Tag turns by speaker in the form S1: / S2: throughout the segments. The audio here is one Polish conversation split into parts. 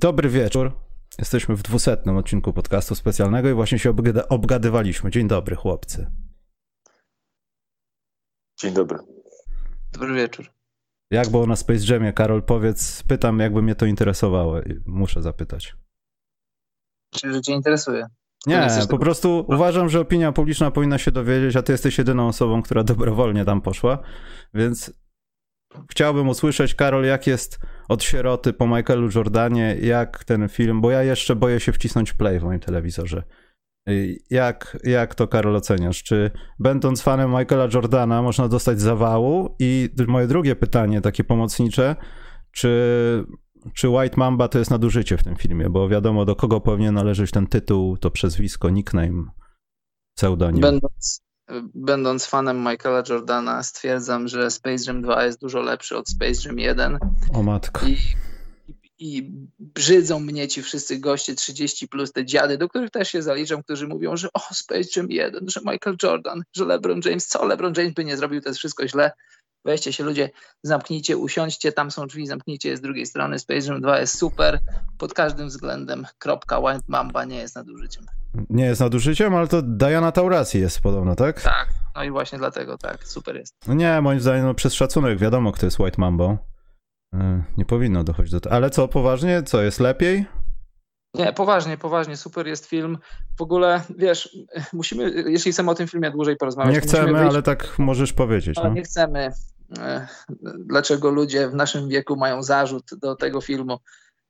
S1: Dobry wieczór. Jesteśmy w dwusetnym odcinku podcastu specjalnego i właśnie się obgada- obgadywaliśmy. Dzień dobry, chłopcy.
S2: Dzień dobry.
S3: Dobry wieczór.
S1: Jak było na Space Jamie, Karol? Powiedz, pytam, jakby mnie to interesowało. Muszę zapytać.
S3: Czyli, że cię interesuje.
S1: Nie, po
S3: tego-
S1: prostu uważam, że opinia publiczna powinna się dowiedzieć, a ty jesteś jedyną osobą, która dobrowolnie tam poszła, więc chciałbym usłyszeć, Karol, jak jest od sieroty po Michaelu Jordanie, jak ten film, bo ja jeszcze boję się wcisnąć play w moim telewizorze. Jak, jak to, Karol, oceniasz? Czy będąc fanem Michaela Jordana można dostać zawału? I moje drugie pytanie, takie pomocnicze, czy, czy White Mamba to jest nadużycie w tym filmie? Bo wiadomo, do kogo powinien należeć ten tytuł, to przezwisko, nickname, pseudonim.
S3: Będąc, będąc fanem Michaela Jordana, stwierdzam, że Space Jam 2 jest dużo lepszy od Space Jam 1
S1: O matko.
S3: i, i, i brzydzą mnie ci wszyscy goście 30 plus, te dziady, do których też się zaliczam, którzy mówią, że o Space Jam 1, że Michael Jordan, że LeBron James, co LeBron James by nie zrobił, to jest wszystko źle. Weźcie się ludzie, zamknijcie, usiądźcie, tam są drzwi, zamknijcie je z drugiej strony. Space Jam 2 jest super pod każdym względem. Kropka, White Mamba nie jest nadużyciem.
S1: Nie jest nadużyciem, ale to Diana Taurasi jest podobno, tak?
S3: Tak, no i właśnie dlatego tak, super jest.
S1: No nie, moim zdaniem, no, przez szacunek wiadomo, kto jest White Mambo. Y, Nie powinno dochodzić do tego. Ale co, poważnie? Co, jest lepiej?
S3: Nie, poważnie, poważnie, super jest film. W ogóle, wiesz, musimy, jeśli chcemy o tym filmie dłużej porozmawiać,
S1: Nie chcemy,
S3: wyjść-
S1: ale tak możesz powiedzieć. No.
S3: nie chcemy. e, Dlaczego ludzie w naszym wieku mają zarzut do tego filmu?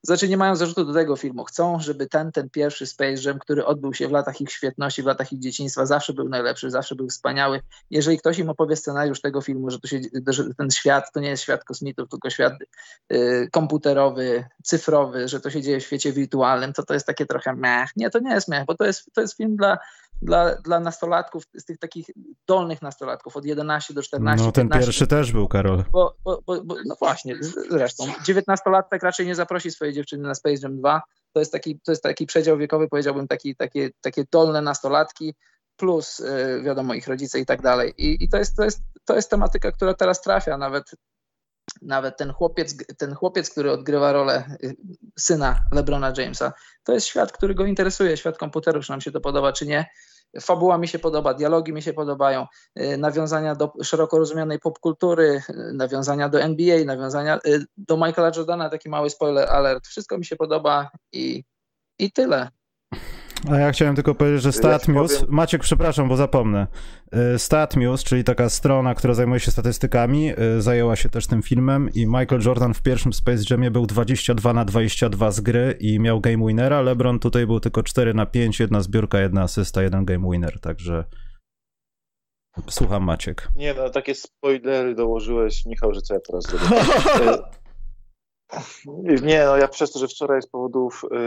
S3: Znaczy nie mają zarzutu do tego filmu. Chcą, żeby ten, ten pierwszy Space Jam, który odbył się w latach ich świetności, w latach ich dzieciństwa, zawsze był najlepszy, zawsze był wspaniały. Jeżeli ktoś im opowie scenariusz tego filmu, że, to się, że ten świat to nie jest świat kosmitów, tylko świat y, komputerowy, cyfrowy, że to się dzieje w świecie wirtualnym, to to jest takie trochę mech. Nie, to nie jest mech, bo to jest, to jest film dla, dla, dla nastolatków, z tych takich dolnych nastolatków, od 11 do 14,
S1: No ten
S3: 15
S1: pierwszy też był, Karol.
S3: bo, bo, bo, bo, no właśnie, zresztą, 19-latek raczej nie zaprosi swojej dziewczyny na Space Jam 2. To jest taki, to jest taki przedział wiekowy, powiedziałbym, taki, takie, takie dolne nastolatki, plus y, wiadomo ich rodzice i tak dalej. I, i to, jest, to, jest, to jest tematyka, która teraz trafia nawet. Nawet ten chłopiec, ten chłopiec, który odgrywa rolę y, syna LeBrona Jamesa, to jest świat, który go interesuje, świat komputerów, czy nam się to podoba, czy nie. Fabuła mi się podoba, dialogi mi się podobają, y, nawiązania do szeroko rozumianej popkultury, y, nawiązania do NBA, nawiązania do Michaela Jordana, taki mały spoiler alert. Wszystko mi się podoba i, i tyle.
S1: A ja chciałem tylko powiedzieć, że StatMuse,
S2: powiem-
S1: Maciek, przepraszam, bo zapomnę. Y, StatMuse, czyli taka strona, która zajmuje się statystykami, y, zajęła się też tym filmem i Michael Jordan w pierwszym Space Jamie był 22 na 22 z gry i miał game winnera. LeBron tutaj był tylko 4 na 5, jedna zbiórka, jedna asysta, jeden game winner, także słucham Maciek.
S2: Nie no, takie spoilery dołożyłeś, Michał, że co ja teraz zrobię? Nie no, ja przez to, że wczoraj z powodów e,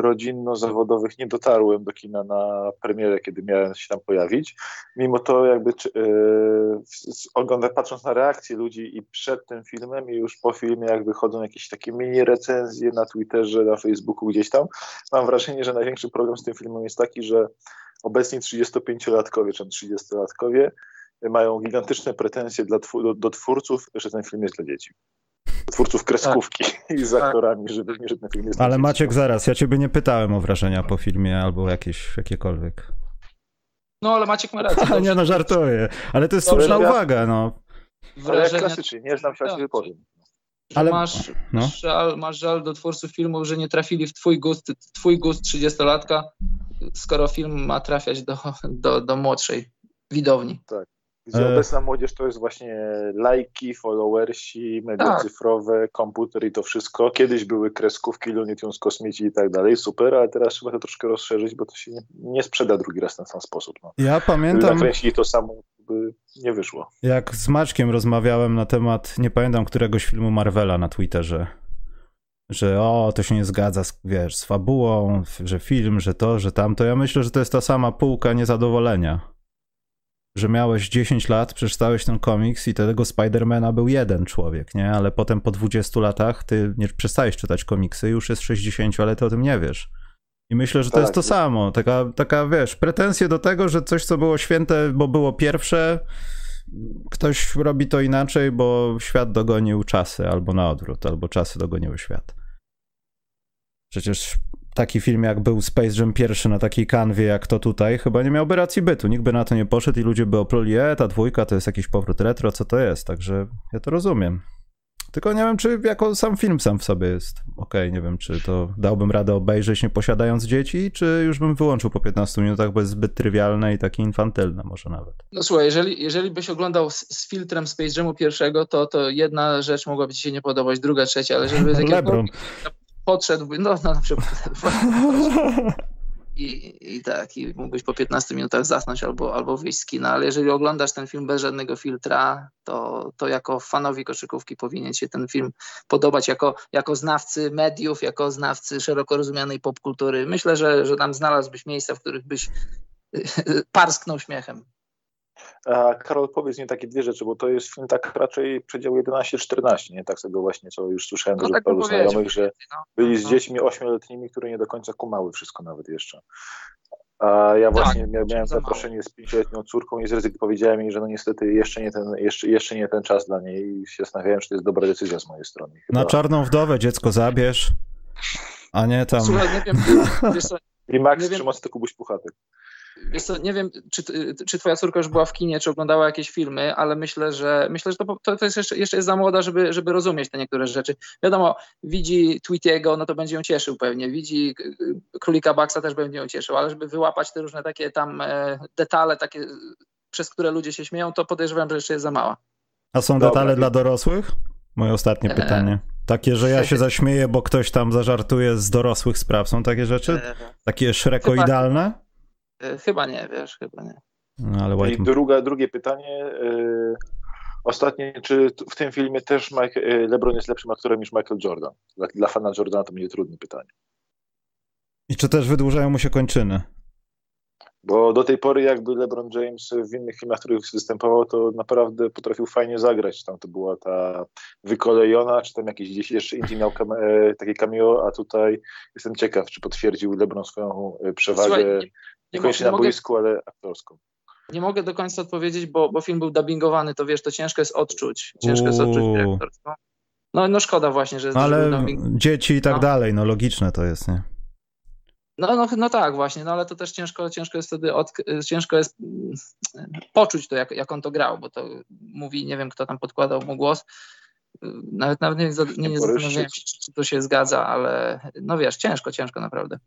S2: rodzinno-zawodowych nie dotarłem do kina na premierę, kiedy miałem się tam pojawić. Mimo to jakby ogląda, patrząc na reakcje ludzi i przed tym filmem i już po filmie, jak wychodzą jakieś takie mini recenzje na Twitterze, na Facebooku gdzieś tam, mam wrażenie, że największy problem z tym filmem jest taki, że obecni 35-latkowie czy 30-latkowie mają gigantyczne pretensje dla do, do twórców, że ten film jest dla dzieci. Twórców kreskówki i z aktorami, żeby nie, że ten film jest
S1: Ale. Maciek, zaraz, ja ciebie nie pytałem o wrażenia po filmie albo jakieś, jakiekolwiek.
S3: No ale Maciek ma rację.
S1: Ale nie no, żartuję. Ale to jest słuszna
S2: ja-
S1: uwaga, no.
S2: Ale jak
S3: Wrażenia,
S2: klasycznie, nie znam się, a się
S3: Tak.
S2: wypowiem.
S3: że
S1: ale-
S3: masz,
S1: no.
S3: masz, żal, masz żal do twórców filmów, że nie trafili w twój gust, twój gust 30-latka, skoro film ma trafiać do, do, do młodszej widowni.
S2: Gdzie
S1: E.
S2: obecna młodzież to jest właśnie lajki, followersi, media
S3: Tak.
S2: cyfrowe, komputer i to wszystko. Kiedyś były kreskówki, Looney Tunes, kosmici i tak dalej, super, ale teraz trzeba to troszkę rozszerzyć, bo to się nie, nie sprzeda drugi raz w ten sam sposób. No.
S1: Ja pamiętam...
S2: nakręcili to samo, by nie wyszło.
S1: Jak z Maćkiem rozmawiałem na temat, nie pamiętam któregoś filmu Marvela na Twitterze, że o, to się nie zgadza z, wiesz, z fabułą, że film, że to, że tamto. Ja myślę, że to jest ta sama półka niezadowolenia. Że miałeś 10 lat, przeczytałeś ten komiks i tego Spidermana był jeden człowiek, nie? Ale potem po 20 latach ty nie przestajesz czytać komiksy, już jest 60, ale ty o tym nie wiesz. I myślę, że to
S2: Tak,
S1: jest to samo. Taka, taka, wiesz, pretensje do tego, że coś, co było święte, bo było pierwsze, ktoś robi to inaczej, bo świat dogonił czasy, albo na odwrót, albo czasy dogoniły świat. Przecież taki film jak był Space Jam pierwszy na takiej kanwie jak to tutaj, chyba nie miałby racji bytu. Nikt by na to nie poszedł i ludzie by opluli, e, ta dwójka to jest jakiś powrót retro, co to jest? Także ja to rozumiem. Tylko nie wiem, czy jako sam film sam w sobie jest okej, okay, nie wiem, czy to dałbym radę obejrzeć nie posiadając dzieci, czy już bym wyłączył po 15 minutach, bo jest zbyt trywialne i takie infantylne może nawet.
S3: No słuchaj, jeżeli, jeżeli byś oglądał z, z filtrem Space Jamu pierwszego, to, to jedna rzecz mogłaby ci się nie podobać, druga, trzecia, ale żeby...
S1: LeBron.
S3: Podszedłby, no, no na przykład... i, i tak, i mógłbyś po 15 minutach zasnąć albo, albo wyjść z kina, ale jeżeli oglądasz ten film bez żadnego filtra, to, to jako fanowi koszykówki powinien się ten film podobać, jako, jako znawcy mediów, jako znawcy szeroko rozumianej popkultury. Myślę, że, że tam znalazłbyś miejsca, w których byś parsknął śmiechem.
S2: A Karol, powiedz mi takie dwie rzeczy, bo to jest film tak raczej przedział 11-14, nie? Tak sobie właśnie, co już słyszałem no,
S3: tak
S2: paru znajomych, że no, byli z no. dziećmi ośmioletnimi, które nie do końca kumały wszystko nawet jeszcze. A ja tak, właśnie tak, miałem zaproszenie z pięcioletnią córką i z powiedziałem jej, że no niestety jeszcze nie, ten, jeszcze, jeszcze nie ten czas dla niej i się zastanawiałem, czy to jest dobra decyzja z mojej strony.
S1: Chyba... Na czarną wdowę dziecko zabierz, a nie tam...
S3: Słuchaj, nie wiem,
S2: I Max przy mocy to Kubuś Puchatek.
S3: Wiesz co, nie wiem, czy, czy twoja córka już była w kinie, czy oglądała jakieś filmy, ale myślę, że myślę, że to, to, to jest jeszcze, jeszcze jest za młoda, żeby, żeby rozumieć te niektóre rzeczy. Wiadomo, widzi Tweetiego, no to będzie ją cieszył pewnie, widzi Królika Baxa też będzie ją cieszył, ale żeby wyłapać te różne takie tam e, detale, takie, przez które ludzie się śmieją, to podejrzewam, że jeszcze jest za mała.
S1: A są Dobra. detale dla dorosłych? Moje ostatnie e, pytanie. Takie, że ja się zaśmieję, bo ktoś tam zażartuje z dorosłych spraw. Są takie rzeczy? E, takie szrekoidalne?
S3: E, chyba nie, wiesz, chyba nie.
S1: No, ale White...
S2: I druga, drugie pytanie. Yy, ostatnie, czy w tym filmie też Mike, e, LeBron jest lepszym aktorem niż Michael Jordan? Dla, dla fana Jordana to będzie trudne pytanie.
S1: I czy też wydłużają mu się kończyny?
S2: Bo do tej pory jakby LeBron James w innych filmach, w których występował, to naprawdę potrafił fajnie zagrać. Tam to była ta wykolejona, czy tam jakieś gdzieś jeszcze indziej miał kam takie cameo, a tutaj jestem ciekaw, czy potwierdził LeBron swoją przewagę. Słuchaj, Niekoniecznie na boisku, ale aktorską.
S3: Nie mogę do końca odpowiedzieć, bo, bo film był dubbingowany, to wiesz, to ciężko jest odczuć. Ciężko jest odczuć aktorstwo. No, no szkoda właśnie, że jest
S1: Ale dubbing... dzieci i tak no. dalej, no logiczne to jest, nie?
S3: No, no, no tak, właśnie, no ale to też ciężko, ciężko jest wtedy od, ciężko jest mm, poczuć to, jak, jak on to grał, bo to mówi, nie wiem, kto tam podkładał mu głos, nawet, nawet nie, nie, nie zastanawiałem się, czy to się zgadza, ale no wiesz, ciężko, ciężko naprawdę.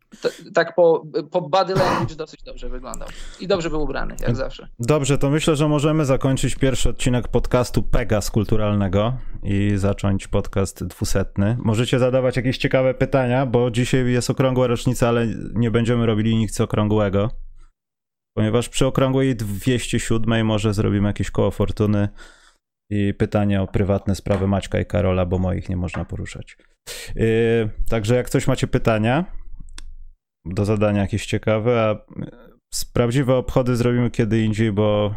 S3: tak po, po body language dosyć dobrze wyglądał. I dobrze był ubrany, jak zawsze.
S1: Dobrze, to myślę, że możemy zakończyć pierwszy odcinek podcastu Pegas Kulturalnego i zacząć podcast dwusetny. Możecie zadawać jakieś ciekawe pytania, bo dzisiaj jest okrągła rocznica, ale nie będziemy robili nic okrągłego. Ponieważ przy okrągłej 207 może zrobimy jakieś koło fortuny i pytanie o prywatne sprawy Maćka i Karola, bo moich nie można poruszać. Yy, także jak coś macie pytania do zadania jakieś ciekawe, a prawdziwe obchody zrobimy kiedy indziej, bo,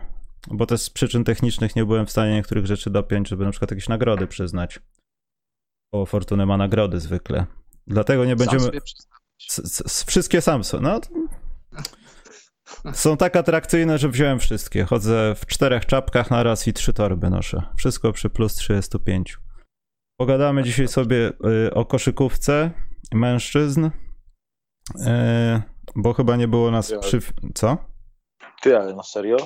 S1: bo też z przyczyn technicznych nie byłem w stanie niektórych rzeczy dopiąć, żeby na przykład jakieś nagrody przyznać. Bo Fortunę ma nagrody zwykle. Dlatego nie będziemy... Wszystkie Samsung. No, są tak atrakcyjne, że wziąłem wszystkie. Chodzę w czterech czapkach na raz i trzy torby noszę. Wszystko przy plus 35. Pogadamy dzisiaj sobie y, o koszykówce mężczyzn, y, bo chyba nie było nas przy... Co?
S2: Ty, ale na serio?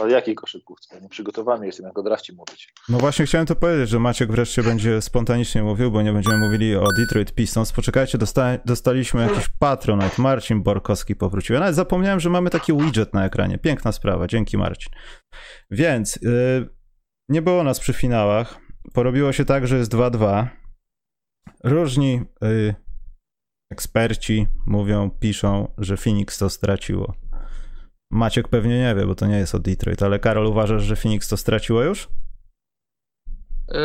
S2: Ale jakiej koszykówce? Nieprzygotowany jestem, jak o drafcie mówić.
S1: No właśnie chciałem to powiedzieć, że Maciek wreszcie będzie spontanicznie mówił, bo nie będziemy mówili o Detroit Pistons. Poczekajcie, dosta dostaliśmy jakiś patronat. Marcin Borkowski powrócił. Ja nawet zapomniałem, że mamy taki widget na ekranie. Piękna sprawa, dzięki Marcin. Więc yy, nie było nas przy finałach. Porobiło się tak, że jest 2-2. Różni yy, eksperci mówią, piszą, że Phoenix to straciło. Maciek pewnie nie wie, bo to nie jest od Detroit, ale Karol, uważasz, że Phoenix to straciło już?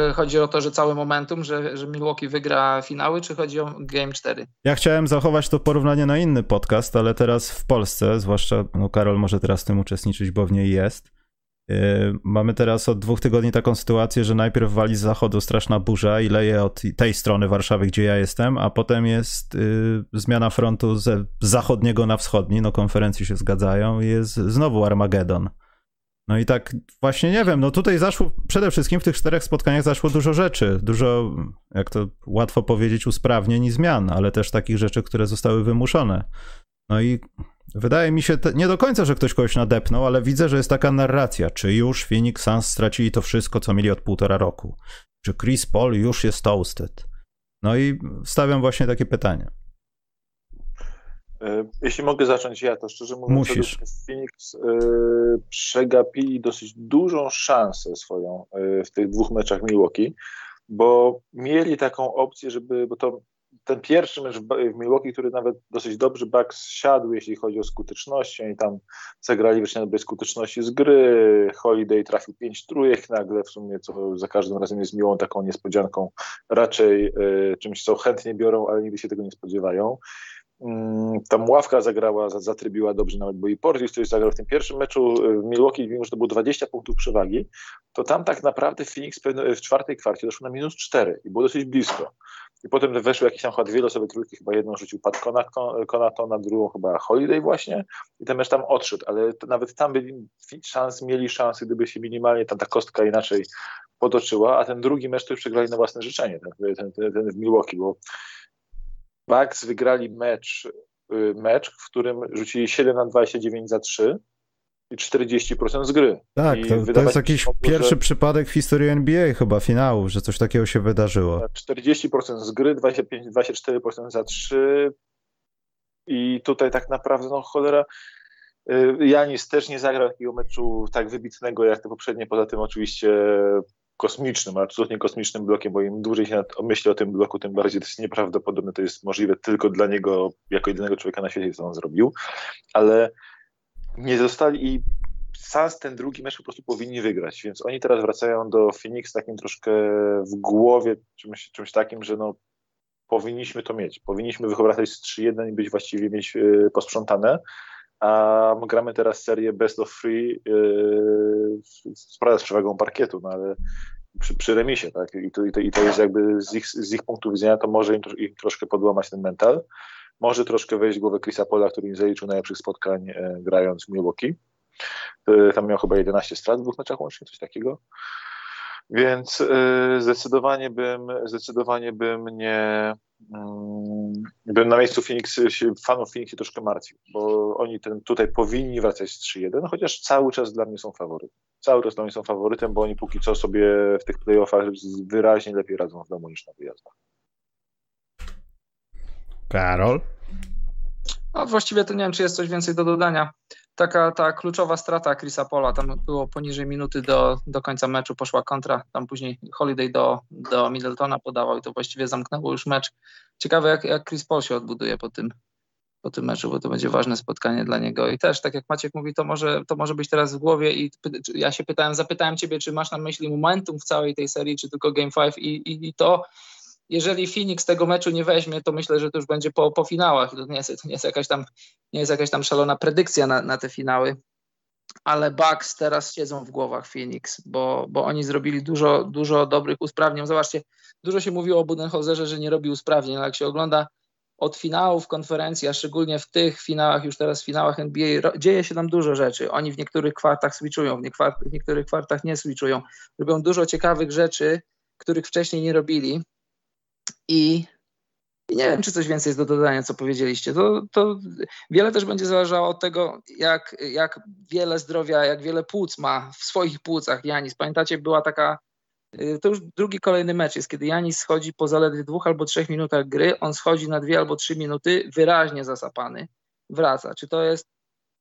S3: Y, chodzi o to, że cały momentum, że, że Milwaukee wygra finały, czy chodzi o Game 4?
S1: Ja chciałem zachować to porównanie na inny podcast, ale teraz w Polsce, zwłaszcza no Karol może teraz w tym uczestniczyć, bo w niej jest, mamy teraz od dwóch tygodni taką sytuację, że najpierw wali z zachodu straszna burza i leje od tej strony Warszawy, gdzie ja jestem, a potem jest y, zmiana frontu z zachodniego na wschodni, no konferencje się zgadzają i jest znowu Armagedon. No i tak właśnie nie wiem, no tutaj zaszło, przede wszystkim w tych czterech spotkaniach zaszło dużo rzeczy, dużo, jak to łatwo powiedzieć, usprawnień i zmian, ale też takich rzeczy, które zostały wymuszone. No i wydaje mi się, te, nie do końca, że ktoś kogoś nadepnął, ale widzę, że jest taka narracja, czy już Phoenix Suns stracili to wszystko, co mieli od półtora roku? Czy Chris Paul już jest toasted? No i stawiam właśnie takie pytanie.
S2: E, jeśli mogę zacząć ja, to szczerze mówiąc,
S1: Musisz.
S2: Phoenix y, przegapili dosyć dużą szansę swoją y, w tych dwóch meczach Milwaukee, bo mieli taką opcję, żeby, bo to ten pierwszy mecz w, Milwaukee, który nawet dosyć dobrze Bucks siadł, jeśli chodzi o skuteczność, oni tam zagrali wreszcie na dobrej skuteczności z gry, Holiday trafił pięć trójek nagle, w sumie co za każdym razem jest miłą taką niespodzianką, raczej y, czymś, co chętnie biorą, ale nigdy się tego nie spodziewają. Mm, tam ławka zagrała, zatrybiła dobrze nawet, bo i Portis, który zagrał w tym pierwszym meczu y, w Milwaukee, mimo że to było 20 punktów przewagi, to tam tak naprawdę Phoenix w czwartej kwarcie doszło na minus 4 i było dosyć blisko. I potem weszły jakieś tam chyba dwie losowe trójki, chyba jedną rzucił Pat Konato, na drugą chyba Holiday właśnie. I ten mecz tam odszedł, ale nawet tam byli szans, mieli szansy, gdyby się minimalnie tam ta kostka inaczej potoczyła, a ten drugi mecz to już przegrali na własne życzenie, ten, ten, ten, ten w Milwaukee, bo Bucks wygrali mecz, y, mecz, w którym rzucili 7 na 29 za 3 i 40% z gry.
S1: Tak, to, to jest jakiś mogło, pierwszy przypadek w historii NBA chyba finału, że coś takiego się wydarzyło.
S2: 40% tak, z gry, 25-24% za 3 i tutaj tak naprawdę, no cholera, y, Janis też nie zagrał takiego meczu tak wybitnego jak te poprzednie, poza tym oczywiście kosmicznym, absolutnie kosmicznym blokiem, bo im dłużej się myśli o tym bloku, tym bardziej to jest nieprawdopodobne, to jest możliwe tylko dla niego, jako jedynego człowieka na świecie, co on zrobił, ale nie zostali i Sans ten drugi mecz po prostu powinni wygrać, więc oni teraz wracają do Phoenix takim troszkę w głowie czymś, czymś takim, że no powinniśmy to mieć, powinniśmy wywracać z 3-1 i być właściwie mieć yy, posprzątane, a gramy teraz serię best of three yy, z przewagą parkietu, no ale przy, przy remisie, tak, I to, i to, i to jest jakby z ich, z ich punktu widzenia, to może im, im troszkę podłamać ten mental, może troszkę wejść w głowę Chrisa Pola, który nie zaliczył najlepszych spotkań e, grając w Milwaukee. E, tam miał chyba 11 strat w dwóch meczach łącznie, coś takiego. Więc y, zdecydowanie bym, zdecydowanie bym nie, mm, bym na miejscu Phoenix, fanów Phoenix troszkę martwił, bo oni ten, tutaj powinni wracać z 3-1, chociaż cały czas dla mnie są faworytem. Cały czas dla mnie są faworytem, bo oni póki co sobie w tych playoffach wyraźnie lepiej radzą w domu niż na wyjazdach.
S1: Karol?
S3: No, właściwie to nie wiem, czy jest coś więcej do dodania taka ta kluczowa strata Chrisa Pola, tam było poniżej minuty do, do końca meczu, poszła kontra, tam później Holiday do, do Middletona podawał i to właściwie zamknęło już mecz. Ciekawe jak, jak Chris Paul się odbuduje po tym, po tym meczu, bo to będzie ważne spotkanie dla niego. I też, tak jak Maciek mówi, to może, to może być teraz w głowie i ja się pytałem, zapytałem ciebie, czy masz na myśli momentum w całej tej serii, czy tylko Game 5 i, i, i to jeżeli Phoenix tego meczu nie weźmie, to myślę, że to już będzie po, po finałach. To nie, jest, to nie, jest jakaś tam, nie jest jakaś tam szalona predykcja na, na te finały, ale Bucks teraz siedzą w głowach Phoenix, bo, bo oni zrobili dużo, dużo dobrych usprawnień. Zobaczcie, dużo się mówiło o Budenholzerze, że nie robi usprawnień, ale jak się ogląda od finałów konferencji, a szczególnie w tych finałach, już teraz finałach NBA, dzieje się tam dużo rzeczy. Oni w niektórych kwartach switchują, w, w niektórych kwartach nie switchują. Robią dużo ciekawych rzeczy, których wcześniej nie robili. I, I, nie wiem, czy coś więcej jest do dodania, co powiedzieliście. To, to wiele też będzie zależało od tego, jak, jak wiele zdrowia, jak wiele płuc ma w swoich płucach Janis. Pamiętacie, była taka y, to już drugi kolejny mecz jest, kiedy Janis schodzi po zaledwie dwóch albo trzech minutach gry, on schodzi na dwie albo trzy minuty, wyraźnie zasapany, wraca. Czy to jest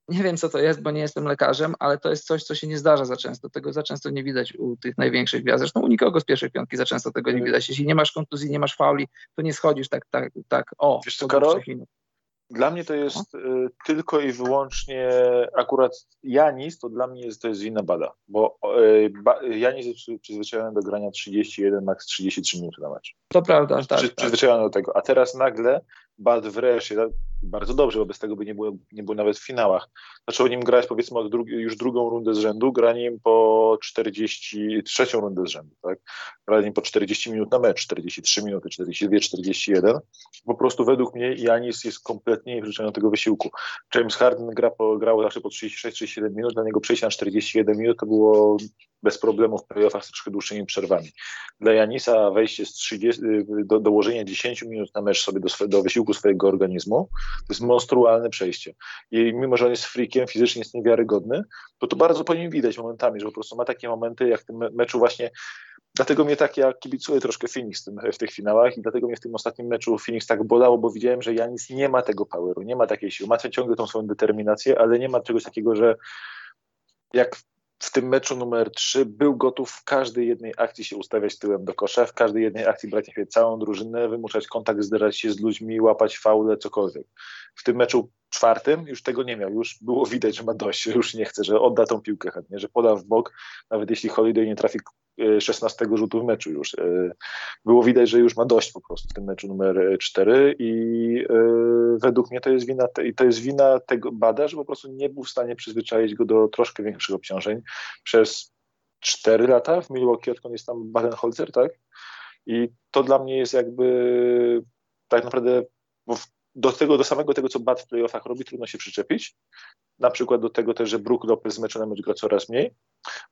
S3: nie wiem, co to jest, bo nie jestem lekarzem, ale to jest coś, co się nie zdarza za często. Tego za często nie widać u tych największych gwiazd. Zresztą u nikogo z pierwszej piątki za często tego nie mm. widać. Jeśli nie masz kontuzji, nie masz fauli, to nie schodzisz tak, tak, tak o,
S2: Wiesz co, Karol? Dla mnie to jest no. y, tylko i wyłącznie akurat Janis, to dla mnie jest, to jest wina Bada, bo y, ba, Janis jest przyzwyczajony do grania 31, max 33 minuty na mecz.
S3: To prawda, tak. Przy,
S2: tak. Przyzwyczajony do tego, a teraz nagle Bad wreszcie, bardzo dobrze, wobec tego by nie było, nie było nawet w finałach. Zaczął nim grać powiedzmy drugi, już drugą rundę z rzędu, gra nim po 40, trzecią rundę z rzędu, tak? Gra nim po 40 minut na mecz, 43 minuty, 42, 41. Po prostu według mnie Janis jest kompletnie nieprzyczyną do tego wysiłku. James Harden gra po, grał zawsze po 36-37 minut, dla niego przejście na 41 minut to było bez problemu w playoffach z troszkę dłuższymi przerwami. Dla Janisa wejście z 30, do, dołożenie 10 minut na mecz sobie do, do wysiłku swojego organizmu, to jest monstrualne przejście. I mimo, że on jest freakiem, fizycznie jest niewiarygodny, to to bardzo po nim widać momentami, że po prostu ma takie momenty, jak w tym meczu właśnie Dlatego mnie tak, ja kibicuję troszkę Phoenix w, tych finałach i dlatego mnie w tym ostatnim meczu Phoenix tak bolało, bo widziałem, że Janis nie ma tego poweru, nie ma takiej siły. Ma ciągle tą swoją determinację, ale nie ma czegoś takiego, że jak w tym meczu numer 3 był gotów w każdej jednej akcji się ustawiać tyłem do kosza, w każdej jednej akcji brać na całą drużynę, wymuszać kontakt, zderzać się z ludźmi, łapać faule, cokolwiek. W tym meczu czwartym już tego nie miał, już było widać, że ma dość, że już nie chce, że odda tą piłkę chętnie, że poda w bok, nawet jeśli Holiday nie trafi 16 e, rzutu w meczu już. E, było widać, że już ma dość po prostu w tym meczu numer 4 i e, według mnie to jest wina, to jest wina tego Bada, że po prostu nie był w stanie przyzwyczaić go do troszkę większych obciążeń przez 4 lata w Milwaukee, odkąd jest tam Badenholzer, tak? I to dla mnie jest jakby tak naprawdę, do tego, do samego tego, co Bad w playoffach robi, trudno się przyczepić. Na przykład do tego też, że Brook Lopez z meczu na mecz gra coraz mniej,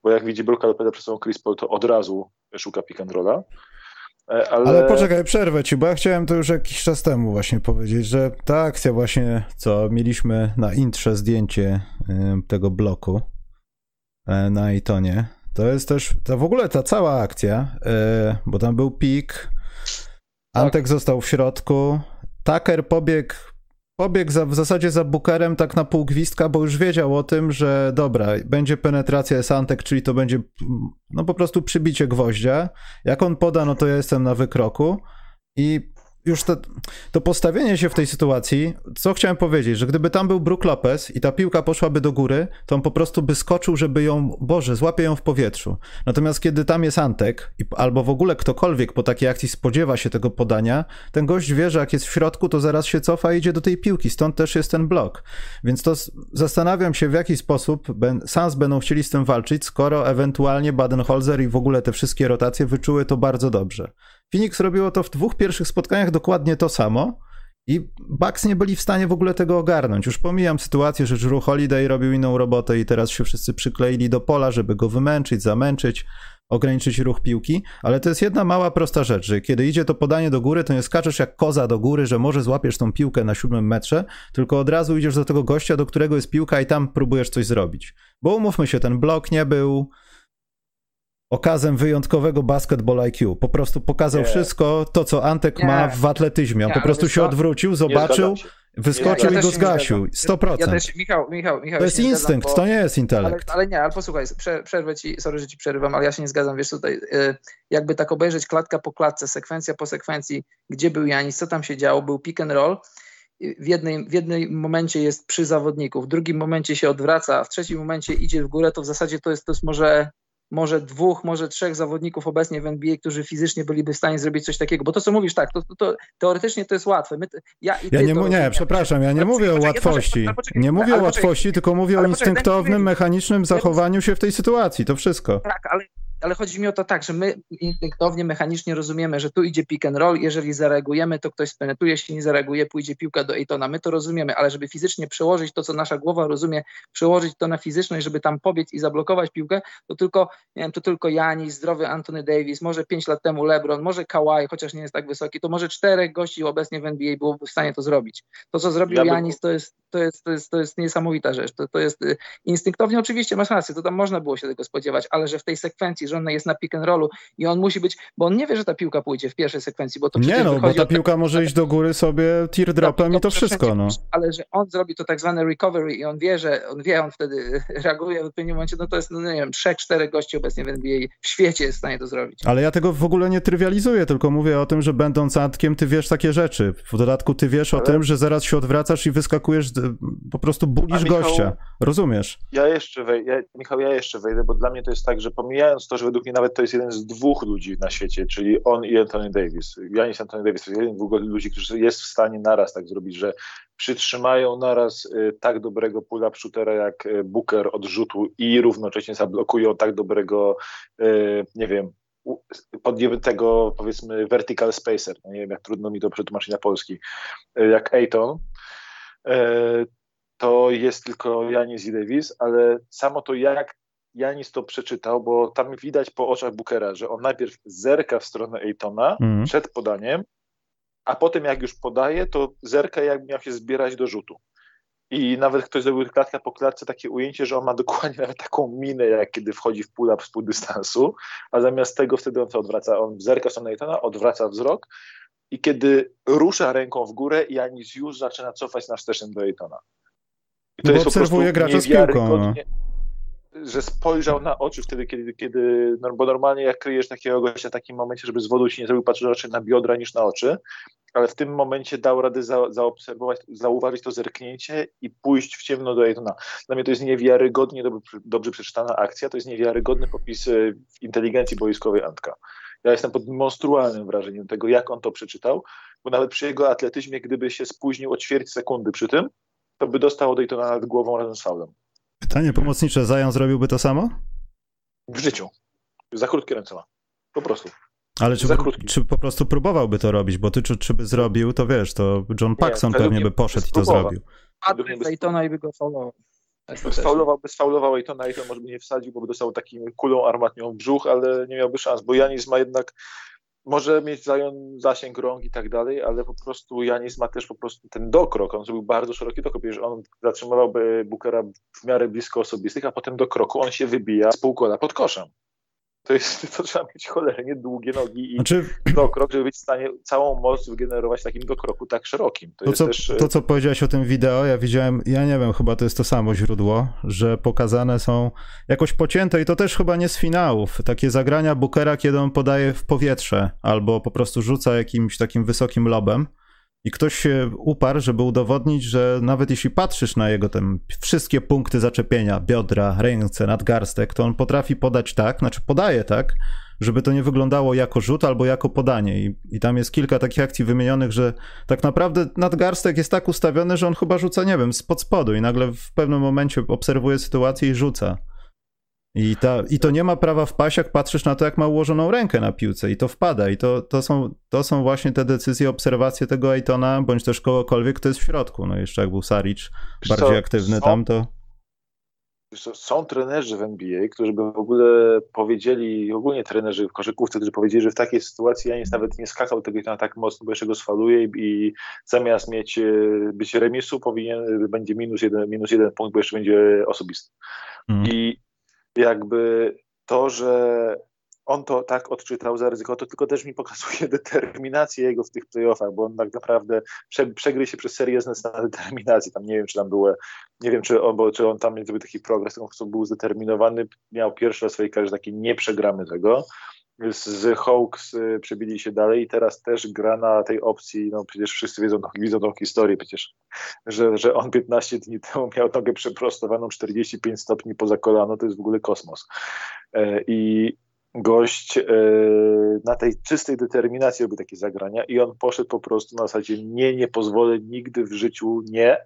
S2: bo jak widzi Brooka Lopeza przed sobą Chris Paul, to od razu szuka pick and rolla.
S1: E, ale... Ale... poczekaj, przerwę ci, bo ja chciałem to już jakiś czas temu właśnie powiedzieć, że ta akcja właśnie, co mieliśmy na intrze zdjęcie tego bloku e, na Itonie, to jest też, to w ogóle ta cała akcja, e, bo tam był pik, Antek tak. został w środku, Tucker pobiegł, pobiegł za, w zasadzie za Bookerem tak na pół gwizdka, bo już wiedział o tym, że dobra, będzie penetracja Santek, czyli to będzie no po prostu przybicie gwoździa. Jak on poda, no to ja jestem na wykroku i już to, to, postawienie się w tej sytuacji, co chciałem powiedzieć, że gdyby tam był Brook Lopez i ta piłka poszłaby do góry, to on po prostu by skoczył, żeby ją, Boże, złapie ją w powietrzu. Natomiast kiedy tam jest Antek, albo w ogóle ktokolwiek po takiej akcji spodziewa się tego podania, ten gość wie, że jak jest w środku, to zaraz się cofa i idzie do tej piłki, stąd też jest ten blok. Więc to zastanawiam się, w jaki sposób ben, Sans będą chcieli z tym walczyć, skoro ewentualnie Badenholzer i w ogóle te wszystkie rotacje wyczuły to bardzo dobrze. Phoenix robiło to w dwóch pierwszych spotkaniach dokładnie to samo i Bucks nie byli w stanie w ogóle tego ogarnąć. Już pomijam sytuację, że Drew Holiday robił inną robotę i teraz się wszyscy przykleili do pola, żeby go wymęczyć, zamęczyć, ograniczyć ruch piłki, ale to jest jedna mała, prosta rzecz, że kiedy idzie to podanie do góry, to nie skaczesz jak koza do góry, że może złapiesz tą piłkę na siódmym metrze, tylko od razu idziesz do tego gościa, do którego jest piłka i tam próbujesz coś zrobić. Bo umówmy się, ten blok nie był okazem wyjątkowego basketball IQ. Po prostu pokazał nie. wszystko to, co Antek nie. ma w atletyzmie. On po prostu się odwrócił, zobaczył, wyskoczył i go zgasił. 100%. Ja też,
S3: Michał, Michał, Michał,
S1: to jest instynkt, bo... to nie jest intelekt.
S3: Ale, ale, nie, ale posłuchaj, przerwę ci, sorry, że ci przerywam, ale ja się nie zgadzam, wiesz tutaj, y, jakby tak obejrzeć klatka po klatce, sekwencja po sekwencji, gdzie był Janis, co tam się działo, był pick and roll, w, jednej, w jednym momencie jest przy zawodniku, w drugim momencie się odwraca, w trzecim momencie idzie w górę, to w zasadzie to jest, to jest może może dwóch, może trzech zawodników obecnie w NBA, którzy fizycznie byliby w stanie zrobić coś takiego. Bo to, co mówisz, tak, to, to, to teoretycznie to jest łatwe. My,
S1: ja, ja nie, nie, przepraszam, ja nie mówię o łatwości. Nie mówię o łatwości, tylko mówię o instynktownym, mechanicznym zachowaniu się w tej sytuacji. To wszystko.
S3: Tak, ale ale chodzi mi o to tak, że my instynktownie, mechanicznie rozumiemy, że tu idzie pick and roll, jeżeli zareagujemy, to ktoś spenetruje, jeśli nie zareaguje, pójdzie piłka do Ejtona. My to rozumiemy, ale żeby fizycznie przełożyć to, co nasza głowa rozumie, przełożyć to na fizyczność, żeby tam pobiec i zablokować piłkę, to tylko, nie wiem, to tylko Janis, zdrowy Anthony Davis, może pięć lat temu LeBron, może Kawhi, chociaż nie jest tak wysoki, to może czterech gości obecnie w NBA byłoby w stanie to zrobić. To, co zrobił Janis, to jest, to jest, to jest, to jest niesamowita rzecz. To, to jest y, instynktownie, oczywiście masz rację, to tam można było się tego spodziewać, ale że w tej sekwencji, że ona jest na pick and rollu i on musi być, bo on nie wie, że ta piłka pójdzie w pierwszej sekwencji, bo to
S1: Nie no, bo ta piłka może iść do góry sobie teardropem i to wszystko, no.
S3: Ale że on zrobi to tak zwane recovery i on wie, że on wie, on wtedy reaguje w odpowiednim momencie, no to jest, no nie wiem, trzech, czterech gości obecnie w NBA w świecie jest w stanie to zrobić.
S1: Ale ja tego w ogóle nie trywializuję, tylko mówię o tym, że będąc Antkiem, ty wiesz takie rzeczy. W dodatku ty wiesz ale... o tym, że zaraz się odwracasz i wyskakujesz po prostu bulisz Michał, gościa, rozumiesz?
S2: Ja jeszcze wejdę, Michał, ja jeszcze wejdę, bo dla mnie to jest tak, że pomijając to, że według mnie nawet to jest jeden z dwóch ludzi na świecie, czyli on i Anthony Davis. Janis Anthony Davis to jest jeden z dwóch ludzi, którzy jest w stanie naraz tak zrobić, że przytrzymają naraz y, tak dobrego pull-up shootera jak y, Booker od rzutu i równocześnie zablokują tak dobrego, y, nie wiem, podjętego powiedzmy vertical spacer, no nie wiem jak trudno mi to przetłumaczyć na polski, jak Ayton, to jest tylko Janis i Davis, ale samo to jak Janis to przeczytał, bo tam widać po oczach Bookera, że on najpierw zerka w stronę Aytona mm. przed podaniem, a potem jak już podaje, to zerka jak miał się zbierać do rzutu. I nawet ktoś zrobił klatka po klatce takie ujęcie, że on ma dokładnie nawet taką minę, jak kiedy wchodzi w pull-up z pół dystansu, a zamiast tego wtedy on co odwraca? On zerka w stronę Natana, odwraca wzrok i kiedy rusza ręką w górę, Janis już zaczyna cofać na wstecznym do Aytona.
S1: I to no jest obserwuje gracza z piłką. No
S2: że spojrzał na oczy wtedy, kiedy, kiedy no bo normalnie jak kryjesz takiego gościa w takim momencie, żeby z wodą ci nie zrobił, patrzył raczej na biodra niż na oczy, ale w tym momencie dał radę za, zaobserwować, zauważyć to zerknięcie i pójść w ciemno do Ejtona. Dla mnie to jest niewiarygodnie dobrze, dobrze przeczytana akcja, to jest niewiarygodny popis inteligencji boiskowej Antka. Ja jestem pod monstrualnym wrażeniem tego, jak on to przeczytał, bo nawet przy jego atletyzmie, gdyby się spóźnił o ćwierć sekundy przy tym, to by dostał Daytona nad głową razem z faulem.
S1: Pytanie pomocnicze, Zajan zrobiłby to samo?
S2: W życiu. Za krótkie ręce ma. Po prostu.
S1: Ale czy, czy, po prostu próbowałby to robić? Bo ty, czy, czy by zrobił, to wiesz, to John Paxson nie, pewnie by poszedł i to zrobił.
S3: Padłby Daytona i by go faulował.
S2: Tak, sfaulował, by sfaulował Ejtona, Ejton może by nie wsadził, bo by dostał takim kulą armatnią w brzuch, ale nie miałby szans, bo Janis ma jednak może mieć zasięg rąk i tak dalej, ale po prostu Janis ma też po prostu ten dokrok, on zrobił bardzo szeroki dokrok, że on zatrzymywałby Bookera w miarę blisko osobistych, a potem do kroku on się wybija z półkola pod koszem. To, jest, to trzeba mieć cholernie długie nogi i znaczy... dokrok, żeby być w stanie całą moc wygenerować takim dokroku tak szerokim.
S1: To, to co, też... to, co powiedziałeś o tym wideo, ja widziałem, ja nie wiem, chyba to jest to samo źródło, że pokazane są jakoś pocięte i to też chyba nie z finałów. Takie zagrania Bookera, kiedy on podaje w powietrze albo po prostu rzuca jakimś takim wysokim lobem i ktoś się uparł, żeby udowodnić, że nawet jeśli patrzysz na jego te wszystkie punkty zaczepienia, biodra, ręce, nadgarstek, to on potrafi podać tak, znaczy podaje tak, żeby to nie wyglądało jako rzut albo jako podanie. I, I tam jest kilka takich akcji wymienionych, że tak naprawdę nadgarstek jest tak ustawiony, że on chyba rzuca, nie wiem, spod spodu i nagle w pewnym momencie obserwuje sytuację i rzuca. I, ta, I to nie ma prawa wpaść, jak patrzysz na to, jak ma ułożoną rękę na piłce i to wpada. I to, to, są, to są właśnie te decyzje, obserwacje tego Aitona, bądź też kogokolwiek, kto jest w środku. No jeszcze jak był Saric bardziej co, aktywny są, tam, to...
S2: Są trenerzy w NBA, którzy by w ogóle powiedzieli, ogólnie trenerzy w koszykówce, którzy powiedzieli, że w takiej sytuacji Janis nawet nie skakał tego Aitona tak mocno, bo jeszcze go sfaluje i, i zamiast mieć e, być remisu, powinien, będzie minus jeden, minus jeden punkt, bo jeszcze będzie osobisty. Mm. I jakby to, że on to tak odczytał, zaryzykował, to tylko też mi pokazuje determinację jego w tych playoffach, bo on tak naprawdę prze, się przez serię na determinacji. Tam nie wiem, czy tam było, nie wiem, czy on, bo, czy on tam zrobił taki progres, prostu był zdeterminowany, miał pierwszy raz w swojej karierze taki nie przegramy tego z Hawks y, przebili się dalej i teraz też gra na tej opcji, no przecież wszyscy wiedzą, widzą tą historię przecież, że, że on 15 dni temu miał nogę przeprostowaną 45 stopni poza kolano, to jest w ogóle kosmos. E, I gość e, na tej czystej determinacji robi takie zagrania i on poszedł po prostu na zasadzie nie, nie pozwolę nigdy w życiu, nie,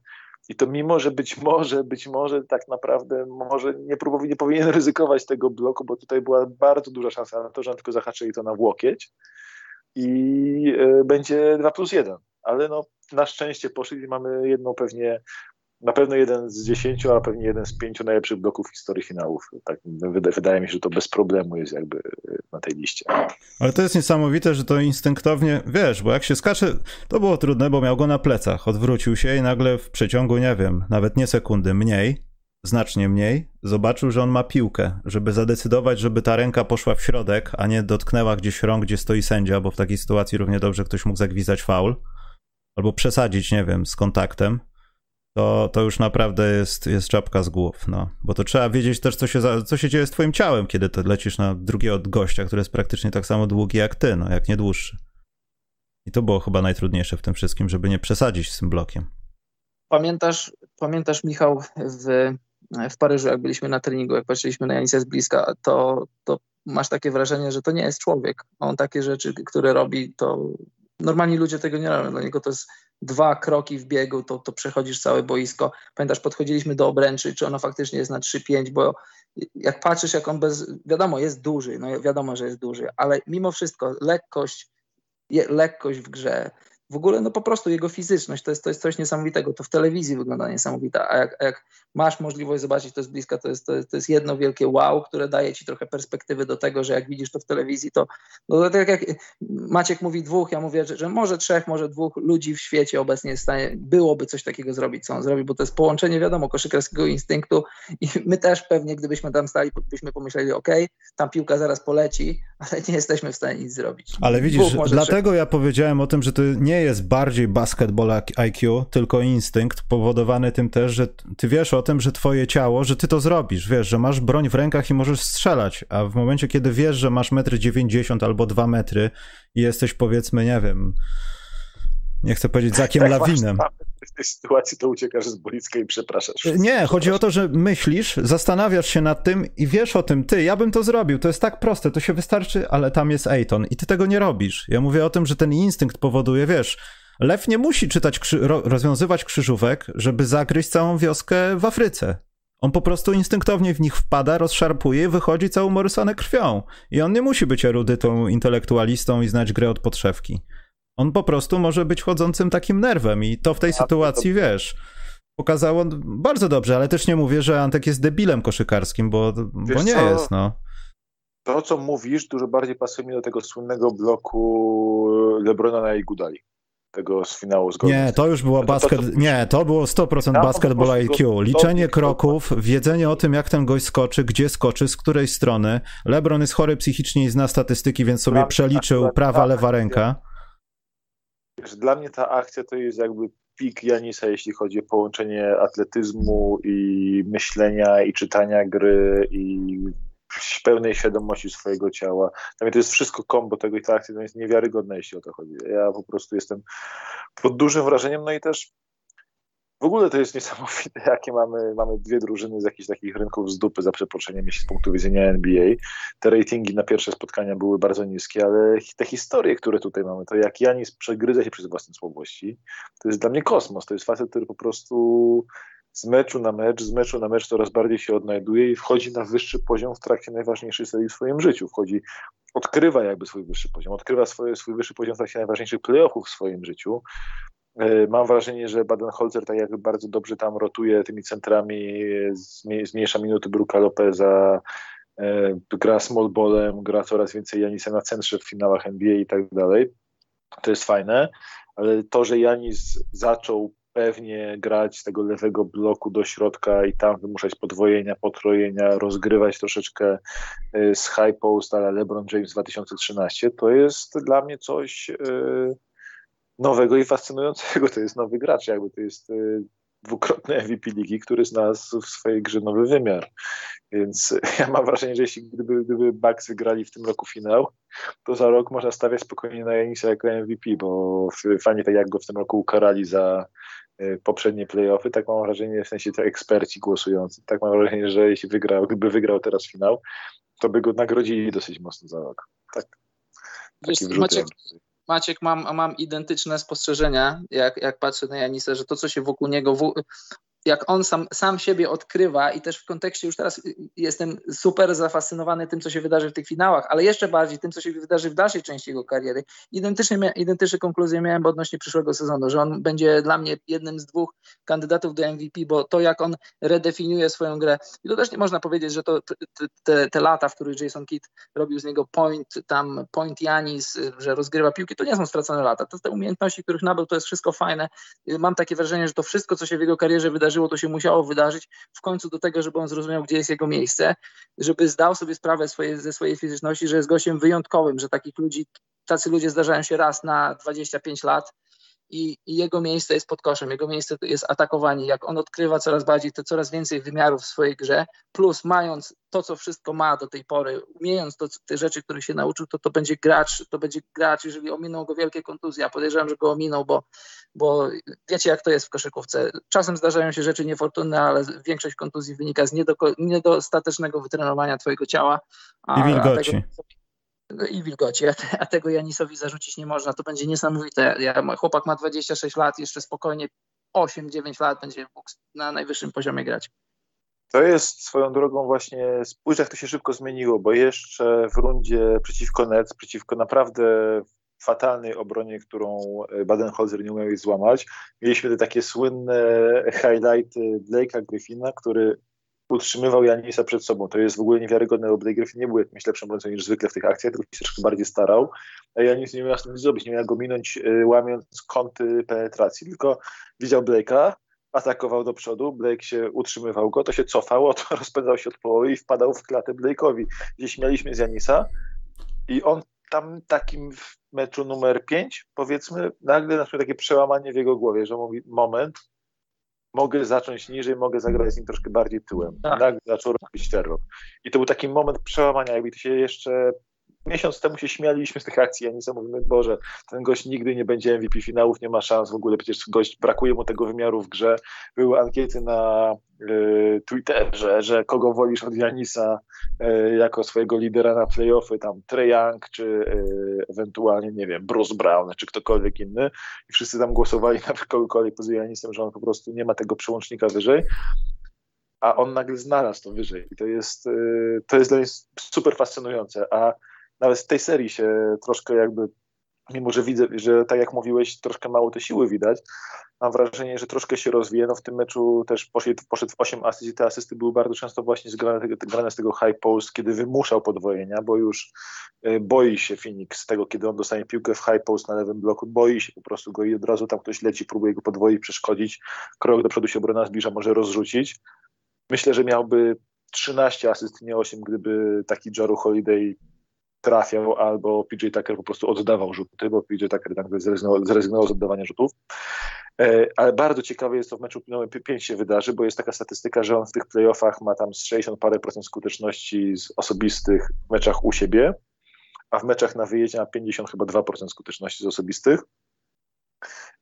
S2: i to mimo, że być może, być może tak naprawdę może nie, nie powinien ryzykować tego bloku, bo tutaj była bardzo duża szansa na to, że on tylko zahaczyli to na włokieć i y, będzie 2 plus 1. Ale no, na szczęście poszli i mamy jedną pewnie na pewno jeden z dziesięciu, a pewnie jeden z pięciu najlepszych bloków w historii finałów. Tak, wydaje mi się, że to bez problemu jest jakby na tej liście.
S1: Ale to jest niesamowite, że to instynktownie, wiesz, bo jak się skacze, to było trudne, bo miał go na plecach, odwrócił się i nagle w przeciągu, nie wiem, nawet nie sekundy, mniej, znacznie mniej, zobaczył, że on ma piłkę, żeby zadecydować, żeby ta ręka poszła w środek, a nie dotknęła gdzieś rąk, gdzie stoi sędzia, bo w takiej sytuacji równie dobrze ktoś mógł zagwizać faul, albo przesadzić, nie wiem, z kontaktem to, to już naprawdę jest, jest czapka z głów, no. Bo to trzeba wiedzieć też, co się, co się dzieje z twoim ciałem, kiedy to lecisz na drugiego gościa, który jest praktycznie tak samo długi jak ty, no, jak nie dłuższy. I to było chyba najtrudniejsze w tym wszystkim, żeby nie przesadzić z tym blokiem.
S3: Pamiętasz pamiętasz Michał w, w Paryżu, jak byliśmy na treningu, jak patrzyliśmy na Janisa z bliska, to, to masz takie wrażenie, że to nie jest człowiek. On takie rzeczy, które robi, to normalni ludzie tego nie robią. Dla niego to jest dwa kroki w biegu, to, to przechodzisz całe boisko. Pamiętasz, podchodziliśmy do obręczy, czy ono faktycznie jest na 3-5, bo jak patrzysz, jak on bez, wiadomo, jest duży, no wiadomo, że jest duży, ale mimo wszystko lekkość, lekkość w grze, w ogóle no po prostu jego fizyczność to jest, to jest coś niesamowitego. To w telewizji wygląda niesamowite, a jak, a jak masz możliwość zobaczyć to z bliska, to jest, to, jest, to jest jedno wielkie wow, które daje ci trochę perspektywy do tego, że jak widzisz to w telewizji, to no, tak jak Maciek mówi dwóch, ja mówię, że, że może trzech, może dwóch ludzi w świecie obecnie jest w stanie, byłoby coś takiego zrobić, co on zrobi, bo to jest połączenie, wiadomo, koszykarskiego instynktu i my też pewnie, gdybyśmy tam stali, byśmy pomyśleli, ok, tam piłka zaraz poleci, ale nie jesteśmy w stanie nic zrobić.
S1: Ale widzisz, dwóch, dlatego trzech. ja powiedziałem o tym, że to nie jest bardziej basketball IQ, tylko instynkt, powodowany tym też, że ty wiesz o tym, że twoje ciało, że ty to zrobisz, wiesz, że masz broń w rękach i możesz strzelać, a w momencie, kiedy wiesz, że masz metry 90 albo 2 metry i jesteś powiedzmy, nie wiem, nie chcę powiedzieć zakiem Jak lawinem.
S2: W tej sytuacji to uciekasz z boiska i przepraszasz.
S1: Nie, chodzi o to, że myślisz, zastanawiasz się nad tym i wiesz o tym, ty, ja bym to zrobił, to jest tak proste, to się wystarczy, ale tam jest Ejton i ty tego nie robisz. Ja mówię o tym, że ten instynkt powoduje, wiesz, Lew nie musi czytać, rozwiązywać krzyżówek, żeby zagryźć całą wioskę w Afryce. On po prostu instynktownie w nich wpada, rozszarpuje i wychodzi całą morysanę krwią. I on nie musi być erudytą, intelektualistą i znać grę od podszewki. On po prostu może być chodzącym takim nerwem i to w tej sytuacji, wiesz, pokazało bardzo dobrze, ale też nie mówię, że Antek jest debilem koszykarskim, bo, bo nie co? jest, no.
S2: To, co mówisz, dużo bardziej pasuje mi do tego słynnego bloku Lebrona na Igudali tego z finału z
S1: Nie, to już było basket. To, to, nie, to było 100% basketball IQ. Liczenie kroków, wiedzenie o tym, jak ten gość skoczy, gdzie skoczy, z której strony. LeBron jest chory psychicznie i zna statystyki, więc sobie przeliczył prawa, lewa ręka.
S2: Dla mnie ta akcja to jest jakby pik Janisa, jeśli chodzi o połączenie atletyzmu i myślenia i czytania gry i pełnej świadomości swojego ciała. Dla mnie to jest wszystko kombo tego i ta akcja to jest niewiarygodne, jeśli o to chodzi. Ja po prostu jestem pod dużym wrażeniem, no i też w ogóle to jest niesamowite, jakie mamy, mamy dwie drużyny z jakichś takich rynków z dupy, za przeproszeniem, jeśli z punktu widzenia NBA. Te ratingi na pierwsze spotkania były bardzo niskie, ale te historie, które tutaj mamy, to jak Janis przegryza się przez własne słabości, to jest dla mnie kosmos. To jest facet, który po prostu z meczu na mecz, z meczu na mecz coraz bardziej się odnajduje i wchodzi na wyższy poziom w trakcie najważniejszej serii w swoim życiu. Wchodzi, odkrywa jakby swój wyższy poziom, odkrywa swoje, swój wyższy poziom w trakcie najważniejszych playoffów w swoim życiu. E, mam wrażenie, że Baden-Holzer tak jakby bardzo dobrze tam rotuje tymi centrami, zmniejsza minuty Bruka Lopeza, e, gra small ballem, gra coraz więcej Janisa na centrze w finałach NBA i tak dalej. To jest fajne, ale to, że Janis zaczął pewnie grać z tego lewego bloku do środka i tam wymuszać podwojenia, potrojenia, rozgrywać troszeczkę y, z high post, ale LeBron James 2013, to jest dla mnie coś nowego i fascynującego. To jest nowy gracz, jakby to jest y, dwukrotny MVP ligi, który znalazł w swojej grze nowy wymiar. Więc ja mam wrażenie, że jeśli gdyby, gdyby Bucks wygrali w tym roku finał, to za rok można stawiać spokojnie na Janisa jako MVP, bo fajnie tak jak go w tym roku ukarali za Y, poprzednie playoffy, tak mam wrażenie, w sensie to eksperci głosujący, tak mam wrażenie, że jeśli wygrał, gdyby wygrał teraz finał, to by go nagrodzili dosyć mocno za rok. Tak.
S3: Wiesz, Maciek, Maciek, mam, mam identyczne spostrzeżenia, jak, jak patrzę na Janisa, że to, co się wokół niego, w, jak on sam, sam siebie odkrywa i też w kontekście już teraz jestem super zafascynowany tym, co się wydarzy w tych finałach, ale jeszcze bardziej tym, co się wydarzy w dalszej części jego kariery. Identycznie, identyczne konkluzje miałem odnośnie przyszłego sezonu, że on będzie dla mnie jednym z dwóch kandydatów do MVP, bo to jak on redefiniuje swoją grę i to też nie można powiedzieć, że to te, te lata, w których Jason Kidd robił z niego point, tam point Janis, że rozgrywa piłki, to nie są stracone lata. To te umiejętności, których nabył, to jest wszystko fajne. Mam takie wrażenie, że to wszystko, co się w jego karierze wydarzy, wydarzyło, to się musiało wydarzyć w końcu do tego, żeby on zrozumiał, gdzie jest jego miejsce, żeby zdał sobie sprawę swoje, ze swojej fizyczności, że jest gościem wyjątkowym, że takich ludzi, tacy ludzie zdarzają się raz na 25 lat i, i, jego miejsce jest pod koszem, jego miejsce jest atakowanie. Jak on odkrywa coraz bardziej, to coraz więcej wymiarów w swojej grze, plus mając to, co wszystko ma do tej pory, umiejąc to, te rzeczy, których się nauczył, to to będzie gracz, to będzie gracz, jeżeli ominą go wielkie kontuzje, ja podejrzewam, że go ominął, bo, bo wiecie jak to jest w koszykówce. Czasem zdarzają się rzeczy niefortunne, ale większość kontuzji wynika z niedostatecznego wytrenowania twojego ciała.
S1: A, I wilgoci.
S3: No i wilgoci, a, tego Janisowi zarzucić nie można. To będzie niesamowite. Ja, chłopak ma 26 lat, jeszcze spokojnie 8-9 lat będzie mógł na najwyższym poziomie grać.
S2: To jest swoją drogą właśnie, spójrz jak to się szybko zmieniło, bo jeszcze w rundzie przeciwko Nets, przeciwko naprawdę fatalnej obronie, którą Baden-Holzer nie umiał jej złamać, mieliśmy te takie słynne highlighty Blake'a Griffina, który utrzymywał Janisa przed sobą. To jest w ogóle niewiarygodne, bo Blake Griffin nie był jakimś lepszym obrońcą niż zwykle w tych akcjach, tylko się troszkę bardziej starał, a Janis nie miał nic zrobić, nie miał go minąć y, łamiąc kąty penetracji, tylko widział Blake'a, atakował do przodu, Blake się utrzymywał go, to się cofało, to rozpędzał się od połowy i wpadał w klatę Blake'owi. Gdzie śmialiśmy z Janisa i on tam takim w meczu numer 5, powiedzmy, nagle nastąpiło takie przełamanie w jego głowie, że mówi, moment, mogę zacząć niżej, mogę zagrać z nim troszkę bardziej tyłem. Tak. Nagle zaczął robić terror. I to był taki moment przełamania, jakby to się jeszcze miesiąc temu się śmialiśmy z tych akcji, a nie mówimy, Boże, ten gość nigdy nie będzie MVP finałów, nie ma szans w ogóle, przecież gość, brakuje mu tego wymiaru w grze. Były ankiety na y, Twitterze, że kogo wolisz od Janisa y, jako swojego lidera na playoffy, tam Trey Young, czy y, ewentualnie, nie wiem, Bruce Brown, czy ktokolwiek inny. I wszyscy tam głosowali na kogokolwiek poza Janisem, że on po prostu nie ma tego przełącznika wyżej a on nagle znalazł to wyżej. I to jest, y, to jest dla mnie super fascynujące. A nawet w tej serii się troszkę jakby, mimo że widzę, że tak jak mówiłeś, troszkę mało te siły widać, mam wrażenie, że troszkę się rozwija. No w tym meczu też poszedł, poszedł w 8 asyst i te asysty były bardzo często właśnie zgrane, zgrane z tego high post, kiedy wymuszał podwojenia, bo już y, boi się Phoenix z tego, kiedy on dostanie piłkę w high post na lewym bloku, boi się po prostu go i od razu tam ktoś leci, próbuje go podwoić, przeszkodzić, krok do przodu się obrona zbliża, może rozrzucić. Myślę, że miałby 13 asyst, nie 8, gdyby taki Jaru Holiday trafiał, albo PJ Tucker po prostu oddawał rzuty, bo PJ Tucker tak zrezygnował, zrezygnował z oddawania rzutów. E, ale bardzo ciekawe jest to w meczu numer 5 się wydarzy, bo jest taka statystyka, że on w tych playoffach ma tam z 60 parę procent skuteczności z osobistych w meczach u siebie, a w meczach na wyjeździe ma 50 chyba 2% skuteczności z osobistych.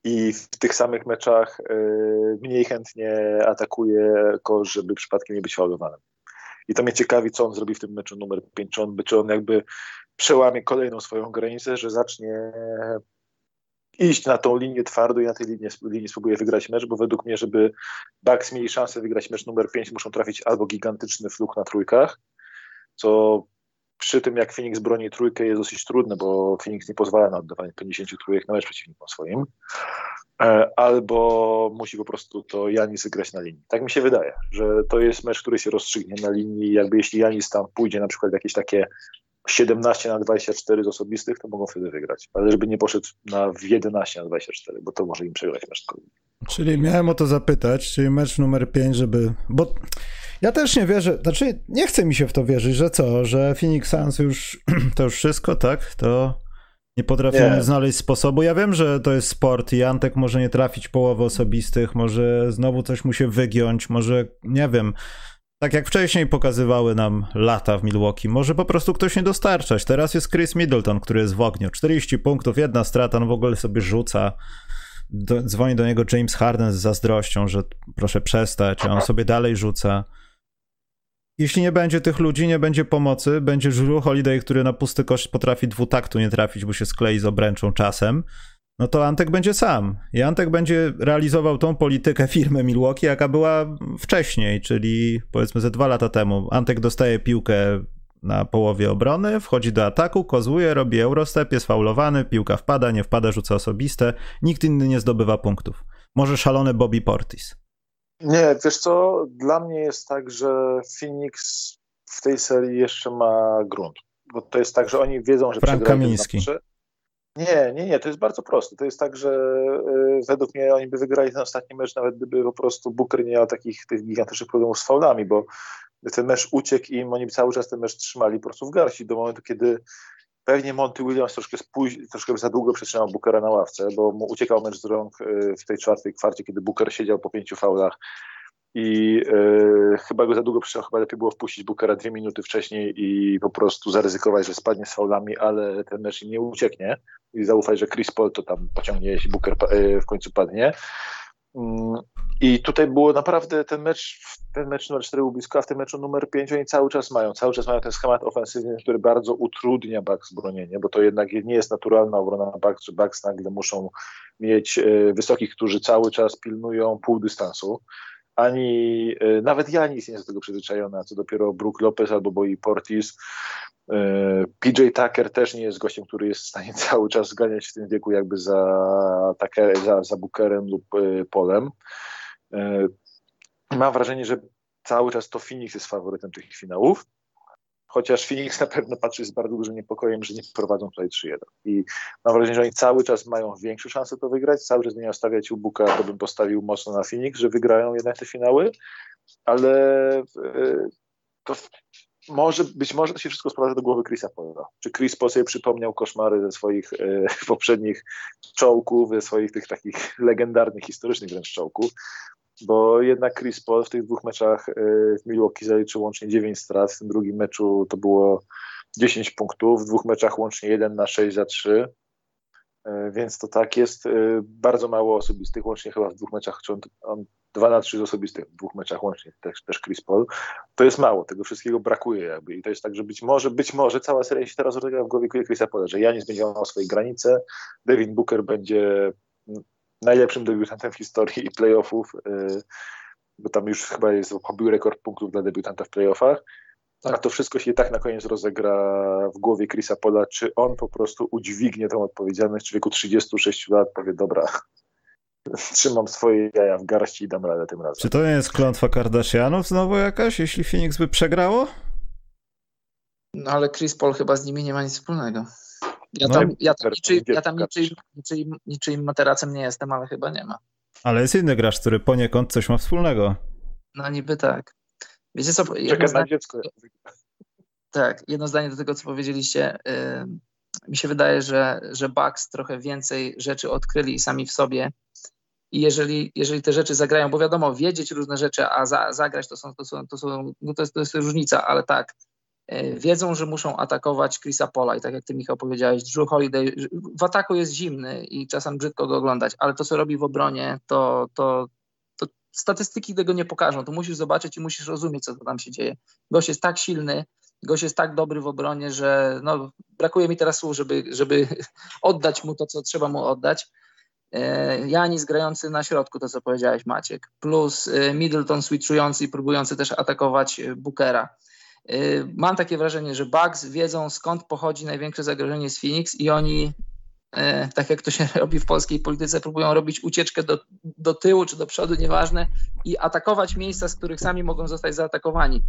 S2: I w tych samych meczach e, mniej chętnie atakuje kosz, żeby przypadkiem nie być faulowanym. I to mnie ciekawi, co on zrobi w tym meczu numer 5. Czy on, czy on jakby przełamie kolejną swoją granicę, że zacznie iść na tą linię twardą i na tej linii, linii spróbuje wygrać mecz, bo według mnie, żeby Bucks mieli szansę wygrać mecz numer 5, muszą trafić albo gigantyczny fluk na trójkach, co przy tym jak Phoenix broni trójkę jest dosyć trudne, bo Phoenix nie pozwala na oddawanie 50 trójek na mecz przeciwnikom swoim, e, albo musi po prostu to Janis grać na linii. Tak mi się wydaje, że to jest mecz, który się rozstrzygnie na linii, jakby jeśli Janis tam pójdzie na przykład jakieś takie 17 na 24 z osobistych, to mogą wtedy wygrać. Ale żeby nie poszedł na 11 na 24, bo to może im przegrać mecz.
S1: Czyli miałem o to zapytać, czyli mecz numer 5, żeby... Bo ja też nie wierzę, znaczy nie chce mi się w to wierzyć, że co, że Phoenix Suns już to już wszystko, tak? To nie potrafimy nie. znaleźć sposobu. Ja wiem, że to jest sport i Antek może nie trafić połowy osobistych, może znowu coś mu się wygiąć, może nie wiem. Tak jak wcześniej pokazywały nam lata w Milwaukee, może po prostu ktoś nie dostarczać. Teraz jest Chris Middleton, który jest w ogniu. 40 punktów, jedna strata, on w ogóle sobie rzuca. Do, dzwoni do niego James Harden z zazdrością, że proszę przestać, a on sobie dalej rzuca. Jeśli nie będzie tych ludzi, nie będzie pomocy, będzie Drew Holiday, który na pusty kosz potrafi dwutaktu nie trafić, bo się sklei z obręczą czasem, no to Antek będzie sam. I Antek będzie realizował tą politykę firmy Milwaukee, jaka była wcześniej, czyli powiedzmy ze dwa lata temu. Antek dostaje piłkę na połowie obrony, wchodzi do ataku, kozłuje, robi eurostep, jest faulowany, piłka wpada, nie wpada, rzuca osobiste, nikt inny nie zdobywa punktów. Może szalony Bobby Portis.
S2: Nie, wiesz co, dla mnie jest tak, że Phoenix w tej serii jeszcze ma grunt. Bo to jest tak, że oni wiedzą, że
S1: Frank Kamiński.
S2: Nie, nie, nie, to jest bardzo proste. To jest tak, że y, według mnie oni by wygrali ten ostatni mecz, nawet gdyby po prostu Booker nie miał takich tych gigantycznych problemów z faulami, bo ten mecz uciekł im, oni cały czas ten mecz trzymali po prostu w garści do momentu, kiedy pewnie Monty Williams troszkę, spóź, troszkę za długo przetrzymał Bookera na ławce, bo mu uciekał mecz z rąk w tej czwartej kwarcie, kiedy Booker siedział po pięciu faulach i e, chyba go za długo przyszło, chyba lepiej było wpuścić Bookera dwie minuty wcześniej i po prostu zaryzykować, że spadnie z faulami, ale ten mecz nie ucieknie i zaufać, że Chris Paul to tam pociągnie, jeśli Booker e, w końcu padnie. Mm, I tutaj było naprawdę ten mecz, ten mecz numer 4 był blisko, a w tym meczu numer 5 oni cały czas mają, cały czas mają ten schemat ofensywny, który bardzo utrudnia Bucks bronienie, bo to jednak nie jest naturalna obrona Bucks, Bucks nagle muszą mieć e, wysokich, którzy cały czas pilnują pół dystansu ani e, nawet ja nie jest do tego przyzwyczajony, a co dopiero Brook Lopez albo Boi Portis. E, PJ Tucker też nie jest gościem, który jest w stanie cały czas zganiać w tym wieku jakby za, Tucker, za, za Bookerem lub e, Polem. Mam wrażenie, że cały czas to Phoenix jest faworytem tych finałów chociaż Phoenix na pewno patrzy z bardzo dużym niepokojem, że nie prowadzą tutaj 3-1. I mam wrażenie, że oni cały czas mają większe szanse to wygrać, cały czas będą stawiać u Buka, to bym postawił mocno na Phoenix, że wygrają jednak te finały, ale e, to może, być może to się wszystko sprowadza do głowy Chrisa Paula. Czy Chris Paul sobie przypomniał koszmary ze swoich e, poprzednich czołków, ze swoich tych takich legendarnych, historycznych wręcz czołków, bo jednak Chris Paul w tych dwóch meczach y, w Milwaukee zaliczył łącznie 9 strat, w tym drugim meczu to było 10 punktów, w dwóch meczach łącznie 1 na 6 za 3, y, więc to tak jest y, bardzo mało osobistych, łącznie chyba w dwóch meczach, on, on 2 na 3 z osobistych, w dwóch meczach łącznie też, też Chris Paul, to jest mało, tego wszystkiego brakuje jakby i to jest tak, że być może, być może cała seria się teraz rozegra w głowie Chrisa Paula, że Janis będzie miał swoje granice, Devin Booker będzie najlepszym debiutantem w historii playoffów, y, bo tam już chyba jest pobił rekord punktów dla debiutanta w playoffach. Tak. A to wszystko się tak na koniec rozegra w głowie Chrisa Pola, czy on po prostu udźwignie tą odpowiedzialność w wieku 36 lat, powie dobra, trzymam swoje jaja w garści i dam radę tym razem.
S1: Czy to nie jest klątwa Kardashianów znowu jakaś, jeśli Phoenix by przegrało?
S3: No ale Chris Paul chyba z nimi nie ma nic wspólnego. Ja tam, no ja tam, niczyim, ja tam niczyim, niczyim, niczyim materacem nie jestem, ale chyba nie ma.
S1: Ale jest inny gracz, który poniekąd coś ma wspólnego.
S3: No niby tak. Wiecie co?
S2: Zdanie, na dziecko.
S3: Tak, jedno zdanie do tego, co powiedzieliście. Yy, mi się wydaje, że, że Bucks trochę więcej rzeczy odkryli sami w sobie. I jeżeli, jeżeli te rzeczy zagrają, bo wiadomo, wiedzieć różne rzeczy, a za, zagrać to są, to są, to są no to jest, to jest różnica, ale tak, wiedzą, że muszą atakować Chrisa Pola i tak jak ty Michał powiedziałeś, Drew Holiday w ataku jest zimny i czasem brzydko go oglądać, ale to co robi w obronie, to, to, to statystyki tego nie pokażą, to musisz zobaczyć i musisz rozumieć, co tam się dzieje. Gość jest tak silny, gość jest tak dobry w obronie, że no, brakuje mi teraz słów, żeby, żeby oddać mu to, co trzeba mu oddać. E, Janis grający na środku, to co powiedziałeś Maciek, plus e, Middleton switchujący i próbujący też atakować Bookera. Y, mam takie wrażenie, że Bugs wiedzą skąd pochodzi największe zagrożenie z Phoenix i oni, y, tak jak to się robi w polskiej polityce, próbują robić ucieczkę do, do tyłu czy do przodu, nieważne, i atakować miejsca, z których sami mogą zostać zaatakowani.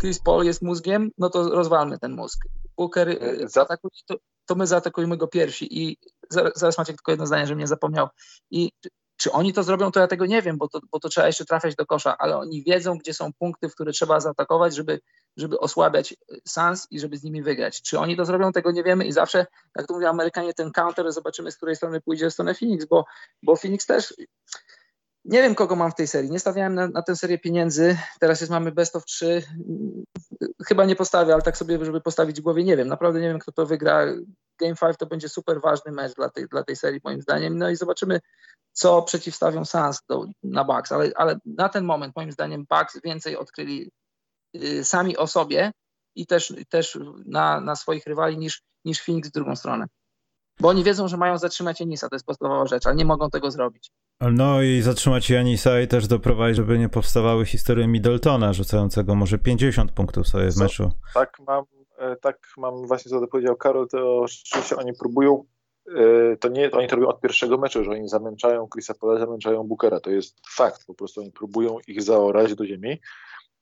S3: Chris Paul jest mózgiem, no to rozwalmy ten mózg. Booker y, zaatakuje, to, to my zaatakujmy go pierwsi i zaraz, zaraz macie tylko jedno zdanie, żebym nie zapomniał. I czy oni to zrobią, to ja tego nie wiem, bo to, bo to trzeba jeszcze trafiać do kosza, ale oni wiedzą, gdzie są punkty, w które trzeba zaatakować, żeby, żeby osłabiać Sans i żeby z nimi wygrać. Czy oni to zrobią, tego nie wiemy i zawsze, jak to mówią Amerykanie, ten counter, zobaczymy, z której strony pójdzie w stronę Phoenix, bo, bo Phoenix też nie wiem, kogo mam w tej serii. Nie stawiałem na, na tę serię pieniędzy. Teraz jest mamy best of 3. Chyba nie postawię, ale tak sobie, żeby postawić w głowie, nie wiem. Naprawdę nie wiem, kto to wygra. Game 5 to będzie super ważny mecz dla tej, dla tej serii, moim zdaniem. No i zobaczymy, co przeciwstawią Suns do, na Bucks. Ale, ale na ten moment, moim zdaniem, Bucks więcej odkryli y, sami o sobie i też, też na, na swoich rywali niż, niż Phoenix w drugą stronę. Bo oni wiedzą, że mają zatrzymać Janisa, to jest podstawowa rzecz, ale nie mogą tego zrobić.
S1: No i zatrzymać Janisa i też doprowadzić, żeby nie powstawały historie Middletona rzucającego może 50 punktów sobie w meczu.
S2: Tak mam, tak mam właśnie co powiedział Karol, to rzeczywiście oni próbują e, to nie, oni to robią od pierwszego meczu, że oni zamęczają Chrisa Paula, zamęczają Bookera. To jest fakt, po prostu oni próbują ich zaorać do ziemi.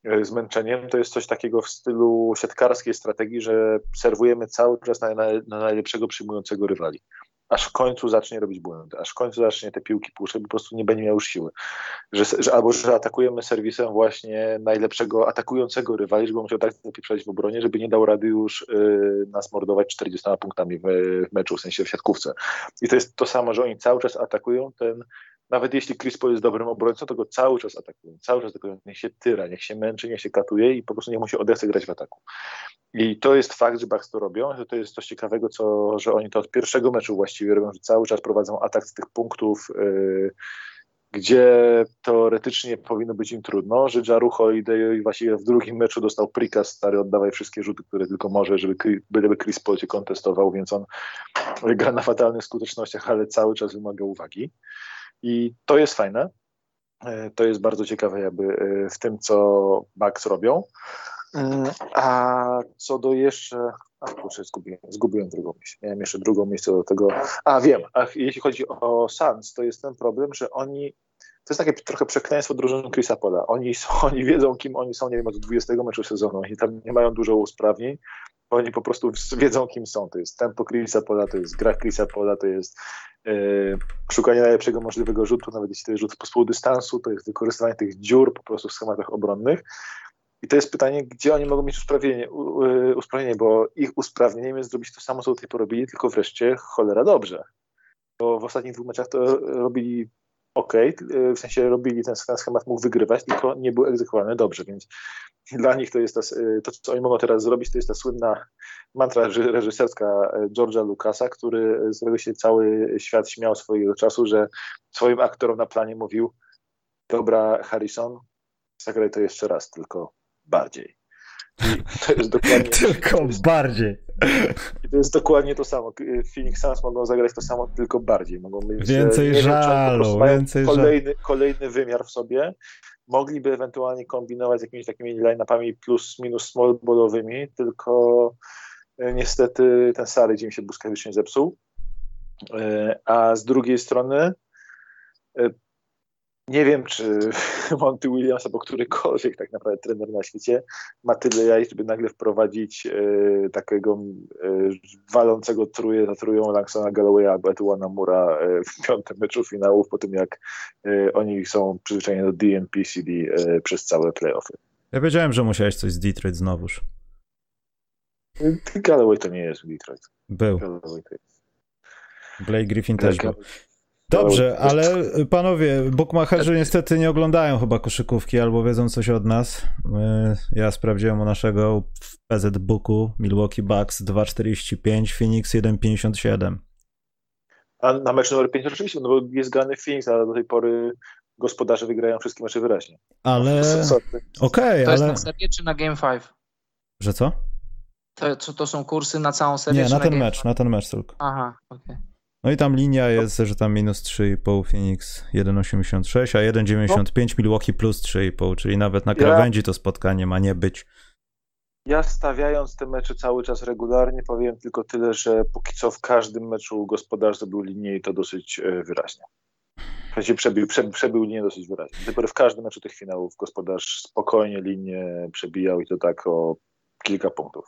S2: E, zmęczeniem, to jest coś takiego w stylu siatkarskiej strategii, że serwujemy cały czas na, na, na najlepszego przyjmującego rywali. Aż w końcu zacznie robić błędy, aż w końcu zacznie te piłki puszczać, po prostu nie będzie miał już siły. Że, że, albo że atakujemy serwisem właśnie najlepszego atakującego rywali, żeby musiał tak zapieprzać w obronie, żeby nie dał rady już y, nas mordować 40 punktami w, w meczu, w sensie w siatkówce. I to jest to samo, że oni cały czas atakują ten nawet jeśli Chris Paul jest dobrym obrońcą, to go cały czas atakują, cały czas atakują, niech się tyra, niech się męczy, niech się katuje i po prostu nie musi odechce grać w ataku. I to jest fakt, że Bucks to robią, że to jest coś ciekawego, co, że oni to od pierwszego meczu właściwie robią, że cały czas prowadzą atak z tych punktów, yy, gdzie teoretycznie powinno być im trudno, że Jaru Holiday właściwie w drugim meczu dostał prikaz, stary, oddawaj wszystkie rzuty, które tylko może, żeby, byleby Chris Paul cię kontestował, więc on gra na fatalnych skutecznościach, ale cały czas wymaga uwagi. I to jest fajne. E, to jest bardzo ciekawe jakby e, w tym, co Bugs robią. Mm, a co do jeszcze. A kurczę, zgubiłem, zgubiłem drugą myśl. Miałem jeszcze drugą miejsce do tego. A wiem, a jeśli chodzi o Suns, to jest ten problem, że oni. To jest takie trochę przekleństwo drużyny Chrisa Pola. Oni, są, oni wiedzą, kim oni są, nie wiem, od 20 meczu sezonu. Oni tam nie mają dużo usprawnień. Oni po prostu wiedzą, kim są. To jest tempo Chrisa Pola, to jest gra Chrisa Pola, to jest Yy, szukanie najlepszego możliwego rzutu, nawet jeśli to jest rzut z półdystansu, to jest wykorzystywanie tych dziur po prostu w schematach obronnych. I to jest pytanie, gdzie oni mogą mieć usprawnienie, usprawnienie bo ich usprawnieniem jest zrobić to samo, co do tej pory robili, tylko wreszcie cholera dobrze. Bo w ostatnich dwóch meczach to robili ok, w sensie robili ten, ten schemat mógł wygrywać, tylko nie był egzekwowany dobrze, więc dla nich to jest ta, to, co oni mogą teraz zrobić, to jest ta słynna mantra reżyserska e, George'a Lucasa, który, z którego się cały świat śmiał swojego czasu, że swoim aktorom na planie mówił dobra Harrison, zagraj to jeszcze raz, tylko bardziej.
S1: I to jest dokładnie... tylko bardziej.
S2: I to jest dokładnie to samo. Phoenix Suns mogą zagrać to samo, tylko bardziej. Mogą
S1: mieć więcej nie żalu, wiem, więcej
S2: kolejny, żalu. kolejny wymiar w sobie. Mogliby ewentualnie kombinować z jakimiś takimi line-upami plus minus small ballowymi, tylko e, niestety ten Sary dzień się błyskawicznie zepsuł. E, a z drugiej strony e, nie wiem, czy Monty Williams albo którykolwiek tak naprawdę trener na świecie ma tyle jaj, żeby nagle wprowadzić e, takiego e, walącego truje za trują Langsona Gallowaya albo Etuana Mura e, w piątym meczu finałów, po tym jak oni są przyzwyczajeni do DNP-CD e, przez całe playoffy.
S1: Ja wiedziałem, że musiałeś coś z Detroit znowuż.
S2: Galloway to nie jest Detroit.
S1: Był. Blake Griffin też był. Dobrze, ale panowie, bookmacherzy niestety nie oglądają chyba koszykówki albo wiedzą coś od nas. Ja sprawdziłem u naszego w PZ Booku Milwaukee Bucks 2,45, Phoenix 1,57.
S2: A na mecz numer 5 oczywiście, no bo jest grany Phoenix, ale do tej pory gospodarze wygrają wszystkie mecze wyraźnie.
S1: Ale... Okej, okay,
S3: to
S1: ale...
S3: jest na serię czy na Game 5?
S1: Że co?
S3: To, to są kursy na całą serię?
S1: Nie, na ten
S3: na
S1: mecz, na ten mecz tylko.
S3: Aha, okej. Okay.
S1: No i tam linia jest, że tam minus 3,5 Phoenix 1,86, a 1,95 Milwaukee plus 3,5, czyli nawet na krawędzi to spotkanie ma nie być.
S2: Ja stawiając te mecze cały czas regularnie powiem tylko tyle, że póki co w każdym meczu gospodarz zrobił linię i to dosyć e, wyraźnie. W sensie przebił, przebił, przebił linię dosyć wyraźnie. Dopiero w każdym meczu tych finałów gospodarz spokojnie linię przebijał i to tak o kilka punktów.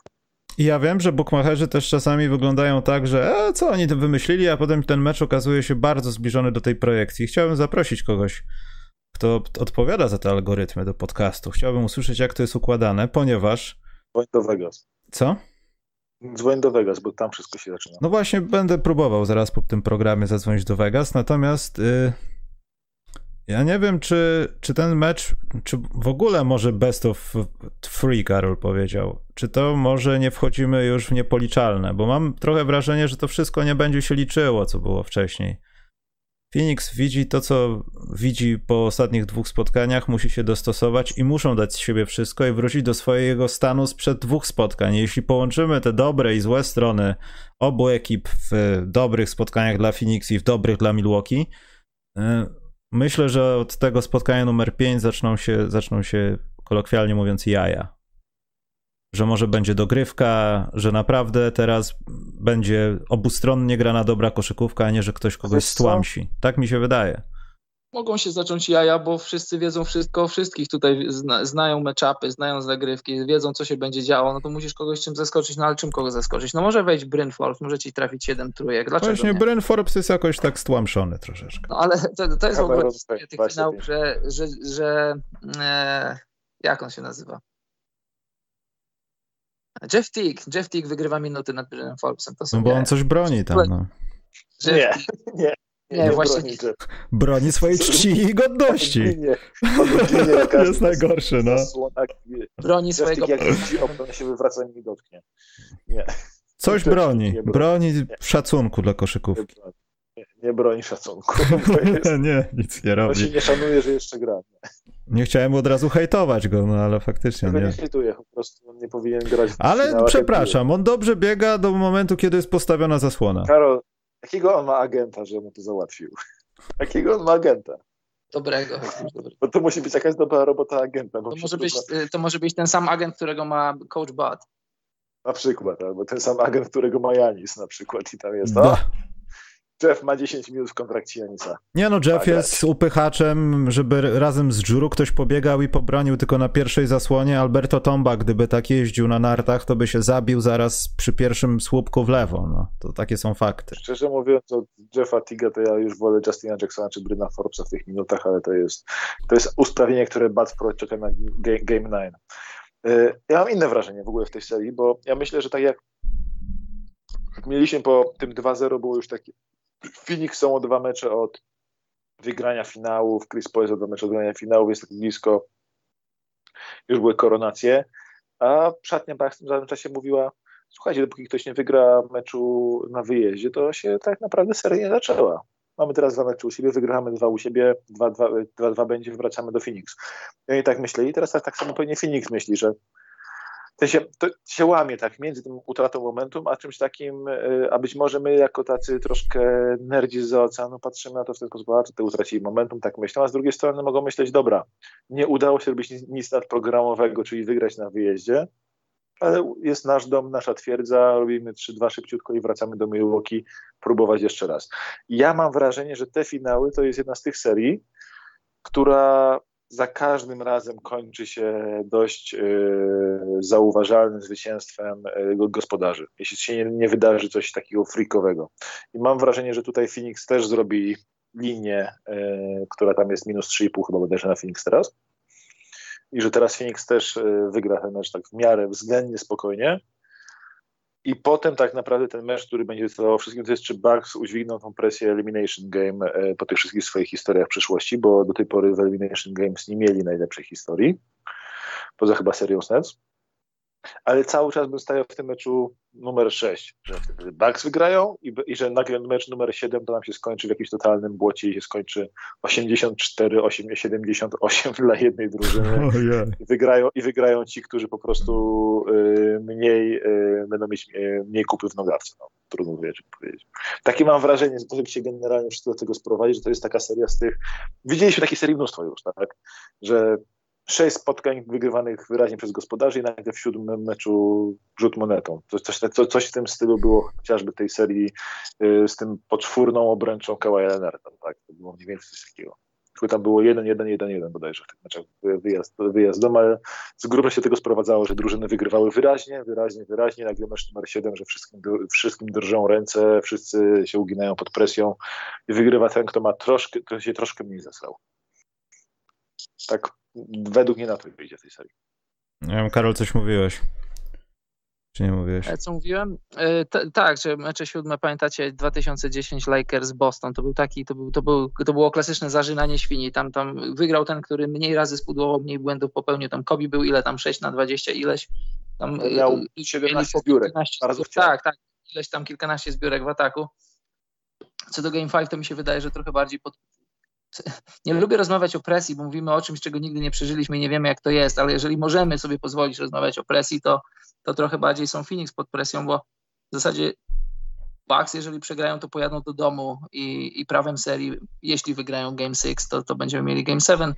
S1: I ja wiem, że bookmacherzy też czasami wyglądają tak, że e, co oni to wymyślili, a potem ten mecz okazuje się bardzo zbliżony do tej projekcji. Chciałbym zaprosić kogoś, kto odpowiada za te algorytmy do podcastu. Chciałbym usłyszeć, jak to jest układane, ponieważ...
S2: Dzwoń do Vegas.
S1: Co?
S2: Dzwoń do Vegas, bo tam wszystko się zaczyna.
S1: No właśnie, będę próbował zaraz po tym programie zadzwonić do Vegas, natomiast... Yy ja nie wiem, czy, czy ten mecz, czy w ogóle może best of three, Karol powiedział. Czy to może nie wchodzimy już w niepoliczalne, bo mam trochę wrażenie, że to wszystko nie będzie się liczyło, co było wcześniej. Phoenix widzi to, co widzi po ostatnich dwóch spotkaniach, musi się dostosować i muszą dać z siebie wszystko i wrócić do swojego stanu sprzed dwóch spotkań. Jeśli połączymy te dobre i złe strony obu ekip w dobrych spotkaniach dla Phoenix i w dobrych dla Milwaukee, y, Myślę, że od tego spotkania numer 5 zaczną się, zaczną się kolokwialnie mówiąc jaja. Że może będzie dogrywka, że naprawdę teraz będzie obustronnie grana dobra koszykówka, a nie, że ktoś kogoś stłamsi. Tak mi się wydaje.
S3: Mogą się zacząć jaja, bo wszyscy wiedzą wszystko o wszystkich. Tutaj zna, znają meczapy, znają zagrywki, wiedzą, co się będzie działo. No to musisz kogoś czym zaskoczyć, no ale czym kogo zaskoczyć? No może wejść Bryn Forbes, może ci trafić 7 trójek. Dlaczego
S1: Właśnie
S3: nie?
S1: Bryn Forbes jest jakoś tak stłamszony troszeczkę.
S3: No ale to, to jest w ogóle historia tych finałów, że, że, że e, jak on się nazywa? Jeff Teague. Jeff Teague wygrywa minuty nad Brynem Forbesem. To są
S1: No bo on coś broni tam, no.
S3: Jeff
S2: Nie,
S3: Teague-
S2: nie.
S3: Nie, właśnie
S2: broni.
S1: Broni swojej czci i godności.
S2: Nie, on ginie na każdym
S1: Jest najgorszy, no.
S3: broni swojego
S2: jak widzi okno, on się wywraca i nie dotknie. Nie,
S1: Coś broni.
S2: nie broni.
S1: Szacunku dla koszykówki.
S2: nie broni. Nie, nie broni szacunku. Jest,
S1: Nie, nic nie
S2: on się
S1: robi.
S2: nie szanuje, że jeszcze gra.
S1: Nie chciałem od razu hejtować go, no ale faktycznie
S2: Tego nie
S1: nie.
S2: hejtuje, po prostu on nie powinien grać w
S1: Ale
S2: finałach
S1: przepraszam, on dobrze biega do momentu, kiedy jest postawiona zasłona.
S2: Karol, jakiego on ma agenta, że mu to załatwił? Jakiego on ma agenta?
S3: dobrego. dobrego.
S2: Bo to musi być jakaś dobra robota agenta.
S3: To, może być, to może być ten sam agent, którego ma coach Bud.
S2: Na przykład, albo ten sam agent, którego ma Janis na przykład i tam jest.
S1: Da.
S2: Jeff ma 10 minut w kontrakcie Janisa.
S1: Nie no, Jeff
S2: Tak,
S1: jest upychaczem, żeby razem z Juru ktoś pobiegał i pobronił tylko na pierwszej zasłonie. Alberto Tomba, gdyby tak jeździł na nartach, to by się zabił zaraz przy pierwszym słupku w lewo. No, to takie są fakty.
S2: Szczerze mówiąc, od Jeffa Tiga to ja już wolę Justina Jacksona czy Bryna Forbesa w tych minutach, ale to jest, to jest usprawienie, które Bad Pro czeka na Ga- Game 9. Y, Ja mam inne wrażenie w ogóle w tej serii, bo ja myślę, że tak jak jak mieliśmy po tym 2-0 było już takie Phoenix są o dwa mecze od wygrania finałów, Chris Paul jest o dwa mecze od wygrania finałów, jest tak blisko, już były koronacje, a szatnia Bucks w tym samym czasie mówiła, słuchajcie, dopóki ktoś nie wygra meczu na wyjeździe, to się tak naprawdę seria nie zaczęła. Mamy teraz dwa mecze u siebie, wygramy dwa u siebie, dwa, dwa, dwa, dwa będzie, wracamy do Phoenix. I oni tak myśleli teraz tak, tak samo pewnie Phoenix myśli, że to się, to się łamie tak między tym utratą momentum, a czymś takim, y, a być może my jako tacy troszkę nerdzi z oceanu patrzymy na to w ten sposób, a to utracili momentum, tak myślą, a z drugiej strony mogą myśleć, dobra, nie udało się robić nic, nic nadprogramowego, czyli wygrać na wyjeździe, ale jest nasz dom, nasza twierdza, robimy 3-2 szybciutko i wracamy do Milwaukee próbować jeszcze raz. Ja mam wrażenie, że te finały to jest jedna z tych serii, która za każdym razem kończy się dość yy, zauważalnym zwycięstwem yy, gospodarzy, jeśli się nie, wydarzy coś takiego freakowego. I mam wrażenie, że tutaj Phoenix też zrobi linię, yy, która tam jest minus 3,5 chyba bodajże na Phoenix teraz. I że teraz Phoenix też wygra ten mecz tak w miarę względnie spokojnie. I potem tak naprawdę ten mecz, który będzie decydował wszystkim, to jest czy Bucks udźwigną tą presję Elimination Game e, po tych wszystkich swoich historiach w przyszłości, bo do tej pory w Elimination Games nie mieli najlepszej historii, poza chyba serią Nets. Ale cały czas bym stawiał w tym meczu numer 6, że wtedy Bucks wygrają i, i że nagle mecz numer 7 to nam się skończy w jakimś totalnym błocie i się skończy 84, 8, 78 dla jednej drużyny
S1: Ojej.
S2: i wygrają, i wygrają ci, którzy po prostu y, mniej y, będą mieć y, mniej kupy w nogawce. No, trudno wiedzieć, powiedzieć. Takie mam wrażenie, że to żeby się generalnie wszyscy do tego sprowadzić, że to jest taka seria z tych. Widzieliśmy takiej serii mnóstwo już, tak? Że sześć spotkań wygrywanych wyraźnie przez gospodarzy i nagle w siódmym meczu rzut monetą. Coś, coś, coś, w tym stylu było chociażby tej serii y, z tym poczwórną obręczą Kawaja Leonarda, tak? To było mniej więcej coś takiego. Tylko tam było 1-1-1-1 bodajże w tych meczach wyjazd, wyjazd dom, ale z grubsza się tego sprowadzało, że drużyny wygrywały wyraźnie, wyraźnie, wyraźnie, nagle mecz numer 7, że wszystkim, wszystkim drżą ręce, wszyscy się uginają pod presją i wygrywa ten, kto ma troszkę, kto się troszkę mniej zesrał. Tak według mnie na to wyjdzie w tej serii.
S1: Nie wiem, Karol, coś mówiłeś. Czy nie mówiłeś?
S3: E, Co mówiłem? E, t- tak, że mecze siódme, pamiętacie 2010 Lakers Boston, to był taki, to, był, to, był, to było klasyczne zażynanie świni, tam, tam wygrał ten, który mniej razy spudłował, mniej błędów popełnił, tam Kobe był ile tam 6 na 20 ileś, tam
S2: Miał
S3: e,
S2: 17
S3: mieli
S2: zbiórek,
S3: kilkanaście
S2: bardzo.
S3: Tak, tak, ileś tam kilkanaście zbiórek w ataku. Co do Game 5, to mi się wydaje, że trochę bardziej pod... Nie lubię rozmawiać o presji, bo mówimy o czymś, czego nigdy nie przeżyliśmy i nie wiemy, jak to jest, ale jeżeli możemy sobie pozwolić rozmawiać o presji, to, to trochę bardziej są Phoenix pod presją, bo w zasadzie Bucks, jeżeli przegrają, to pojadą do domu i, i prawem serii, jeśli wygrają Game 6, to, to będziemy mieli Game 7.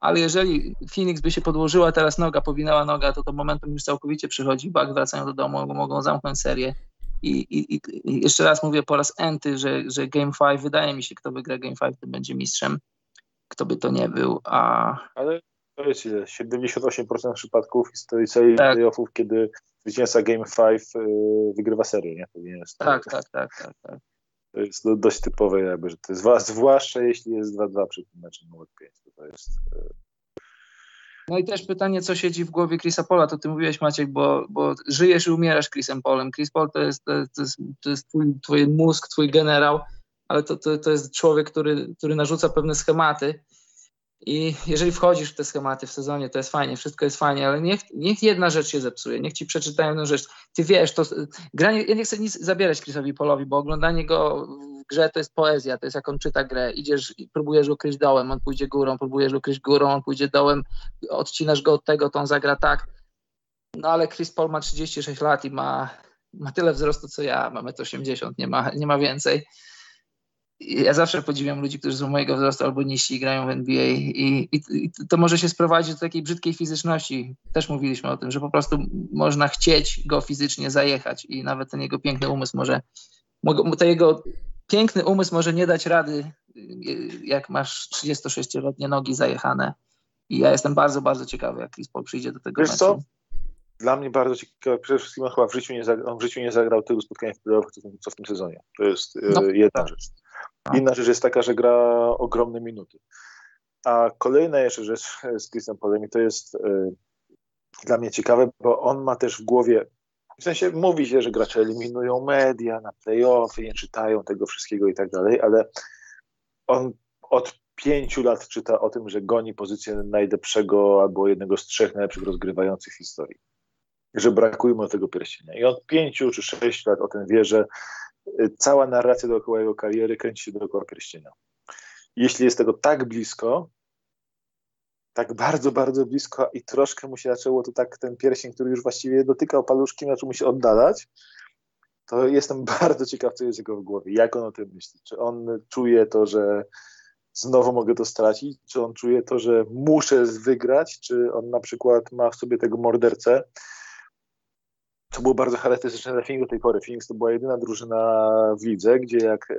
S3: Ale jeżeli Phoenix by się podłożyła teraz noga, powinęła noga, to to momentum już całkowicie przychodzi. Bucks wracają do domu, mogą zamknąć serię. I, i, i jeszcze raz mówię po raz enty, że, że Game 5, wydaje mi się, kto wygra Game 5, to będzie mistrzem. kto by to nie był. A...
S2: Ale to jest 78% przypadków historii serii tak. playoffów, kiedy zwycięzca Game 5 y, wygrywa serię, nie? To nie jest
S3: tak, tak, tak, tak, tak.
S2: To jest dość typowe jakby, że to jest, zwłaszcza jeśli jest 2-2 przy tym meczu numer 5, to, to jest...
S3: No i też pytanie, co siedzi w głowie Chrisa Pola, to ty mówiłeś Maciek, bo, bo żyjesz i umierasz Chrisem Polem. Chris Paul to jest, to jest, to jest twój, twój mózg, twój generał, ale to, to, to jest człowiek, który, który narzuca pewne schematy i jeżeli wchodzisz w te schematy w sezonie, to jest fajnie, wszystko jest fajnie, ale niech, niech jedna rzecz się zepsuje, niech ci przeczytają jedną rzecz. Ty wiesz, to granie, ja nie chcę nic zabierać Chrisowi Polowi, bo oglądanie go grze to jest poezja, to jest jak on czyta grę. Idziesz i próbujesz ukryć dołem, on pójdzie górą, próbujesz ukryć górą, on pójdzie dołem, odcinasz go od tego, to on zagra tak. No ale Chris Paul ma 36 lat i ma, ma tyle wzrostu co ja, mamy 1,80 nie ma, nie ma więcej ja zawsze podziwiam ludzi, którzy są mojego wzrostu albo niżsi grają w NBA i, i, i, to może się sprowadzić do takiej brzydkiej fizyczności. Też mówiliśmy o tym, że po prostu można chcieć go fizycznie zajechać i nawet ten jego piękny umysł może, ten jego piękny umysł może nie dać rady, jak masz 36-letnie nogi zajechane. I ja jestem bardzo, bardzo ciekawy, jak Chris Paul przyjdzie do tego
S2: Wiesz meczu. Co? Dla mnie bardzo ciekawe, przede wszystkim on chyba w życiu nie zagrał, on w życiu nie zagrał tylu spotkań w co w tym sezonie. To jest no, jedna tak. rzecz. Inna rzecz jest taka, że gra ogromne minuty. A kolejna jeszcze rzecz z Chrisem Polemi to jest y, dla mnie ciekawe, bo on ma też w głowie, w sensie mówi się, że gracze eliminują media na playoffy, nie czytają tego wszystkiego i tak dalej, ale on od pięciu lat czyta o tym, że goni pozycję najlepszego albo jednego z trzech najlepszych rozgrywających historii. Że brakuje mu tego pierścienia. I od pięciu czy sześciu lat o tym wie, że cała narracja dookoła jego kariery kręci się dookoła pierścienia. Jeśli jest tego tak blisko, tak bardzo, bardzo blisko i troszkę mu się zaczęło to tak ten pierścień, który już właściwie dotykał paluszki, zaczął mu się oddalać, to jestem bardzo ciekaw, co jest jego w głowie, jak on o tym myśli. Czy on czuje to, że znowu mogę to stracić, czy on czuje to, że muszę wygrać, czy on na przykład ma w sobie tego mordercę, co było bardzo charakterystyczne dla Phoenix do tej pory. Phoenix to była jedyna drużyna w lidze, gdzie jak y,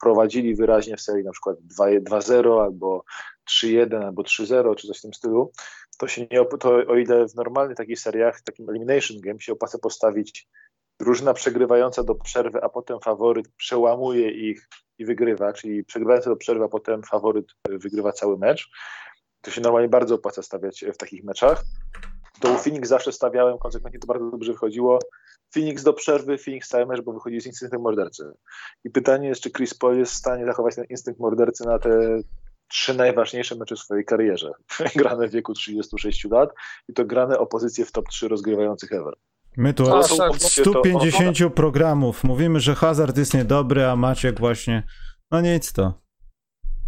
S2: prowadzili wyraźnie w serii na przykład 2-0 albo 3-1 albo 3-0 czy coś w tym stylu, to się nie, to o ile w normalnych takich seriach, takim elimination game się opłaca postawić drużyna przegrywająca do przerwy, a potem faworyt przełamuje ich i wygrywa, czyli przegrywająca do przerwy, a potem faworyt wygrywa cały mecz, to się normalnie bardzo opłaca stawiać w takich meczach to u Phoenix zawsze stawiałem, konsekwentnie to bardzo dobrze wychodziło. Phoenix do przerwy, Phoenix cały mecz, bo wychodzi z instynktem mordercy. I pytanie jest, czy Chris Paul jest w stanie zachować ten instynkt mordercy na te trzy najważniejsze mecze w swojej karierze. grane w wieku 36 lat i to grane o pozycję w top 3 rozgrywających ever.
S1: My tu od 150 programów mówimy, że hazard jest niedobry, a Maciek właśnie, no nic to.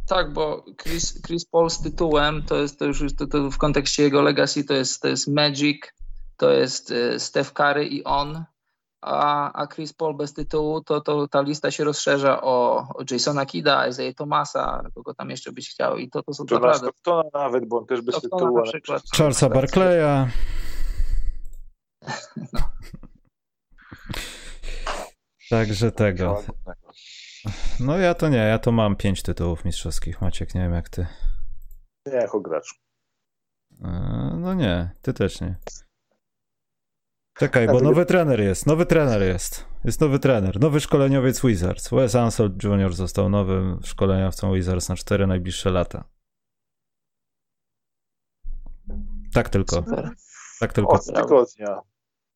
S3: Tak, bo Chris, Chris Paul z tytułem, to jest to już to, to w kontekście jego legacy, to jest, to jest Magic, to jest y, Steph Curry i on, a, a Chris Paul bez tytułu, to, to ta lista się rozszerza o, o Jasona Kida, Isaiah Thomasa, kogo tam jeszcze byś chciał i to, to są
S2: Johna naprawdę... Stocktona nawet, bo on też bez Stocktona tytułu. Na
S1: przykład. Charlesa Barclaya. No. Także tego. No ja to nie, ja to mam pięć tytułów mistrzowskich. Maciek, nie wiem jak ty.
S2: Nie jako gracz.
S1: E, no nie, ty też nie. Czekaj, bo nowy trener jest, nowy trener jest. Jest nowy trener, nowy szkoleniowiec Wizards. Wes Ansel Jr. został nowym szkoleniowcą Wizards na cztery najbliższe lata. Tak tylko. Tak tylko.
S2: Od tygodnia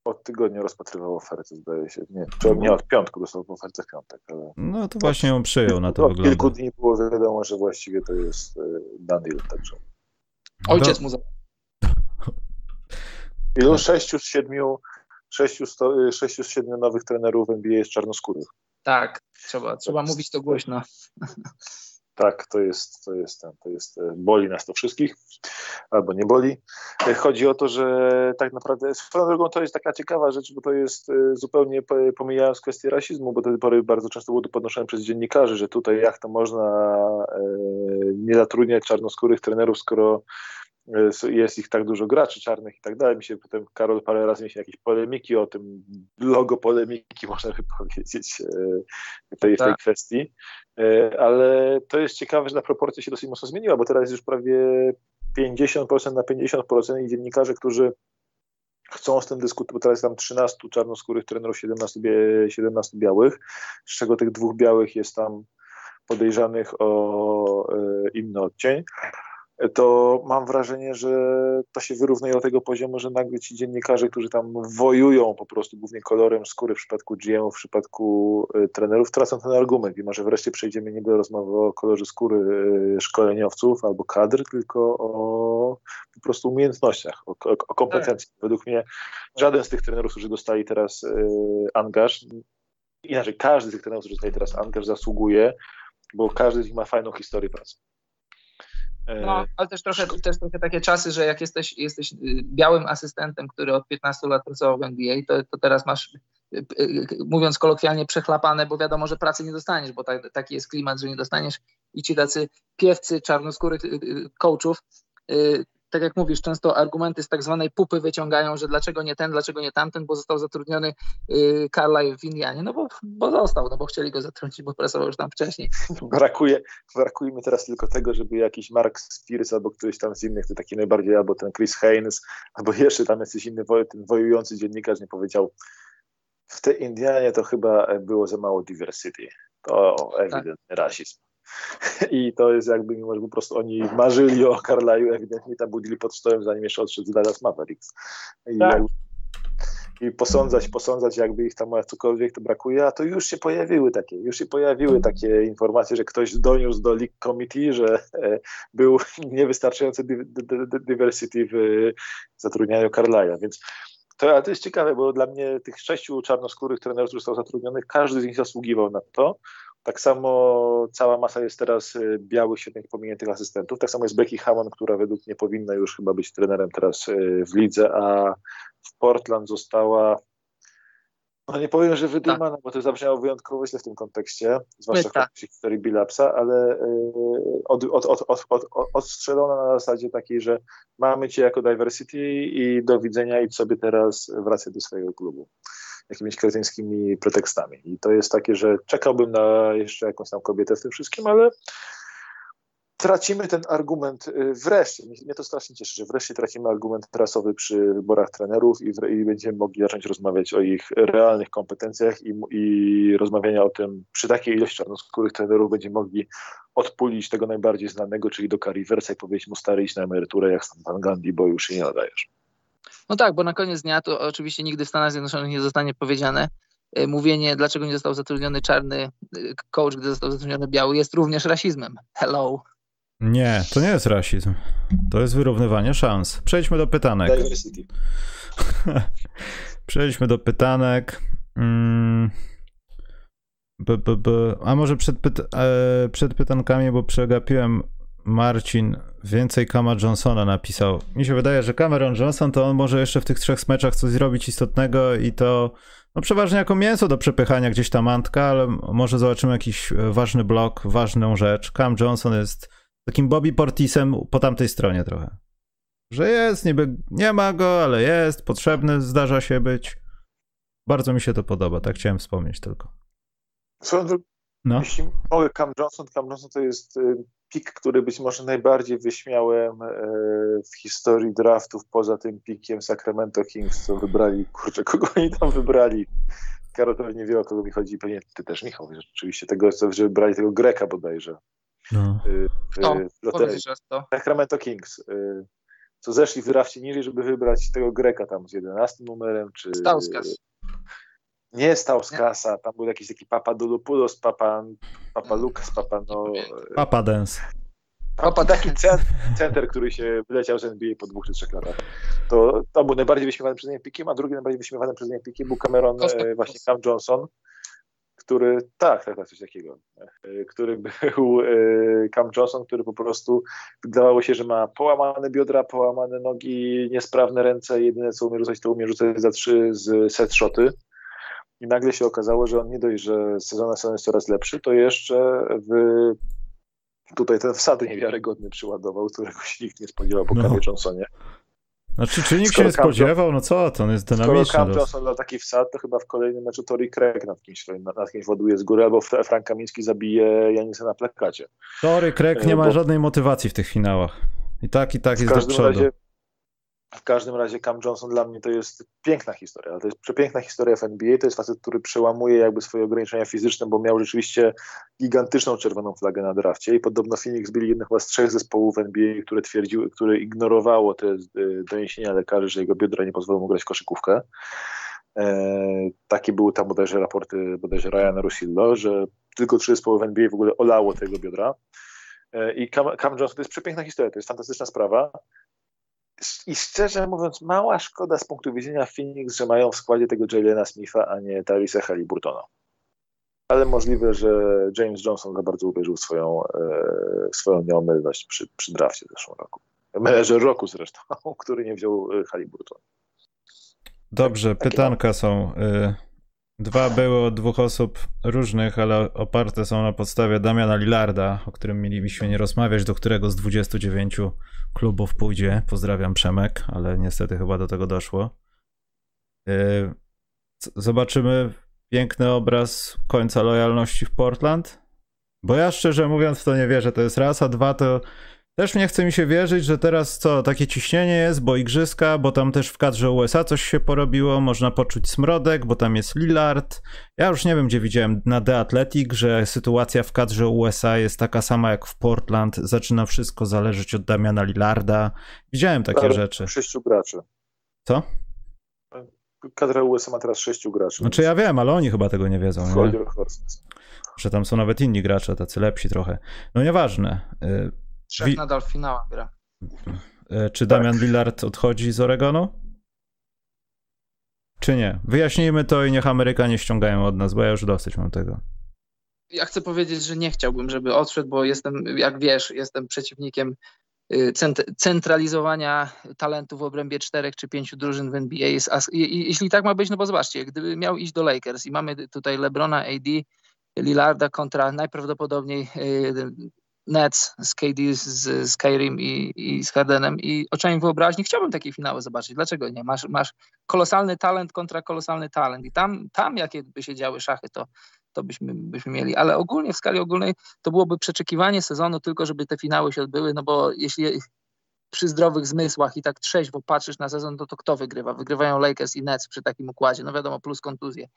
S2: od tygodnia rozpatrywał ofertę, zdaje się. Nie, czy nie od piątku dostał ofertę w piątek, ale...
S1: No to właśnie ją przyjął, na to
S2: od wygląda. kilku dni było wiadomo, że właściwie to jest e, done deal, także...
S3: Ojciec mu za...
S2: Ilu? Sześciu z siedmiu, sześciu, sto, e, sześciu z siedmiu nowych trenerów w NBA jest czarnoskórych.
S3: Tak, trzeba, trzeba mówić to głośno.
S2: Tak, to jest, to jest, to jest, e, boli nas to wszystkich, albo nie boli. E, chodzi o to, że tak naprawdę, swoją drogą to jest taka ciekawa rzecz, bo to jest e, zupełnie pomijając kwestię rasizmu, bo do tej pory bardzo często było to podnoszone przez dziennikarzy, że tutaj jak to można nie zatrudniać czarnoskórych trenerów, skoro jest ich tak dużo graczy czarnych i tak dalej. Mi się potem Karol parę razy mi się jakieś polemiki o tym, logo polemiki można by powiedzieć w tej, w tej tak. kwestii. Ale to jest ciekawe, że ta proporcja się dosyć mocno zmieniła, bo teraz już prawie 50% na 50% i dziennikarze, którzy chcą z tym dyskutować, bo teraz jest tam 13 czarnoskórych trenerów, 17, 17 białych, z czego tych dwóch białych jest tam podejrzanych o e, inny odcień to mam wrażenie, że to się wyrównuje do tego poziomu, że nagle ci dziennikarze, którzy tam wojują po prostu głównie kolorem skóry w przypadku GM, w przypadku y, trenerów, tracą ten argument i może wreszcie przejdziemy nie do rozmowy o kolorze skóry y, szkoleniowców albo kadr, tylko o po prostu umiejętnościach, o, o, o kompetencji. Tak. Według mnie żaden z tych trenerów, którzy dostali teraz y, angaż, inaczej każdy z tych trenerów, którzy dostali teraz angaż zasługuje, bo każdy z nich ma fajną historię pracy.
S3: No, ale też trochę, też trochę takie czasy, że jak jesteś, jesteś y, białym asystentem, który od 15 lat pracował w NBA, to, to teraz masz, y, y, mówiąc kolokwialnie, przechlapane, bo wiadomo, że pracy nie dostaniesz, bo tak, taki jest klimat, że nie dostaniesz i ci tacy piewcy czarnoskórych coachów tak jak mówisz, często argumenty z tak zwanej pupy wyciągają, że dlaczego nie ten, dlaczego nie tamten, bo został zatrudniony Carlyle w Indianie. No bo, bo został, no bo chcieli go zatrudnić, bo pracował już tam wcześniej.
S2: Brakuje, brakuje mi teraz tylko tego, żeby jakiś Mark Spears albo któryś tam z innych, to taki najbardziej, albo ten Chris Haynes, albo jeszcze tam jakiś inny ten wojujący dziennikarz nie powiedział, w tej Indianie to chyba było za mało diversity. To tak. ewidentny tak. rasizm. I to jest jakby, mimo że po prostu oni marzyli o Carlaju, ewidentnie tam budzili pod stołem, zanim jeszcze odszedł z Dallas Mavericks. I, tak. jakby, I posądzać, posądzać, jakby ich tam cokolwiek to brakuje, a to już się pojawiły takie, już się pojawiły takie informacje, że ktoś doniósł do League Committee, że e, był niewystarczający diversity w zatrudnianiu Carlaja, więc to, to jest ciekawe, bo dla mnie tych sześciu czarnoskórych trenerów, którzy został zatrudnionych, każdy z nich zasługiwał na to. Tak samo cała masa jest teraz y, białych, świetnych, pominiętych asystentów. Tak samo jest Becky Hammond, która według mnie powinna już chyba być trenerem teraz y, w lidze, a w Portland została no nie powiem, że wydymana, tak. bo to zabrzmiało wyjątkowo źle w tym kontekście, zwłaszcza w kontekście historii Billapsa, ale y, od, od, od, od, od, odstrzelona na zasadzie takiej, że mamy cię jako diversity i do widzenia idź sobie teraz wracaj do swojego klubu jakimiś kretyńskimi pretekstami. I to jest takie, że czekałbym na jeszcze jakąś tam kobietę w tym wszystkim, ale tracimy ten argument y, wreszcie. Mnie to strasznie cieszy, że wreszcie tracimy argument prasowy przy wyborach trenerów i, w, i będziemy mogli zacząć rozmawiać o ich realnych kompetencjach i, i rozmawiania o tym przy takiej ilości czarnoskórych trenerów będziemy mogli odpulić tego najbardziej znanego, czyli do Riversa i powiedzieć mu stary iść na emeryturę jak Stan Gandhi, bo już się nie nadajesz.
S3: No tak, bo na koniec dnia to oczywiście nigdy w Stanach Zjednoczonych nie zostanie powiedziane, e, mówienie, dlaczego nie został zatrudniony czarny e, coach, gdy został zatrudniony biały, jest również rasizmem. Hello.
S1: Nie, to nie jest rasizm. To jest wyrównywanie szans. Przejdźmy do pytanek. Diversity. Przejdźmy do pytanek. Mm. B, b, b. A może przed, pyt e, przed pytankami, bo przegapiłem Marcin więcej Kama Johnsona napisał. Mi się wydaje, że Cameron Johnson to on może jeszcze w tych trzech meczach coś zrobić istotnego i to no przeważnie jako mięso do przepychania gdzieś tam mantka, ale może zobaczymy jakiś ważny blok, ważną rzecz. Cam Johnson jest takim Bobby Portisem po tamtej stronie trochę. Że jest, niby nie ma go, ale jest, potrzebny, zdarza się być. Bardzo mi się to podoba, tak chciałem wspomnieć tylko.
S2: no. jeśli mogę, Cam Johnson, Cam Johnson to jest y, pik, który być może najbardziej wyśmiałem e, w historii draftów, poza tym pikiem Sacramento Kings, co wybrali, kurczę, kogo oni tam wybrali. Karol pewnie wie, o kogo mi chodzi, pewnie ty też, Michał, rzeczywiście, tego, że wybrali tego Greka bodajże. No.
S3: no, to?
S2: Sacramento Kings. E, co zeszli w drafcie niżej, żeby wybrać tego Greka tam z 11 numerem, czy...
S3: Stauskas.
S2: Nie stał z kasa, tam był jakiś taki Papa Dulupulos, Papa, Papa Lukas, Papa no...
S1: Papa Dance.
S2: Papa taki center, który się wyleciał z NBA po dwóch czy trzech latach. To, to był najbardziej wyśmiewany przez mnie pikiem, a drugi najbardziej wyśmiewany przez mnie pikiem był Cameron, e, właśnie Cam Johnson, który, tak, tak, tak, coś takiego, e, który był e, Cam Johnson, który po prostu wydawało się, że ma połamane biodra, połamane nogi, niesprawne ręce, jedyne co umie rzucać, to umie rzucać za trzy z set shoty i nagle się okazało, że on nie dość, że sezon na sezon jest coraz lepszy, to jeszcze w tutaj ten wsad niewiarygodny przyładował, którego się nikt nie spodziewał po no. Camie Johnsonie.
S1: Znaczy, czy nikt się nie spodziewał? No co, to on jest dynamiczny.
S2: Skoro Cam Johnson dał taki wsad, to chyba w kolejnym meczu Tori Craig nad kimś, nad, kimś ładuje z góry, albo Frank Kamiński zabije Janisa na plakacie.
S1: Tory Craig nie ma Bo... żadnej motywacji w tych finałach. I tak, i tak jest do przodu. Razie,
S2: w każdym razie Cam Johnson dla mnie to jest piękna historia, to jest przepiękna historia w NBA, to jest facet, który przełamuje jakby swoje ograniczenia fizyczne, bo miał rzeczywiście gigantyczną czerwoną flagę na drafcie i podobno Phoenix byli jednym z trzech zespołów NBA, które twierdziły, które ignorowało te e, doniesienia lekarzy, że jego biodra nie pozwolą mu grać koszykówkę. E, takie były tam bodajże raporty bodajże Ryana Rosillo, że tylko trzy zespoły w NBA w ogóle olało tego biodra. E, I Cam, Cam Johnson to jest przepiękna historia, to jest fantastyczna sprawa. I szczerze mówiąc, mała szkoda z punktu widzenia Phoenix, że mają w składzie tego Jalena Smitha, a nie Tarisa Halliburtona. Ale możliwe, że James Johnson za bardzo uwierzył w swoją, e, swoją nieomylność przy, przy drafcie w zeszłym roku. Menedżer roku zresztą, który nie wziął e, Halliburton.
S1: Dobrze, pytanka są. Y, dwa były od dwóch osób różnych, ale oparte są na podstawie Damiana Lillarda, o którym mieliśmy nie rozmawiać, do którego z 29 klubów pójdzie. Pozdrawiam Przemek, ale niestety chyba do tego doszło. Y, zobaczymy piękny obraz końca lojalności w Portland. Bo ja szczerze mówiąc w to nie wierzę. To jest raz, a dwa to też nie chce mi się wierzyć, że teraz co, takie ciśnienie jest, bo igrzyska, bo tam też w kadrze USA coś się porobiło, można poczuć smrodek, bo tam jest Lillard. Ja już nie wiem, gdzie widziałem na The Athletic, że sytuacja w kadrze USA jest taka sama jak w Portland, zaczyna wszystko zależeć od Damiana Lillarda. Widziałem takie
S2: Ale
S1: rzeczy.
S2: Sześciu graczy.
S1: Co?
S2: Kadra USA ma teraz sześciu graczy.
S1: Znaczy ja wiem, ale oni chyba tego nie wiedzą. Nie? Że tam są nawet inni gracze, tacy lepsi trochę. No nieważne.
S3: Trzech Wi- nadal w finałach gra.
S1: E, czy Damian tak. Lillard odchodzi z Oregonu? Czy nie? Wyjaśnijmy to i niech Amerykanie ściągają od nas, bo ja już dosyć mam tego.
S3: Ja chcę powiedzieć, że nie chciałbym, żeby odszedł, bo jestem, jak wiesz, jestem przeciwnikiem y, centralizowania talentu w obrębie czterech czy pięciu drużyn w NBA. Jeśli tak ma być, no bo zobaczcie, gdyby miał iść do Lakers i mamy tutaj LeBrona, AD, Lillarda kontra najprawdopodobniej y, Nets z KD, z Skyrim i, i z Hardenem i oczami wyobraźni chciałbym takie finały zobaczyć. Dlaczego nie? Masz, masz kolosalny talent kontra kolosalny talent i tam, tam jakie by się działy szachy, to, to byśmy, byśmy mieli. Ale ogólnie w skali ogólnej to byłoby przeczekiwanie sezonu tylko, żeby te finały się odbyły, no bo jeśli przy zdrowych zmysłach i tak trzeźwo patrzysz na sezon, to, to kto wygrywa? Wygrywają Lakers i Nets przy takim układzie, no wiadomo, plus kontuzje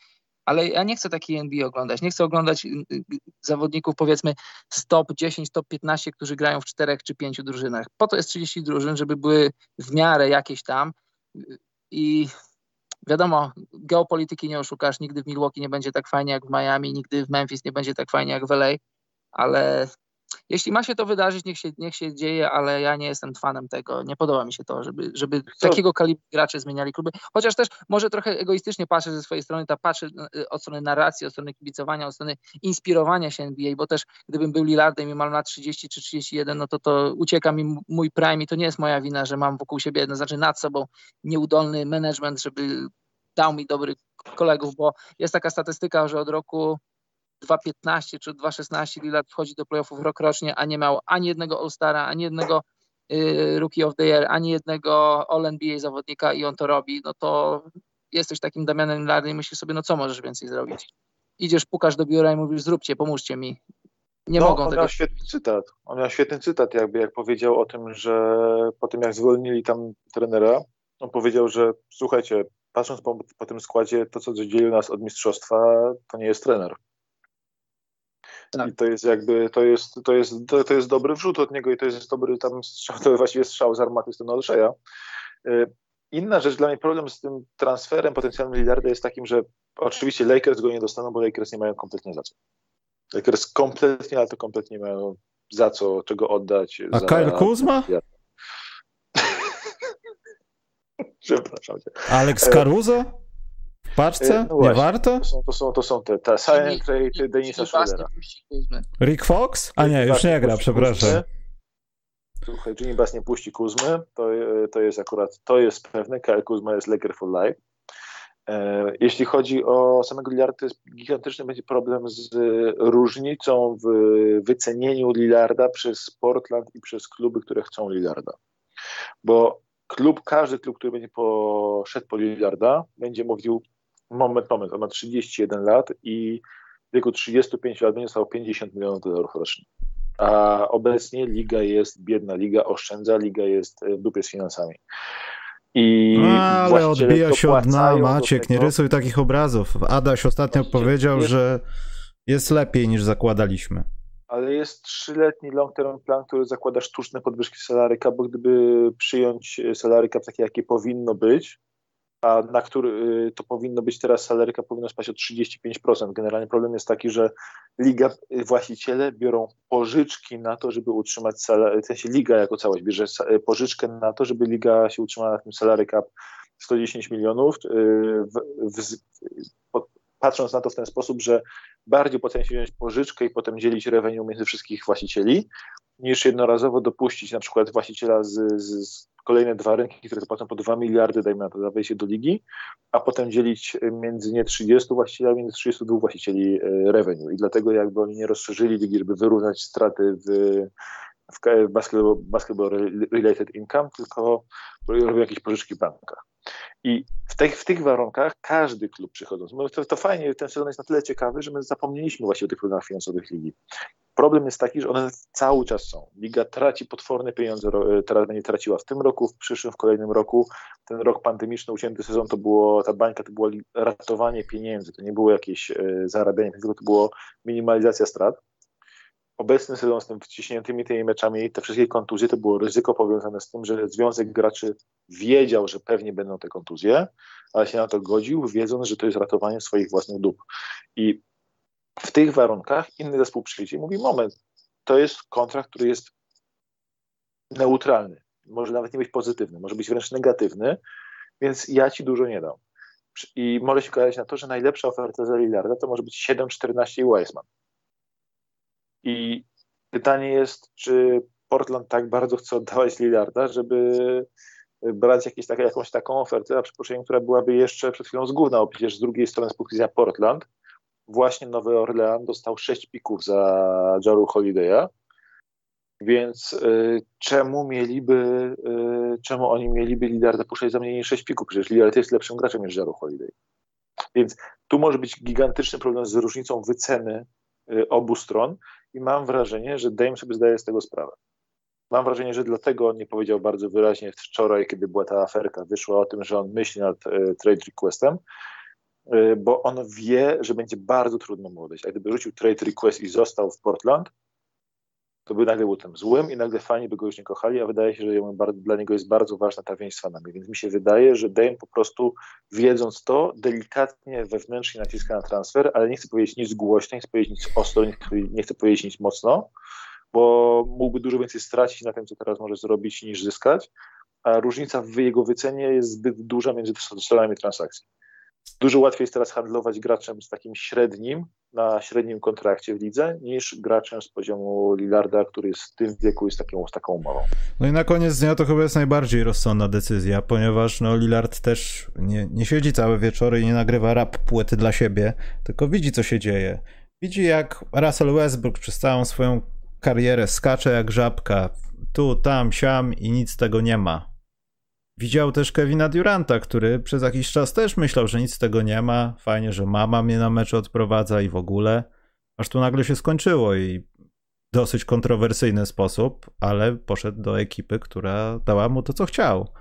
S3: ale ja nie chcę takiej NBA oglądać. Nie chcę oglądać y, y, zawodników powiedzmy stop 10, top 15, którzy grają w czterech czy pięciu drużynach. Po to jest 30 drużyn, żeby były w miarę jakieś tam i wiadomo, geopolityki nie oszukasz, nigdy w Milwaukee nie będzie tak fajnie jak w Miami, nigdy w Memphis nie będzie tak fajnie jak w LA, ale jeśli ma się to wydarzyć, niech się, niech się dzieje, ale ja nie jestem fanem tego. Nie podoba mi się to, żeby, żeby takiego kalibru gracze zmieniali kluby. Chociaż też może trochę egoistycznie patrzę ze swojej strony, ta patrzę y, od strony narracji, od strony kibicowania, od strony inspirowania się NBA, bo też gdybym był Lillardem i mam lat 30 czy 31, no to to ucieka mi mój prime i to nie jest moja wina, że mam wokół siebie, no znaczy nad sobą nieudolny management, żeby dał mi dobrych kolegów, bo jest taka statystyka, że od roku 2.15 czy 2.16 Lillard wchodzi do playoffów rok rocznie, a nie miał ani jednego All-Stara, ani jednego y, Rookie of the Year, ani jednego All-NBA zawodnika i on to robi, no to jesteś takim Damianem Lillardem i myślisz sobie, no co możesz więcej zrobić? Idziesz, pukasz do biura i mówisz, zróbcie, pomóżcie mi. Nie no, mogą
S2: on
S3: tego.
S2: miał świetny cytat. On miał świetny cytat, jakby jak powiedział o tym, że po tym jak zwolnili tam trenera, on powiedział, że słuchajcie, patrząc po, po tym składzie, to co dzieli nas od mistrzostwa, to nie jest trener. Tak. I to jest jakby, to jest, to, jest, to, to jest dobry wrzut od niego i to jest dobry tam strzał, to właściwie strzał z armaty z tym Olszeja. Y, inna rzecz, dla mnie problem z tym transferem potencjalnym Lillarda jest takim, że oczywiście Lakers go nie dostaną, bo Lakers nie mają kompletnie za co. Lakers kompletnie, ale to kompletnie nie mają za co, czego oddać.
S1: A za... Kyle Kuzma?
S2: Przepraszam cię.
S1: Alex Caruso? Paczce? E, no nie warto?
S2: To są, to są, to są te, te Silent Trade Denisa Schroedera.
S1: Rick Fox? A nie, już nie gra, przepraszam.
S2: Słuchaj, Jimmy Bass nie puści Kuzmy, to, to jest akurat, to jest pewne, Kyle Kuzma jest Laker for life. E, jeśli chodzi o samego Lillarda, to jest gigantyczny będzie problem z różnicą w wycenieniu Lillarda przez Portland i przez kluby, które chcą Lillarda. Bo klub, każdy klub, który będzie poszedł po Lillarda, będzie mówił moment, moment, on ma 31 lat i w wieku 35 lat będzie stał 50 milionów dolarów rocznie. A obecnie liga jest biedna, liga oszczędza, liga jest w dupie z finansami.
S1: I no, ale odbija się od dna, Maciek, nie rysuj takich obrazów. Adaś ostatnio powiedział, jest... że jest lepiej niż zakładaliśmy.
S2: Ale jest trzyletni long-term plan, który zakłada sztuczne podwyżki salaryka, bo gdyby przyjąć salaryka takie, jakie powinno być, a na który y, to powinno być teraz salaryka powinno spaść o 35%. Generalnie problem jest taki, że liga, y, właściciele biorą pożyczki na to, żeby utrzymać salary, w sensie liga jako całość bierze y, pożyczkę na to, żeby liga się utrzymała na tym salary cap 110 milionów, w, w, patrząc na to w ten sposób, że bardziej opłaca się wziąć pożyczkę i potem dzielić revenue między wszystkich właścicieli, niż jednorazowo dopuścić na przykład właściciela z, z kolejne dwa rynki, które zapłacą po 2 miliardy, dajmy na to, za wejście do ligi, a potem dzielić między nie 30 właścicieli, między 32 właścicieli revenue. I dlatego jakby oni nie rozszerzyli ligi, żeby wyrównać straty w, w basketball, basketball related income, tylko robią jakieś pożyczki w bankach. I w tych, w tych warunkach każdy klub przychodząc, to, to fajnie, ten sezon jest na tyle ciekawy, że my zapomnieliśmy właśnie o tych problemach finansowych ligi. Problem jest taki, że one cały czas są. Liga traci potworne pieniądze, teraz będzie traciła w tym roku, w przyszłym, w kolejnym roku. Ten rok pandemiczny, ucięty sezon, to było, ta bańka to było ratowanie pieniędzy, to nie było jakieś e, zarabianie, tylko to było minimalizacja strat. Obecny sezon z tym wciśniętymi tymi meczami, te wszystkie kontuzje, to było ryzyko powiązane z tym, że związek graczy wiedział, że pewnie będą te kontuzje, ale się na to godził, wiedząc, że to jest ratowanie swoich własnych dup. I w tych warunkach inny zespół przyjdzie i mówi: Moment, to jest kontrakt, który jest neutralny. Może nawet nie być pozytywny, może być wręcz negatywny, więc ja ci dużo nie dam. I może się okazać na to, że najlepsza oferta za Lillarda to może być 7-14 i Wiseman. I pytanie jest, czy Portland tak bardzo chce oddawać Lillarda, żeby brać jakieś takie, jakąś taką ofertę, a przeproszeniem, która byłaby jeszcze przed chwilą zgubna, bo przecież z drugiej strony z punktu widzenia Portland właśnie Nowy Orlean dostał 6 pików za Jaru Holiday'a, więc y, czemu mieliby, y, czemu oni mieliby Lillarda puszczać za mniej niż 6 pików? Przecież Lillard jest lepszym graczem niż Jaru Holiday. Więc tu może być gigantyczny problem z różnicą wyceny y, obu stron i mam wrażenie, że Dame sobie zdaje z tego sprawę. Mam wrażenie, że dlatego on nie powiedział bardzo wyraźnie wczoraj, kiedy była ta aferka, wyszła o tym, że on myśli nad y, trade requestem, Y, bo on wie, że będzie bardzo trudno mu odejść. A gdyby rzucił trade request i został w Portland, to by nagle był tym złym i nagle fani by go już nie kochali, a wydaje się, że dla niego jest bardzo ważna ta więź z fanami. Więc mi się wydaje, że Dame po prostu wiedząc to, delikatnie wewnętrznie naciska na transfer, ale nie chce powiedzieć nic głośno, nie chce powiedzieć nic ostro, nie chce powiedzieć nic mocno, bo mógłby dużo więcej stracić na tym, co teraz może zrobić, niż zyskać, a różnica w jego wycenie jest zbyt duża między stronami transakcji. Dużo łatwiej jest teraz handlować graczem z takim średnim, na średnim kontrakcie w lidze, niż graczem z poziomu Lillarda, który jest w tym wieku jest taką, z taką umową.
S1: No i na koniec dnia to chyba jest najbardziej rozsądna decyzja, ponieważ no, Lillard też nie, nie siedzi całe wieczory i nie nagrywa rap płyty dla siebie, tylko widzi, co się dzieje. Widzi, jak Russell Westbrook przez całą swoją karierę skacze jak żabka, tu, tam, siam i nic z tego nie ma Widział też Kevina Duranta, który przez jakiś czas też myślał, że nic z tego nie ma. Fajnie, że mama mnie na mecz odprowadza i w ogóle. Aż tu nagle się skończyło i dosyć kontrowersyjny sposób, ale poszedł do ekipy, która dała mu to, co chciał.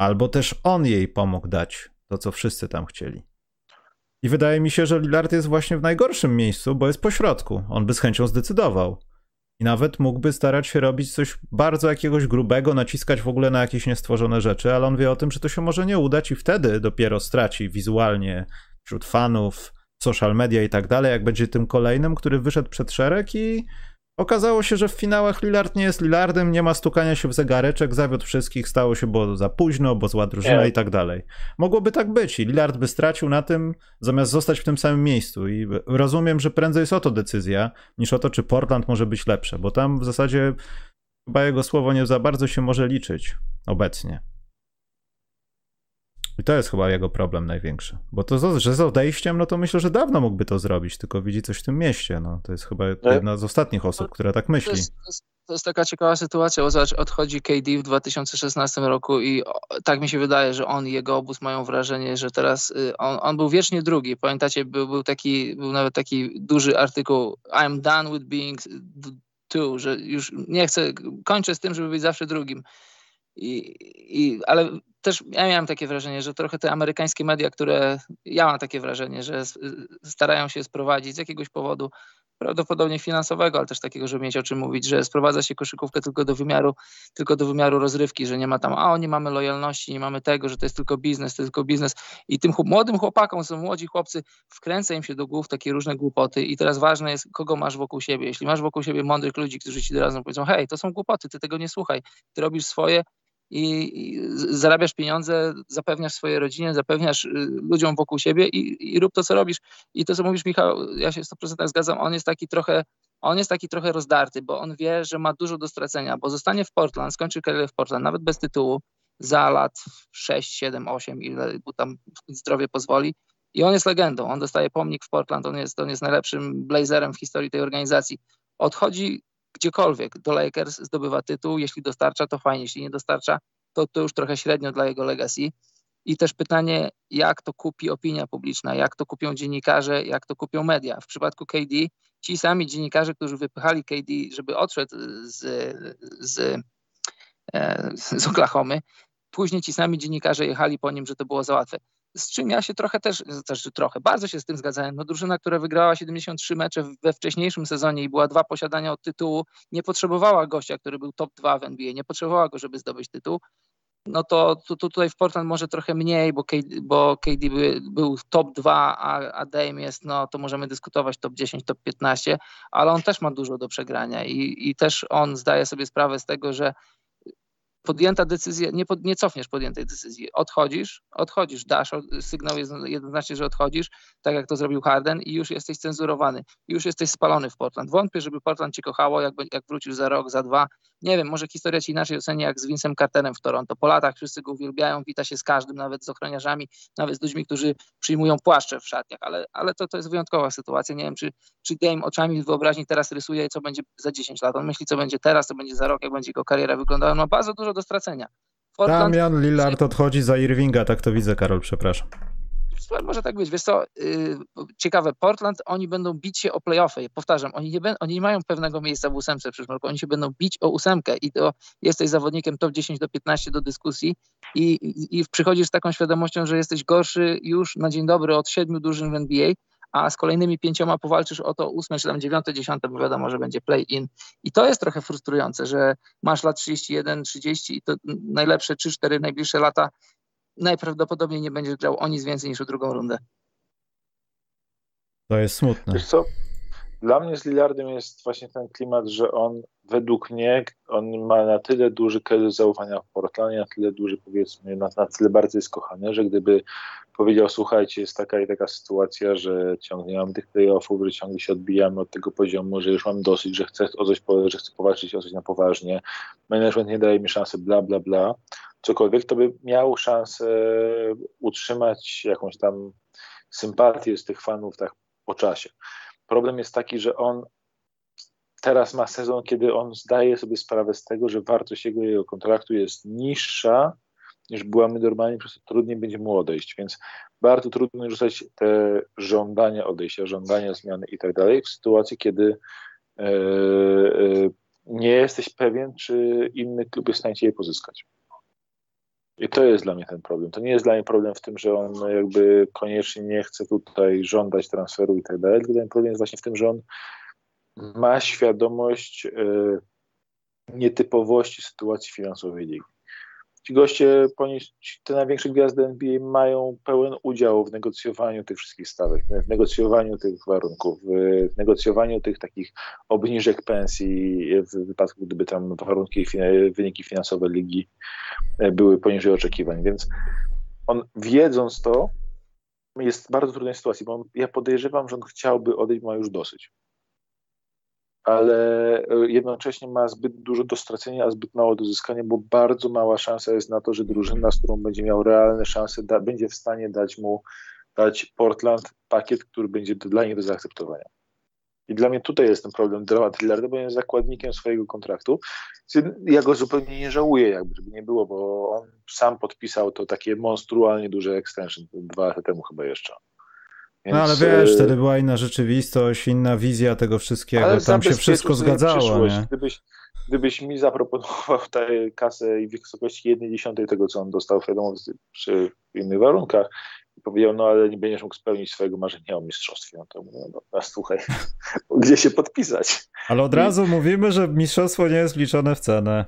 S1: Albo też on jej pomógł dać to, co wszyscy tam chcieli. I wydaje mi się, że Lillard jest właśnie w najgorszym miejscu, bo jest pośrodku. On by z chęcią zdecydował. I nawet mógłby starać się robić coś bardzo jakiegoś grubego, naciskać w ogóle na jakieś niestworzone rzeczy, ale on wie o tym, że to się może nie udać i wtedy dopiero straci wizualnie wśród fanów, social media i tak dalej, jak będzie tym kolejnym, który wyszedł przed szereg i Okazało się, że w finałach Lillard nie jest Lillardem, nie ma stukania się w zegareczek, zawiódł wszystkich, stało się bo za późno, bo zła drużyna nie. i tak dalej. Mogłoby tak być i Lillard by stracił na tym, zamiast zostać w tym samym miejscu i rozumiem, że prędzej jest o to decyzja, niż o to, czy Portland może być lepsze, bo tam w zasadzie chyba jego słowo nie za bardzo się może liczyć obecnie. I to jest chyba jego problem największy. Bo to, że z odejściem, no to myślę, że dawno mógłby to zrobić, tylko widzi coś w tym mieście. No, to jest chyba jedna z ostatnich osób, która tak myśli. To
S3: jest, to jest, to jest taka ciekawa sytuacja, bo zobacz, odchodzi KD w 2016 roku i tak mi się wydaje, że on i jego obóz mają wrażenie, że teraz y, on, on był wiecznie drugi. Pamiętacie, był, był, taki, był nawet taki duży artykuł I'm done with being two, że już nie chcę, kończę z tym, żeby być zawsze drugim. I, i, ale też ja miałem takie wrażenie, że trochę te amerykańskie media, które ja mam takie wrażenie, że starają się sprowadzić z jakiegoś powodu prawdopodobnie finansowego, ale też takiego, żeby mieć o czym mówić, że sprowadza się koszykówkę tylko do wymiaru, tylko do wymiaru rozrywki, że nie ma tam, a nie mamy lojalności, nie mamy tego, że to jest tylko biznes, to jest tylko biznes. I tym młodym chłopakom, są młodzi chłopcy, wkręca im się do głów takie różne głupoty i teraz ważne jest, kogo masz wokół siebie. Jeśli masz wokół siebie mądrych ludzi, którzy ci razem powiedzą, hej, to są głupoty, ty tego nie słuchaj, ty robisz swoje, i, zarabiasz pieniądze, zapewniasz swojej rodzinie, zapewniasz y, ludziom wokół siebie i, i rób to, co robisz. I to, co mówisz, Michał, ja się 100% zgadzam, on jest taki trochę on jest taki trochę rozdarty, bo on wie, że ma dużo do stracenia, bo zostanie w Portland, skończy karierę w Portland, nawet bez tytułu, za lat 6, 7, 8, ile mu tam zdrowie pozwoli. I on jest legendą, on dostaje pomnik w Portland, on jest, on jest najlepszym blazerem w historii tej organizacji. Odchodzi gdziekolwiek do Lakers, zdobywa tytuł, jeśli dostarcza, to fajnie, jeśli nie dostarcza, to, to już trochę średnio dla jego legacy. I też pytanie, jak to kupi opinia publiczna, jak to kupią dziennikarze, jak to kupią media. W przypadku KD, ci sami dziennikarze, którzy wypychali KD, żeby odszedł z, z, e, z Oklahomy, później ci sami dziennikarze jechali po nim, że to było za łatwe z czym ja się trochę też, też trochę, bardzo się z tym zgadzałem. No drużyna, która wygrała 73 mecze we wcześniejszym sezonie i była dwa posiadania od tytułu, nie potrzebowała gościa, który był top 2 w NBA, nie potrzebowała go, żeby zdobyć tytuł. No to, to, to tutaj w Portland może trochę mniej, bo KD, bo KD był, był top 2, a, a Dame jest, no to możemy dyskutować top 10, top 15, ale on też ma dużo do przegrania i, i też on zdaje sobie sprawę z tego, że podjęta decyzja, nie, pod, nie cofniesz podjętej decyzji. Odchodzisz, odchodzisz, dasz sygnał jednoznacznie, że odchodzisz, tak jak to zrobił Harden i już jesteś cenzurowany, już jesteś spalony w Portland. Wątpię, żeby Portland cię kochało, jak, jak wrócisz za rok, za dwa. Nie wiem, może historia ci inaczej oceni jak z Vincem Carterem w Toronto. Po latach wszyscy go uwielbiają, wita się z każdym, nawet z ochroniarzami, nawet z ludźmi, którzy przyjmują płaszcze w szatniach, ale, ale to, to jest wyjątkowa sytuacja. Nie wiem, czy, czy Dame oczami wyobraźni teraz rysuje, co będzie za 10 lat. On myśli, co będzie teraz, co będzie za rok, jak będzie jego kariera wyglądała. Ma bardzo dużo do stracenia.
S1: Portland... Damian Lillard odchodzi za Irvinga, tak to widzę, Karol, przepraszam.
S3: Może tak być. Wiesz co, yy, ciekawe, Portland, oni będą bić się o playoffy. Powtarzam, oni nie, oni nie mają pewnego miejsca w ósemce w przyszłym roku, oni się będą bić o ósemkę i to jesteś zawodnikiem top 10 do 15 do dyskusji i, i, i przychodzisz z taką świadomością, że jesteś gorszy już na dzień dobry od siedmiu drużyn w NBA, a z kolejnymi pięcioma powalczysz o to ósme, czy tam dziewiąte, dziesiąte, bo wiadomo, że będzie play-in. I to jest trochę frustrujące, że masz lat 31, 30 i to najlepsze 3-4 najbliższe lata najprawdopodobniej nie będzie grał o nic więcej niż o drugą rundę.
S1: To jest smutne.
S2: Wiesz co? Dla mnie z Lillardem jest właśnie ten klimat, że on według mnie, on ma na tyle duży kredyt zaufania w Portlandzie, na tyle duży powiedzmy, na, na tyle bardzo jest kochany, że gdyby powiedział, słuchajcie, jest taka i taka sytuacja, że ciągle mam tych playoffów, że ciągle się odbijamy od tego poziomu, że już mam dosyć, że chcę o coś, że chcę powalczyć o coś na poważnie, management nie daje mi szansy, bla, bla, bla, cokolwiek, to by miał szansę utrzymać jakąś tam sympatię z tych fanów tak po czasie. Problem jest taki, że on teraz ma sezon, kiedy on zdaje sobie sprawę z tego, że wartość jego, jego kontraktu jest niższa niż byłaby normalnie, przez to trudniej będzie mu odejść, więc bardzo trudno rzucać te żądania odejścia, żądania zmiany i tak dalej w sytuacji, kiedy e, e, nie jesteś pewien, czy inny klub jest w stanie je pozyskać. I to jest dla mnie ten problem. To nie jest dla mnie problem w tym, że on jakby koniecznie nie chce tutaj żądać transferu i tak dalej, ten problem jest właśnie w tym, że on ma świadomość y, nietypowości sytuacji finansowej ligi. Ci goście, te największe gwiazdy NBA mają pełen udział w negocjowaniu tych wszystkich stawek, w negocjowaniu tych warunków, w negocjowaniu tych takich obniżek pensji w wypadku, gdyby tam warunki, wyniki finansowe ligi e, były poniżej oczekiwań. Więc on wiedząc to, jest w bardzo trudnej sytuacji, bo on, ja podejrzewam, że on chciałby odejść, ma już dosyć. Ale jednocześnie ma zbyt dużo do stracenia, a zbyt mało do zyskania, bo bardzo mała szansa jest na to, że drużyna, z którą będzie miał realne szanse, da, będzie w stanie dać mu, dać Portland pakiet, który będzie dla nich do zaakceptowania. I dla mnie tutaj jest ten problem dramat Lillarda, bo jest zakładnikiem swojego kontraktu. Ja go zupełnie nie żałuję, jakby nie było, bo on sam podpisał to takie monstrualnie duże extension dwa lata temu chyba jeszcze.
S1: Więc, no ale wiesz, e, wtedy była inna rzeczywistość, inna wizja tego wszystkiego, tam się wszystko zgadzało. Nie?
S2: Gdybyś, gdybyś mi zaproponował tę kasę i w wysokości jednej dziesiątej tego, co on dostał, wiadomo, przy innych warunkach, i powiedział, no ale nie będziesz mógł spełnić swojego marzenia o mistrzostwie. No to mówię, no słuchaj, gdzie się podpisać?
S1: Ale od razu I... mówimy, że mistrzostwo nie jest wliczone w cenę.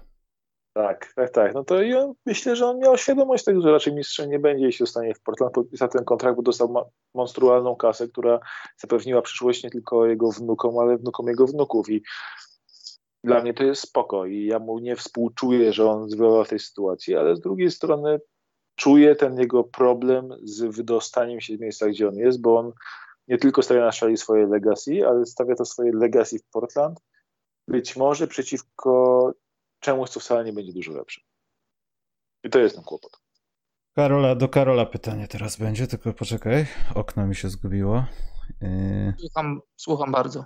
S2: Tak, tak, tak. No to ja myślę, że on miał świadomość tego, że raczej mistrzem nie będzie, jeśli zostanie w Portland podpisał ten kontrakt, bo dostał monstrualną kasę, która zapewniła przyszłość nie tylko jego wnukom, ale wnukom jego wnuków. I dla mnie to jest spoko i ja mu nie współczuję, że on zwyłał w tej sytuacji, ale z drugiej strony czuję ten jego problem z wydostaniem się z miejsca, gdzie on jest, bo on nie tylko stawia na szali swoje legacy, ale stawia to swoje legacy w Portland, być może przeciwko czemuś, co wcale nie będzie dużo lepsze. I to jest ten kłopot.
S1: Karola, do Karola pytanie teraz będzie, tylko poczekaj, okno mi się zgubiło.
S3: Yy... Słucham, słucham bardzo.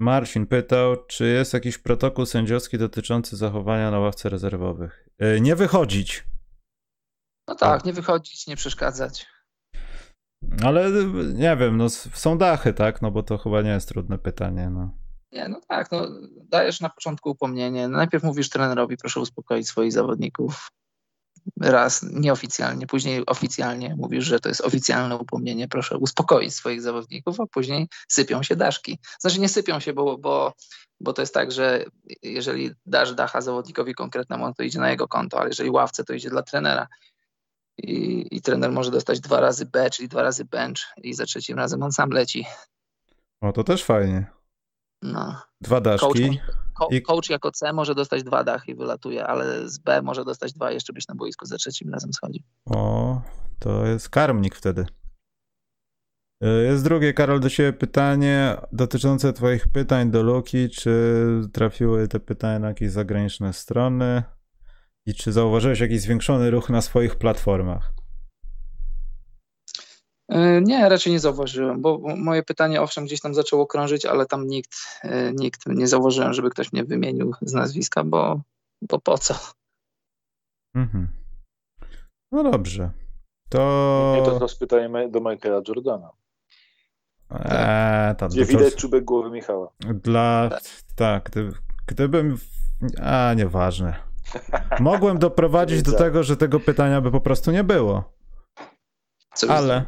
S1: Marcin pytał, czy jest jakiś protokół sędziowski dotyczący zachowania na ławce rezerwowych. Yy, nie wychodzić.
S3: No tak, nie wychodzić, nie przeszkadzać.
S1: Ale nie wiem, no są dachy, tak? No bo to chyba nie jest trudne pytanie. No.
S3: Nie, no tak, no, dajesz na początku upomnienie. Najpierw mówisz trenerowi, proszę uspokoić swoich zawodników. Raz nieoficjalnie, później oficjalnie mówisz, że to jest oficjalne upomnienie, proszę uspokoić swoich zawodników, a później sypią się daszki. Znaczy nie sypią się, bo, bo, bo to jest tak, że jeżeli dasz dacha zawodnikowi konkretnemu, to idzie na jego konto, ale jeżeli ławce, to idzie dla trenera. I, I trener może dostać dwa razy B, czyli dwa razy bench i za trzecim razem on sam leci.
S1: O, to też fajnie.
S3: No.
S1: Dwa daszki.
S3: Coach, I... coach jako C może dostać dwa dachy i wylatuje, ale z B może dostać dwa jeszcze być na boisku za trzecim razem schodzi.
S1: O, to jest karmnik wtedy. E, jest drugie, Karol, do Ciebie pytanie dotyczące Twoich pytań do Luki. Czy trafiły te pytania na jakieś zagraniczne strony? I czy zauważyłeś jakiś zwiększony ruch na swoich platformach?
S3: E, nie, raczej nie zauważyłem, bo moje pytanie owszem gdzieś tam zaczęło krążyć, ale tam nikt, e, nikt nie zauważyłem, żeby ktoś mnie wymienił z nazwiska, bo, bo po co?
S1: Mhm. No dobrze. To...
S2: Nie, to jest pytanie do Michaela Jordana.
S1: Eee, tam,
S2: Gdzie widać czubek głowy Michała.
S1: Dla... Tak, gdyby, gdybym... A, nieważne. Mogłem doprowadzić do tego, że tego pytania by po prostu nie było. Ale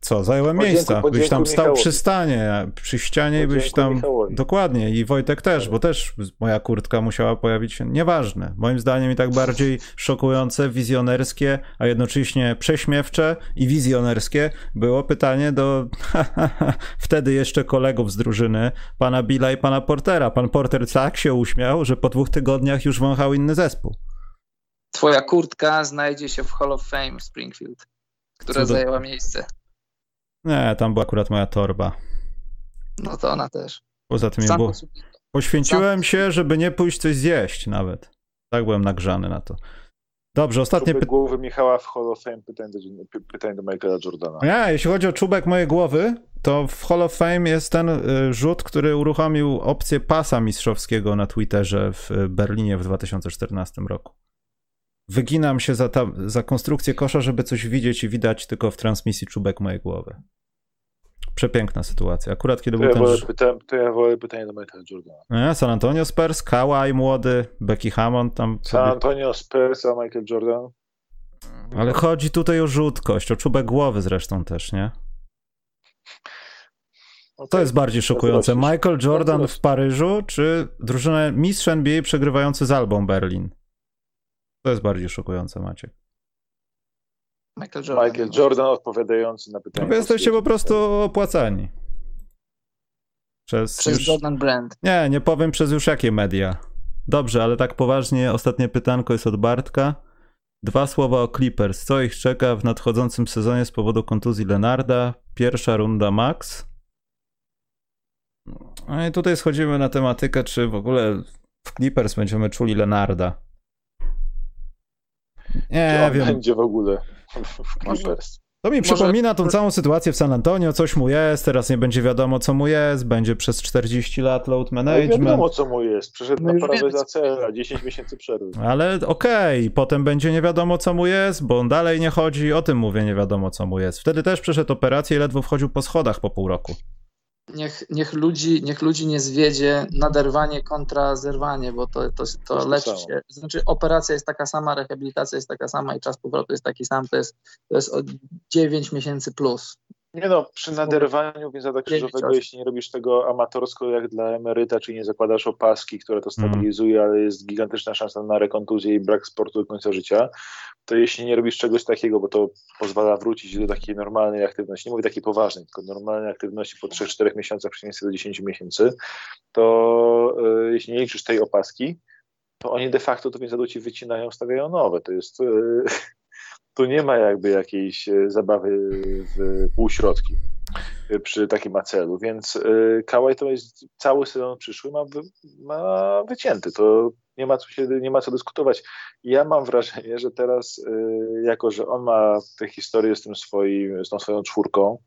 S1: co, zająłem miejsca. Podzięku byś tam stał Michałowi. przy stanie, przy ścianie i byś tam. Michałowi. Dokładnie. I Wojtek też, bo też moja kurtka musiała pojawić się. Nieważne. Moim zdaniem i tak bardziej szokujące, wizjonerskie, a jednocześnie prześmiewcze i wizjonerskie było pytanie do wtedy jeszcze kolegów z drużyny, pana Billa i pana Portera. Pan Porter tak się uśmiał, że po dwóch tygodniach już wąchał inny zespół.
S3: Twoja kurtka znajdzie się w Hall of Fame w Springfield, która do... zajęła miejsce.
S1: Nie, tam była akurat moja torba.
S3: No to ona też.
S1: Poza tym było... poświęciłem się, żeby nie pójść coś zjeść nawet. Tak byłem nagrzany na to. Dobrze, ostatnie
S2: pytanie. głowy Michała w Hall of Fame, pytanie do, pytanie do Michaela Jordana.
S1: Nie, jeśli chodzi o czubek mojej głowy, to w Hall of Fame jest ten y, rzut, który uruchomił opcję pasa mistrzowskiego na Twitterze w Berlinie w 2014 roku. Wyginam się za, ta, za konstrukcję kosza, żeby coś widzieć i widać tylko w transmisji czubek mojej głowy. Przepiękna sytuacja. Akurat kiedy
S2: to
S1: był
S2: ja
S1: ten...
S2: Wolę pyta... to ja wolę pytanie do Michaela Jordana.
S1: Nie, San Antonio Spurs, Kawhi młody, Becky Hammond tam...
S2: San Antonio Spurs, a Michael Jordan?
S1: Ale chodzi tutaj o rzutkość, o czubek głowy zresztą też, nie? Okay. To jest bardziej szokujące. Michael Jordan w Paryżu, czy drużyna mistrz NBA przegrywający z Albą Berlin? To jest bardziej szokujące, Maciek.
S2: Michael Jordan, Michael Jordan odpowiadający na pytanie.
S1: No wy jesteście po prostu opłacani.
S3: Przez, przez już... Jordan Brand.
S1: Nie, nie powiem przez już jakie media. Dobrze, ale tak poważnie, ostatnie pytanko jest od Bartka. Dwa słowa o Clippers. Co ich czeka w nadchodzącym sezonie z powodu kontuzji Lenarda? Pierwsza runda max. No i tutaj schodzimy na tematykę, czy w ogóle w Clippers będziemy czuli Lenarda.
S2: Nie wiem. będzie w ogóle w Clippers.
S1: To mi Może... przypomina tą całą sytuację w San Antonio, coś mu jest, teraz nie będzie wiadomo co mu jest, będzie przez 40 lat load management.
S2: Nie wiadomo co mu jest, przyszedł no na prawie za cela, 10 miesięcy przerwy.
S1: Ale okej, okay, potem będzie nie wiadomo co mu jest, bo on dalej nie chodzi, o tym mówię nie wiadomo co mu jest. Wtedy też przeszedł operację i ledwo wchodził po schodach po pół roku
S3: niech, niech, ludzi, niech ludzi nie zwiedzie naderwanie kontra zerwanie, bo to, to, to leczy się. Znaczy, operacja jest taka sama, rehabilitacja jest taka sama i czas powrotu jest taki sam. To jest, to jest 9 miesięcy plus.
S2: Nie no, przy naderwaniu więzadła krzyżowego, jeśli nie robisz tego amatorsko jak dla emeryta, czyli nie zakładasz opaski, które to stabilizuje, ale jest gigantyczna szansa na rekontuzję i brak sportu do końca życia, to jeśli nie robisz czegoś takiego, bo to pozwala wrócić do takiej normalnej aktywności, nie mówię takiej poważnej, tylko normalnej aktywności po 3-4 miesiącach, przeciwieństwie do 10 miesięcy, to yy, jeśli nie liczysz tej opaski, to oni de facto to więzadło ci wycinają, stawiają nowe. To jest... Yy, tu nie ma jakby jakiejś e, zabawy w półśrodki e, przy takim acelu, więc e, Kałaj to jest cały sezon przyszły ma, ma wycięty, to nie ma, co się, nie ma co dyskutować. Ja mam wrażenie, że teraz, jako że on ma tę historię z tym swoim, z tą swoją czwórką,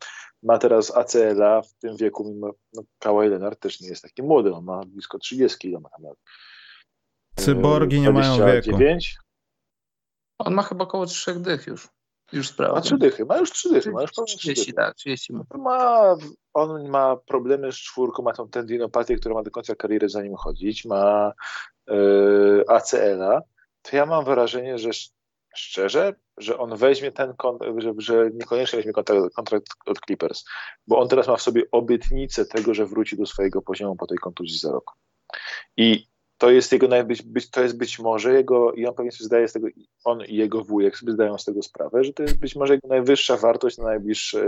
S2: ma teraz ACL-a w tym wieku, mimo no, Kałaj Leonard też nie jest taki młody, on ma blisko 30 ile ma lat.
S1: Cyborgi nie mają wieku.
S3: On ma chyba około trzech dych już. Już sprawdzę.
S2: Ma trzy dychy, ma już trzy dychy. Ma już 30,
S3: tak, 30 ma.
S2: ma. On ma problemy z czwórką, ma tą tendinopatię, która ma do końca kariery za nim chodzić, ma yy, ACL-a. To ja mam wrażenie, że szczerze, że on weźmie ten kontrakt, że, że niekoniecznie weźmie kontrakt, kontrakt od Clippers, bo on teraz ma w sobie obietnicę tego, że wróci do swojego poziomu po tej kontuzji za rok. I to jest jego najbyć, być, to jest być może jego, i on pewnie sobie zdaje z tego, on i jego wujek sobie zdają z tego sprawę, że to jest być może jego najwyższa wartość na najbliższy,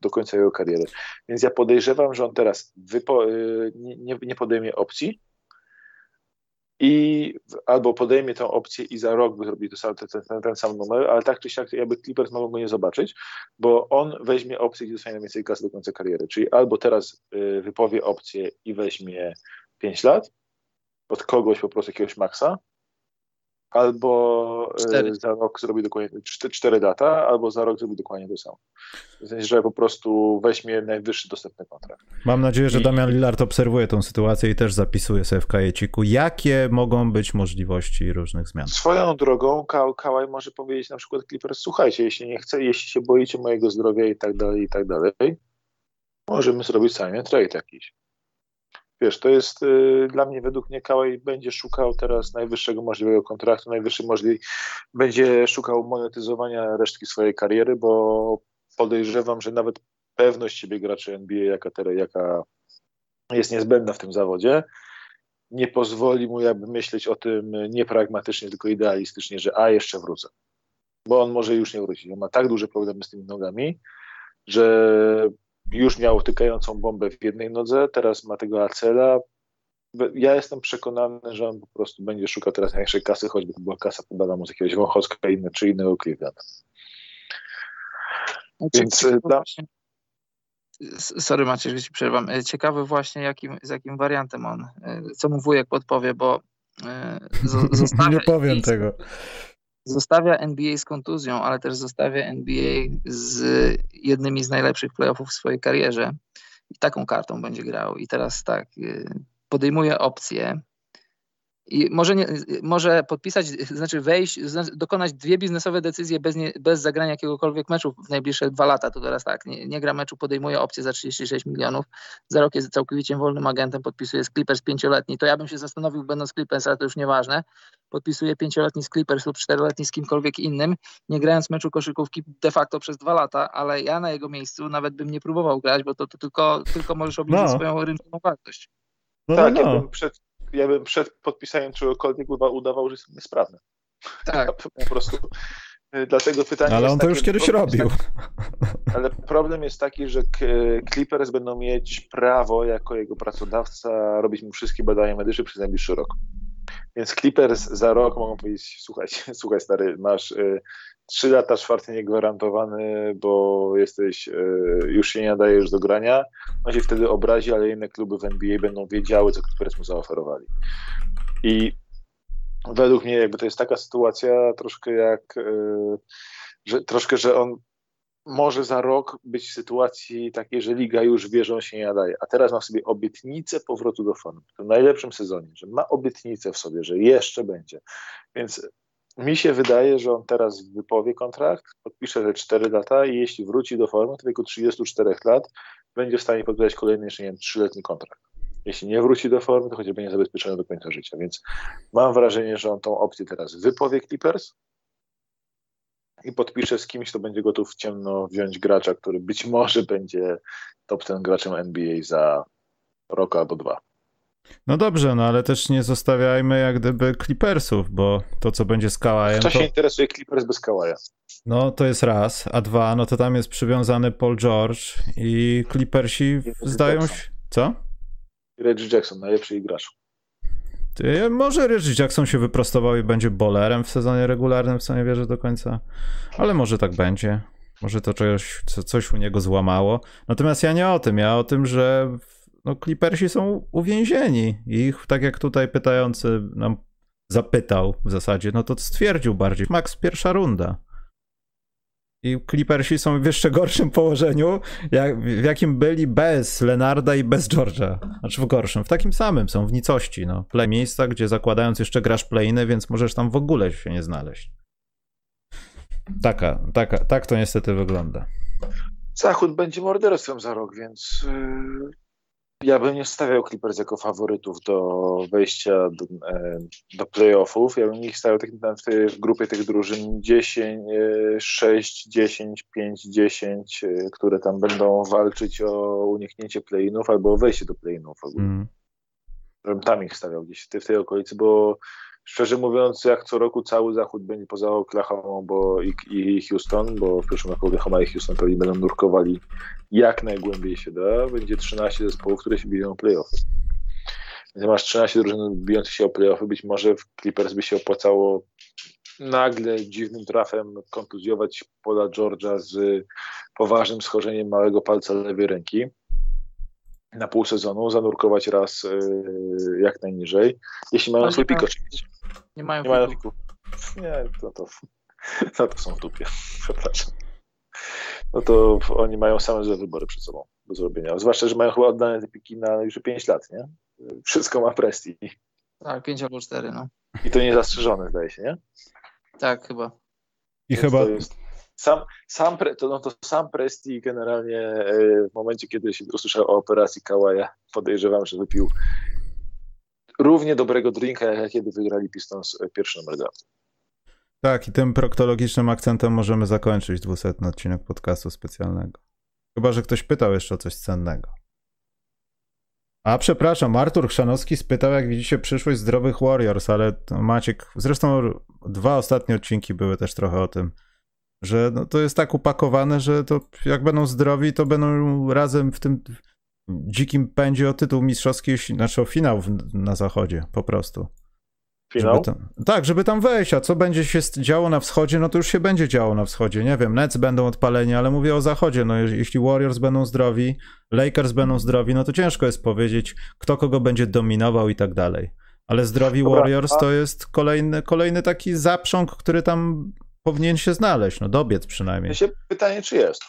S2: do końca jego kariery. Więc ja podejrzewam, że on teraz wypo, y, nie, nie podejmie opcji i albo podejmie tę opcję i za rok by zrobił ten, ten, ten, sam numer, ale tak czy siak jakby Clippers mogą go nie zobaczyć, bo on weźmie opcję i dostanie więcej kasy do końca kariery, czyli albo teraz y, wypowie opcję i weźmie 5 lat, od kogoś po prostu jakiegoś maksa, albo e, cztery. za rok zrobi dokładnie cztery data, albo za rok zrobi dokładnie to samo. W sensie, że po prostu weźmie najwyższy dostępny kontrakt.
S1: Mam nadzieję, że Damian Lillard obserwuje tą sytuację i też zapisuje sobie w kajeciku, jakie mogą być możliwości różnych zmian.
S2: Swoją drogą Ka Kałaj może powiedzieć na przykład Clippers, słuchajcie, jeśli nie chcę, jeśli się boicie mojego zdrowia i tak dalej, i tak dalej, możemy zrobić sami trade jakiś. Wiesz, to jest y, dla mnie, według mnie Kałaj będzie szukał teraz najwyższego możliwego kontraktu, najwyższy możliwy, będzie szukał monetyzowania resztki swojej kariery, bo podejrzewam, że nawet pewność siebie graczy NBA, jaka, jaka jest niezbędna w tym zawodzie, nie pozwoli mu jakby myśleć o tym nie pragmatycznie, tylko idealistycznie, że a jeszcze wrócę. Bo on może już nie wrócić. On ma tak duże problemy z tymi nogami, że już miał tykającą bombę w jednej nodze, teraz ma tego acela. Ja jestem przekonany, że on po prostu będzie szukał teraz największej kasy, choćby to była kasa podana mu z jakiegoś Wąchocka inne, czy innego Cleveland.
S3: No, Więc e, dla... Sorry Maciej, że ci przerwam. E, ciekawy właśnie jakim, z jakim wariantem on, e, co mu wujek podpowie, bo.
S1: Nie powiem tego
S3: zostawia NBA z kontuzją, ale też zostawia NBA z jednymi z najlepszych playoffów w swojej karierze. I taką kartą będzie grał. I teraz tak, y, podejmuje opcję, i może, nie, może podpisać, znaczy wejść, dokonać dwie biznesowe decyzje bez, nie, bez zagrania jakiegokolwiek meczu w najbliższe dwa lata. To teraz tak, nie, nie, gra meczu, podejmuje opcję za 36 milionów. Za rok jest całkowicie wolnym agentem, podpisuje z Clippers pięcioletni. To ja bym się zastanowił, będąc Clippers, ale to już nieważne. Podpisuje pięcioletni z Clippers lub czteroletni z kimkolwiek innym, nie grając meczu koszykówki de facto przez dwa lata, ale ja na jego miejscu nawet bym nie próbował grać, bo to, to tylko, tylko możesz obniżyć no. swoją rynkową wartość.
S2: No, tak, no. ja bym przed ja bym przed podpisaniem czegokolwiek udawał, że jestem niesprawny.
S3: Tak.
S2: po prostu. Y, dlatego pytanie.
S1: Ale on to już kiedyś robił. Taki,
S2: ale problem jest taki, że Clippers będą mieć prawo jako jego pracodawca robić mu wszystkie badania medyczne przez najbliższy rok. Więc Clippers za rok mogą powiedzieć: Słuchaj, słuchaj stary, masz y, trzy lata, czwarty niegwarantowany, bo jesteś, e, już się nie nadajesz do grania, on się wtedy obrazi, ale inne kluby w NBA będą wiedziały, co Clippers mu zaoferowali. I według mnie jakby to jest taka sytuacja troszkę jak, e, że, troszkę, że on może za rok być w sytuacji takiej, że liga już wie, że on się nie nadaje, a teraz ma w sobie obietnicę powrotu do formy, w tym najlepszym sezonie, że ma obietnicę w sobie, że jeszcze będzie. Więc mi się wydaje, że on teraz wypowie kontrakt, podpisze te 4 lata i jeśli wróci do formy, to w wieku 34 lat będzie w stanie podpisać kolejny jeszcze, nie wiem, 3-letni kontrakt. Jeśli nie wróci do formy, to chociaż będzie zabezpieczony do końca życia. Więc mam wrażenie, że on tą opcję teraz wypowie Clippers i podpisze z kimś, kto będzie gotów ciemno wziąć gracza, który być może będzie top ten graczem NBA za rok albo dwa.
S1: No dobrze, no ale też nie zostawiajmy jak gdyby Clippersów, bo to co będzie z Kałajem...
S2: Kto
S1: to...
S2: się interesuje Clippers bez Kałaja?
S1: No to jest raz, a dwa, no to tam jest przywiązany Paul George i Clippersi zdają się... Co?
S2: Reggie Jackson, najlepszy gracz.
S1: Ty, może Reggie Jackson się wyprostował i będzie bolerem w sezonie regularnym, w co nie wierzę do końca, ale może tak będzie. Może to coś, coś u niego złamało. Natomiast ja nie o tym, ja o tym, że no, Clippersi są uwięzieni. Ich, tak jak tutaj pytający nam zapytał w zasadzie, no to stwierdził bardziej. Max, pierwsza runda. I Clippersi są w jeszcze gorszym położeniu, jak, w jakim byli bez Lenarda i bez George'a. Znaczy w gorszym, w takim samym są, w nicości. No. Play miejsca, gdzie zakładając jeszcze grasz playny, więc możesz tam w ogóle się nie znaleźć. Taka, taka, tak to niestety wygląda.
S2: Zachód będzie morderstwem za rok, więc yy, ja bym nie stawiał Clippers jako faworytów do wejścia do, e, do playoffów. Ja bym ich stawiał tak, w, tej, w grupie tych drużyn 10, 6, 10, 5, 10, które tam będą walczyć o uniknięcie play-inów albo o wejście do play-inów. Mm. Tam ich stawiał gdzieś w tej okolicy, bo Szczerze mówiąc, jak co roku cały zachód będzie poza Oklahoma bo i, i Houston, bo w przyszłym roku Oklahoma i Houston pewnie będą nurkowali jak najgłębiej się da. Będzie 13 zespołów, które się biją o playoffy. Więc masz 13 drużyn bijących się o playoffy, być może w Clippers by się opłacało nagle dziwnym trafem kontuzjować Pola George'a z poważnym schorzeniem małego palca lewej ręki na pół sezonu, zanurkować raz yy, jak najniżej, jeśli mają swój pik oczywiście.
S3: Nie mają, nie mają piku.
S2: Nie, to, to, no to są w dupie. Przepraszam. No to oni mają same złe wybory przed sobą do zrobienia. Zwłaszcza, że mają chyba oddane te piki na już 5 lat, nie? Wszystko ma presti.
S3: Tak, 5 albo 4, no.
S2: I to niezastrzeżone, zdaje się, nie?
S3: Tak, chyba.
S1: I Więc chyba. Jest,
S2: sam, sam, to, no to sam Presti generalnie e, w momencie, kiedy się usłyszał o operacji Kawaja, podejrzewam, że wypił równie dobrego drinka, jak kiedy wygrali Pistons e, pierwszy numer draftu.
S1: Tak, i tym proktologicznym akcentem możemy zakończyć 200 odcinek podcastu specjalnego. Chyba, że ktoś pytał jeszcze o coś cennego. A przepraszam, Artur Chrzanowski spytał, jak widzicie przyszłość zdrowych Warriors, ale Maciek, zresztą dwa ostatnie odcinki były też trochę o tym, że no to jest tak upakowane, że to jak będą zdrowi, to będą razem w tym dzikim pędzie o tytuł mistrzowski, znaczy o finał na zachodzie, po prostu.
S2: Finał?
S1: Żeby tam, tak, żeby tam wejść, a co będzie się działo na wschodzie, no to już się będzie działo na wschodzie. Nie wiem, Nets będą odpaleni, ale mówię o zachodzie. No jeśli Warriors będą zdrowi, Lakers będą zdrowi, no to ciężko jest powiedzieć, kto kogo będzie dominował i tak dalej. Ale zdrowi Dobra, Warriors a... to jest kolejny, kolejny taki zaprząg, który tam powinien się znaleźć, no dobiec przynajmniej. Ja
S2: się pytanie, czy jest.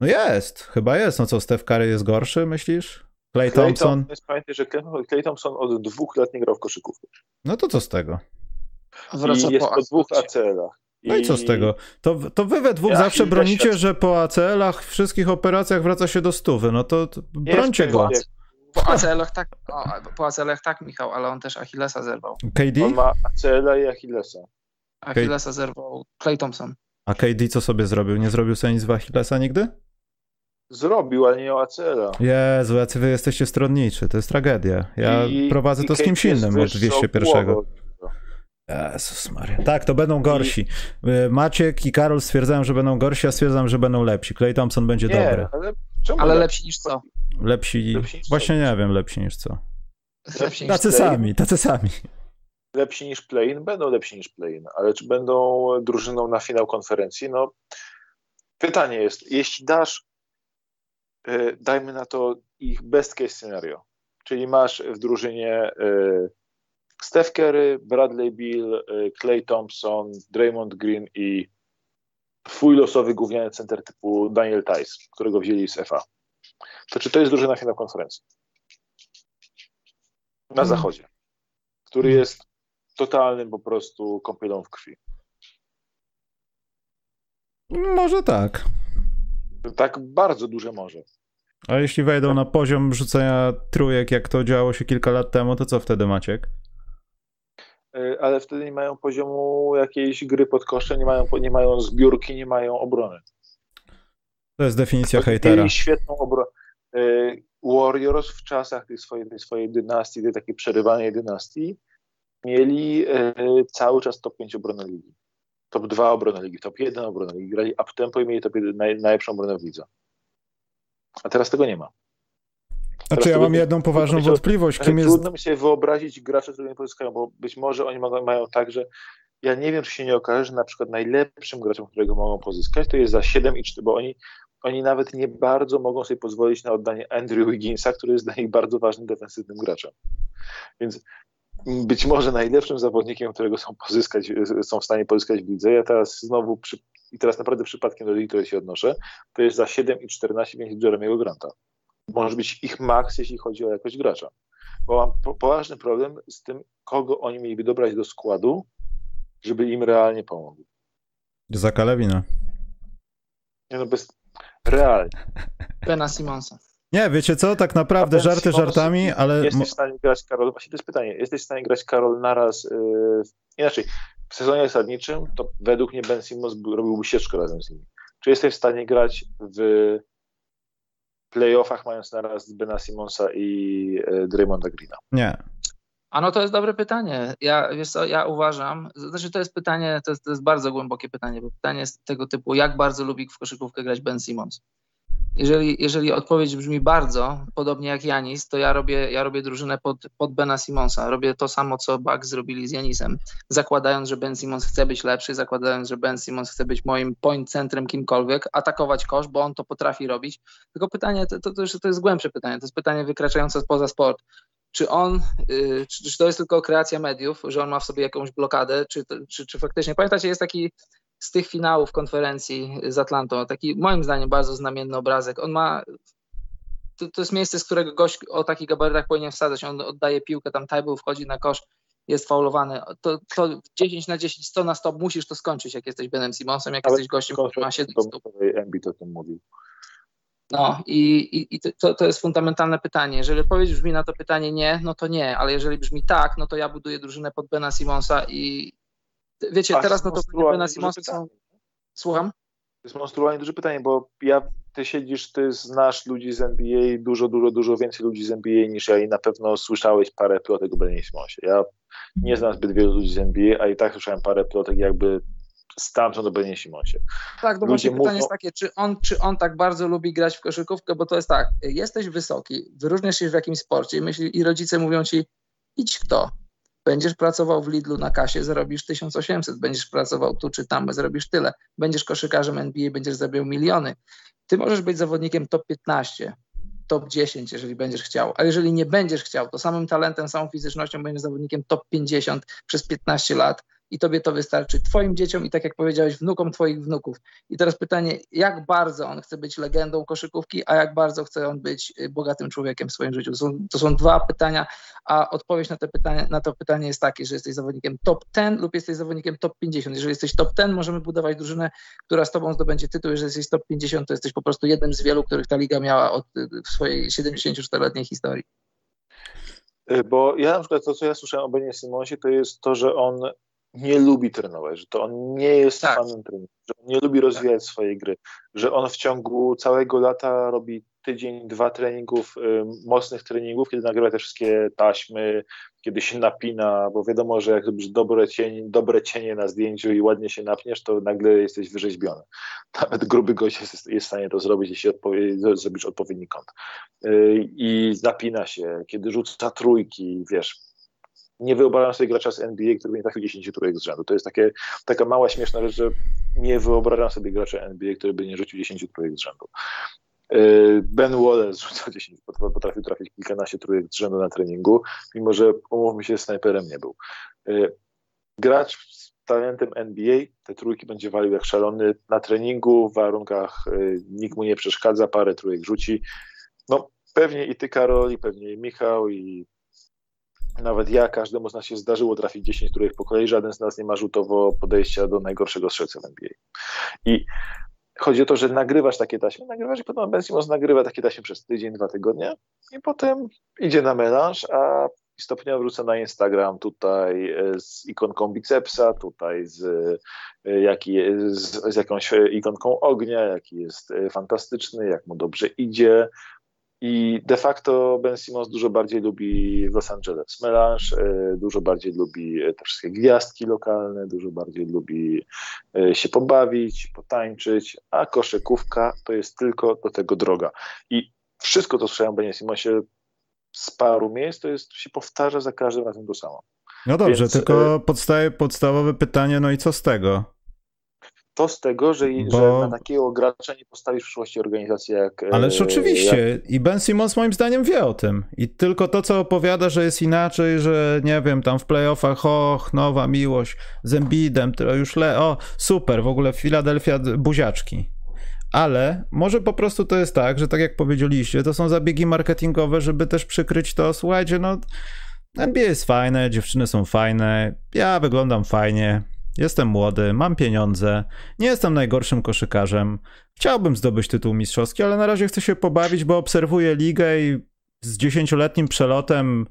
S1: No jest, chyba jest. No co, Steph Curry jest gorszy, myślisz? Clay, Clay Thompson?
S2: Jest, pamiętaj, że Clay Thompson od dwóch lat nie grał w koszykówkę.
S1: No to co z tego?
S2: Wraca I jest po, po dwóch ACL-ach.
S1: No i co z tego? To, to wy we dwóch ja zawsze bronicie, że po ACL-ach, wszystkich operacjach wraca się do stówy. No to, to brońcie go.
S3: Po ACL-ach tak, o, po ACL-ach tak, Michał, ale on też Achillesa zerwał.
S1: KD?
S2: On ma ACL-a i Achillesa.
S3: Achillesa zerwał Clay Thompson.
S1: A KD co sobie zrobił? Nie zrobił sobie nic w Achillesa nigdy?
S2: Zrobił, ale nie o ACL-a.
S1: Jezu, jacy wy jesteście stronniczy, to jest tragedia. Ja I, prowadzę i to z kimś innym od 201. Jezus Maria. Tak, to będą gorsi. I... Y, Maciek i Karol stwierdzają, że będą gorsi, a stwierdzam, że będą lepsi. Clay Thompson będzie
S2: nie,
S1: dobry.
S3: Ale, ale lepsi niż co?
S1: Lepsi, lepsi niż właśnie co? nie wiem, lepsi niż co. Lepsi tacy niż sami, tacy sami.
S2: Lepsi niż play-in? Będą lepsi niż play-in, ale czy będą drużyną na finał konferencji? No, pytanie jest, jeśli dasz, y, dajmy na to ich best case scenario, czyli masz w drużynie y, Steph Curry, Bradley Bill, Clay Thompson, Draymond Green i twój losowy gówniany center typu Daniel Tice, którego wzięli z FA. To czy to jest drużyna finał konferencji? Na hmm. zachodzie, który jest totalnym po prostu kąpielą w krwi.
S1: Może tak.
S2: Tak bardzo duże może.
S1: A jeśli wejdą na poziom rzucenia trójek, jak to działo się kilka lat temu, to co wtedy Maciek?
S2: E, ale wtedy nie mają poziomu jakiejś gry pod koszem, nie mają, nie mają zbiórki, nie mają obrony.
S1: To jest definicja hejtera.
S2: Mieli świetną obronę. E, Warriors w czasach tej swojej, tej swojej dynastii, tej takiej przerywanej dynastii, mieli e, cały czas top 5 obrony ligi. Top 2 obrony ligi, top 1 obrony ligi. Grali up tempo i mieli top 1, naj, najlepszą obronę w lidze. A teraz tego nie ma.
S1: Znaczy ja mam jedną poważną wątpliwość.
S2: Kim jest... Trudno mi sobie wyobrazić graczy, którzy nie pozyskają, bo być może oni mają, mają tak, że ja nie wiem, czy się nie okaże, że na przykład najlepszym graczem, którego mogą pozyskać, to jest za 7 i 4, bo oni, oni nawet nie bardzo mogą sobie pozwolić na oddanie Andrew Wigginsa, który jest dla nich bardzo ważnym defensywnym graczem. Więc być może najlepszym zawodnikiem, którego są pozyskać, są w stanie pozyskać w lidze, ja teraz znowu przy, i teraz naprawdę przypadkiem do Detroit się odnoszę, to jest za 7 i 14 więc Jeremiego Granta może być ich maks, jeśli chodzi o jakość gracza. Bo mam po, poważny problem z tym, kogo oni mieliby dobrać do składu, żeby im realnie pomógł.
S1: Zaka Lewina.
S2: Nie no, bez... Realnie.
S3: Bena Simonsa.
S1: Nie, wiecie co, tak naprawdę żarty żartami, ale...
S2: Jesteś w stanie grać, Karol, właśnie to jest pytanie, jesteś w stanie grać, Karol, naraz, yy, inaczej, w sezonie zasadniczym, to według mnie Ben Simmons robiłby ścieżkę razem z nimi. Czy jesteś w stanie grać w playoffach, mając naraz Bena Simonsa i e, Draymonda Greena?
S1: Nie.
S3: A no to jest dobre pytanie. Ja, wiesz co, ja uważam, znaczy to jest pytanie, to jest, to jest bardzo głębokie pytanie, bo pytanie jest tego typu, jak bardzo lubi w koszykówkę grać Ben Simmons? Jeżeli, jeżeli odpowiedź brzmi bardzo, podobnie jak Janis, to ja robię, ja robię drużynę pod, pod Bena Simonsa. Robię to samo, co Bucks zrobili z Janisem, zakładając, że Ben Simons chce być lepszy, zakładając, że Ben Simons chce być moim point centrem kimkolwiek, atakować kosz, bo on to potrafi robić. Tylko pytanie, to, to, to, to jest głębsze pytanie, to jest pytanie wykraczające poza sport. Czy on, czy, czy to jest tylko kreacja mediów, że on ma w sobie jakąś blokadę, czy, czy, czy faktycznie, pamiętacie, jest taki z tych finałów konferencji z Atlantą. Taki moim zdaniem bardzo znamienny obrazek. On ma. To, to jest miejsce, z którego gość o takich gabarytach powinien wsadzać. On oddaje piłkę, tam Tajbul wchodzi na kosz, jest faulowany. To, to 10 na 10, 100 na 100 musisz to skończyć, jak jesteś Benem Simonsem, jak Ale jesteś gościem, który ma 7 stóp.
S2: Embiid o tym mówił.
S3: No i, i, i to, to jest fundamentalne pytanie. Jeżeli odpowiedź brzmi na to pytanie nie, no to nie, ale jeżeli brzmi tak, no to ja buduję drużynę pod Bena Simonsa i, wiecie, teraz no to na Simonsa są... Słucham?
S2: To jest monstrualnie duże pytanie, bo ja, ty siedzisz, ty znasz ludzi z NBA, dużo, dużo, dużo więcej ludzi z NBA niż ja i na pewno słyszałeś parę plotek o Benie Simonsie. Ja nie znam zbyt wielu ludzi z NBA, a i tak słyszałem parę plotek jakby stamtąd o Benie Simonsie.
S3: Tak, no właśnie pytanie jest takie, czy on, czy on tak bardzo lubi grać w koszykówkę, bo to jest tak, jesteś wysoki, wyróżniasz się w jakimś sporcie i, myśli, i rodzice mówią ci, idź kto, Będziesz pracował w Lidlu na kasie, zarobisz 1800, będziesz pracował tu czy tam, zarobisz tyle. Będziesz koszykarzem NBA, będziesz zarabiał miliony. Ty możesz być zawodnikiem top 15, top 10, jeżeli będziesz chciał, a jeżeli nie będziesz chciał, to samym talentem, samą fizycznością będziesz zawodnikiem top 50 przez 15 lat i tobie to wystarczy, twoim dzieciom i tak jak powiedziałeś, wnukom twoich wnuków. I teraz pytanie, jak bardzo on chce być legendą koszykówki, a jak bardzo chce on być y, bogatym człowiekiem w swoim życiu? To są, to są dwa pytania, a odpowiedź na, te pytanie, na to pytanie jest takie, że jesteś zawodnikiem top 10 lub jesteś zawodnikiem top 50. Jeżeli jesteś top 10, możemy budować drużynę, która z tobą zdobędzie tytuł. Jeżeli jesteś top 50, to jesteś po prostu jednym z wielu, których ta liga miała od y, w swojej 74-letniej historii.
S2: Y, bo ja na przykład to, co ja słyszałem o Benie Simonsie, to jest to, że on nie lubi trenować, że to on nie jest tak. fanem treningu, że on nie lubi rozwijać tak. swojej gry, że on w ciągu całego lata robi tydzień, dwa treningów, y, mocnych treningów, kiedy nagrywa te wszystkie taśmy, kiedy się napina, bo wiadomo, że jak zrobisz dobre cienie, dobre cienie na zdjęciu i ładnie się napniesz, to nagle jesteś wyrzeźbiony. Nawet gruby gość jest, jest w stanie to zrobić, jeśli odpowie, zrobisz odpowiedni kąt. Y, I napina się, kiedy rzuca trójki, wiesz, nie wyobrażam sobie gracza z NBA, który nie trafił 10 trójek z rzędu. To jest takie, taka mała, śmieszna rzecz, że nie wyobrażam sobie gracza NBA, który by nie rzucił 10 trójek z rzędu. Y, ben Wallace rzucał 10, potrafił trafić kilkanaście trójek z rzędu na treningu, mimo że, umówmy się, snajperem nie był. Y, gracz z talentem NBA te trójki będzie walił jak szalony na treningu, w warunkach y, nikt mu nie przeszkadza, parę trójek rzuci. No pewnie i ty Karol, i pewnie i Michał, i nawet ja, każdemu z nas się zdarzyło trafić 10 trójek po kolei, żaden z nas nie ma rzutowo podejścia do najgorszego strzelca w NBA. I chodzi o to, że nagrywasz takie taśmy, nagrywasz i potem Ben nagrywa takie taśmy przez tydzień, dwa tygodnie i potem idzie na melanż, a stopniowo wrócę na Instagram tutaj e, z ikonką bicepsa, tutaj z, e, jaki, z, z jakąś ikonką ognia, jaki jest e, fantastyczny, jak mu dobrze idzie, i de facto Ben Simmons dużo bardziej lubi Los Angeles Melange, dużo bardziej lubi te wszystkie gwiazdki lokalne, dużo bardziej lubi się pobawić, potańczyć, a koszykówka to jest tylko do tego droga. I wszystko to słyszałem o Ben Simmonsie z paru miejsc, to jest, się powtarza za każdym razem to samo.
S1: No dobrze, Więc, tylko e, podstawowe pytanie, no i co z tego?
S2: To z tego, że, Bo... że na takiego gracza nie postawisz w przyszłości organizacji jak...
S1: E, Ależ oczywiście jak... i Ben Simmons moim zdaniem wie o tym. I tylko to, co opowiada, że jest inaczej, że nie wiem, tam w playoffach, och, nowa miłość z Embidem, to już le... o, super, w ogóle Filadelfia buziaczki. Ale może po prostu to jest tak, że tak jak powiedzieliście, to są zabiegi marketingowe, żeby też przykryć to, słuchajcie, no NBA jest fajne, dziewczyny są fajne, ja wyglądam fajnie, jestem młody, mam pieniądze, nie jestem najgorszym koszykarzem, chciałbym zdobyć tytuł mistrzowski, ale na razie chcę się pobawić, bo obserwuję ligę i z dziesięcioletnim przelotem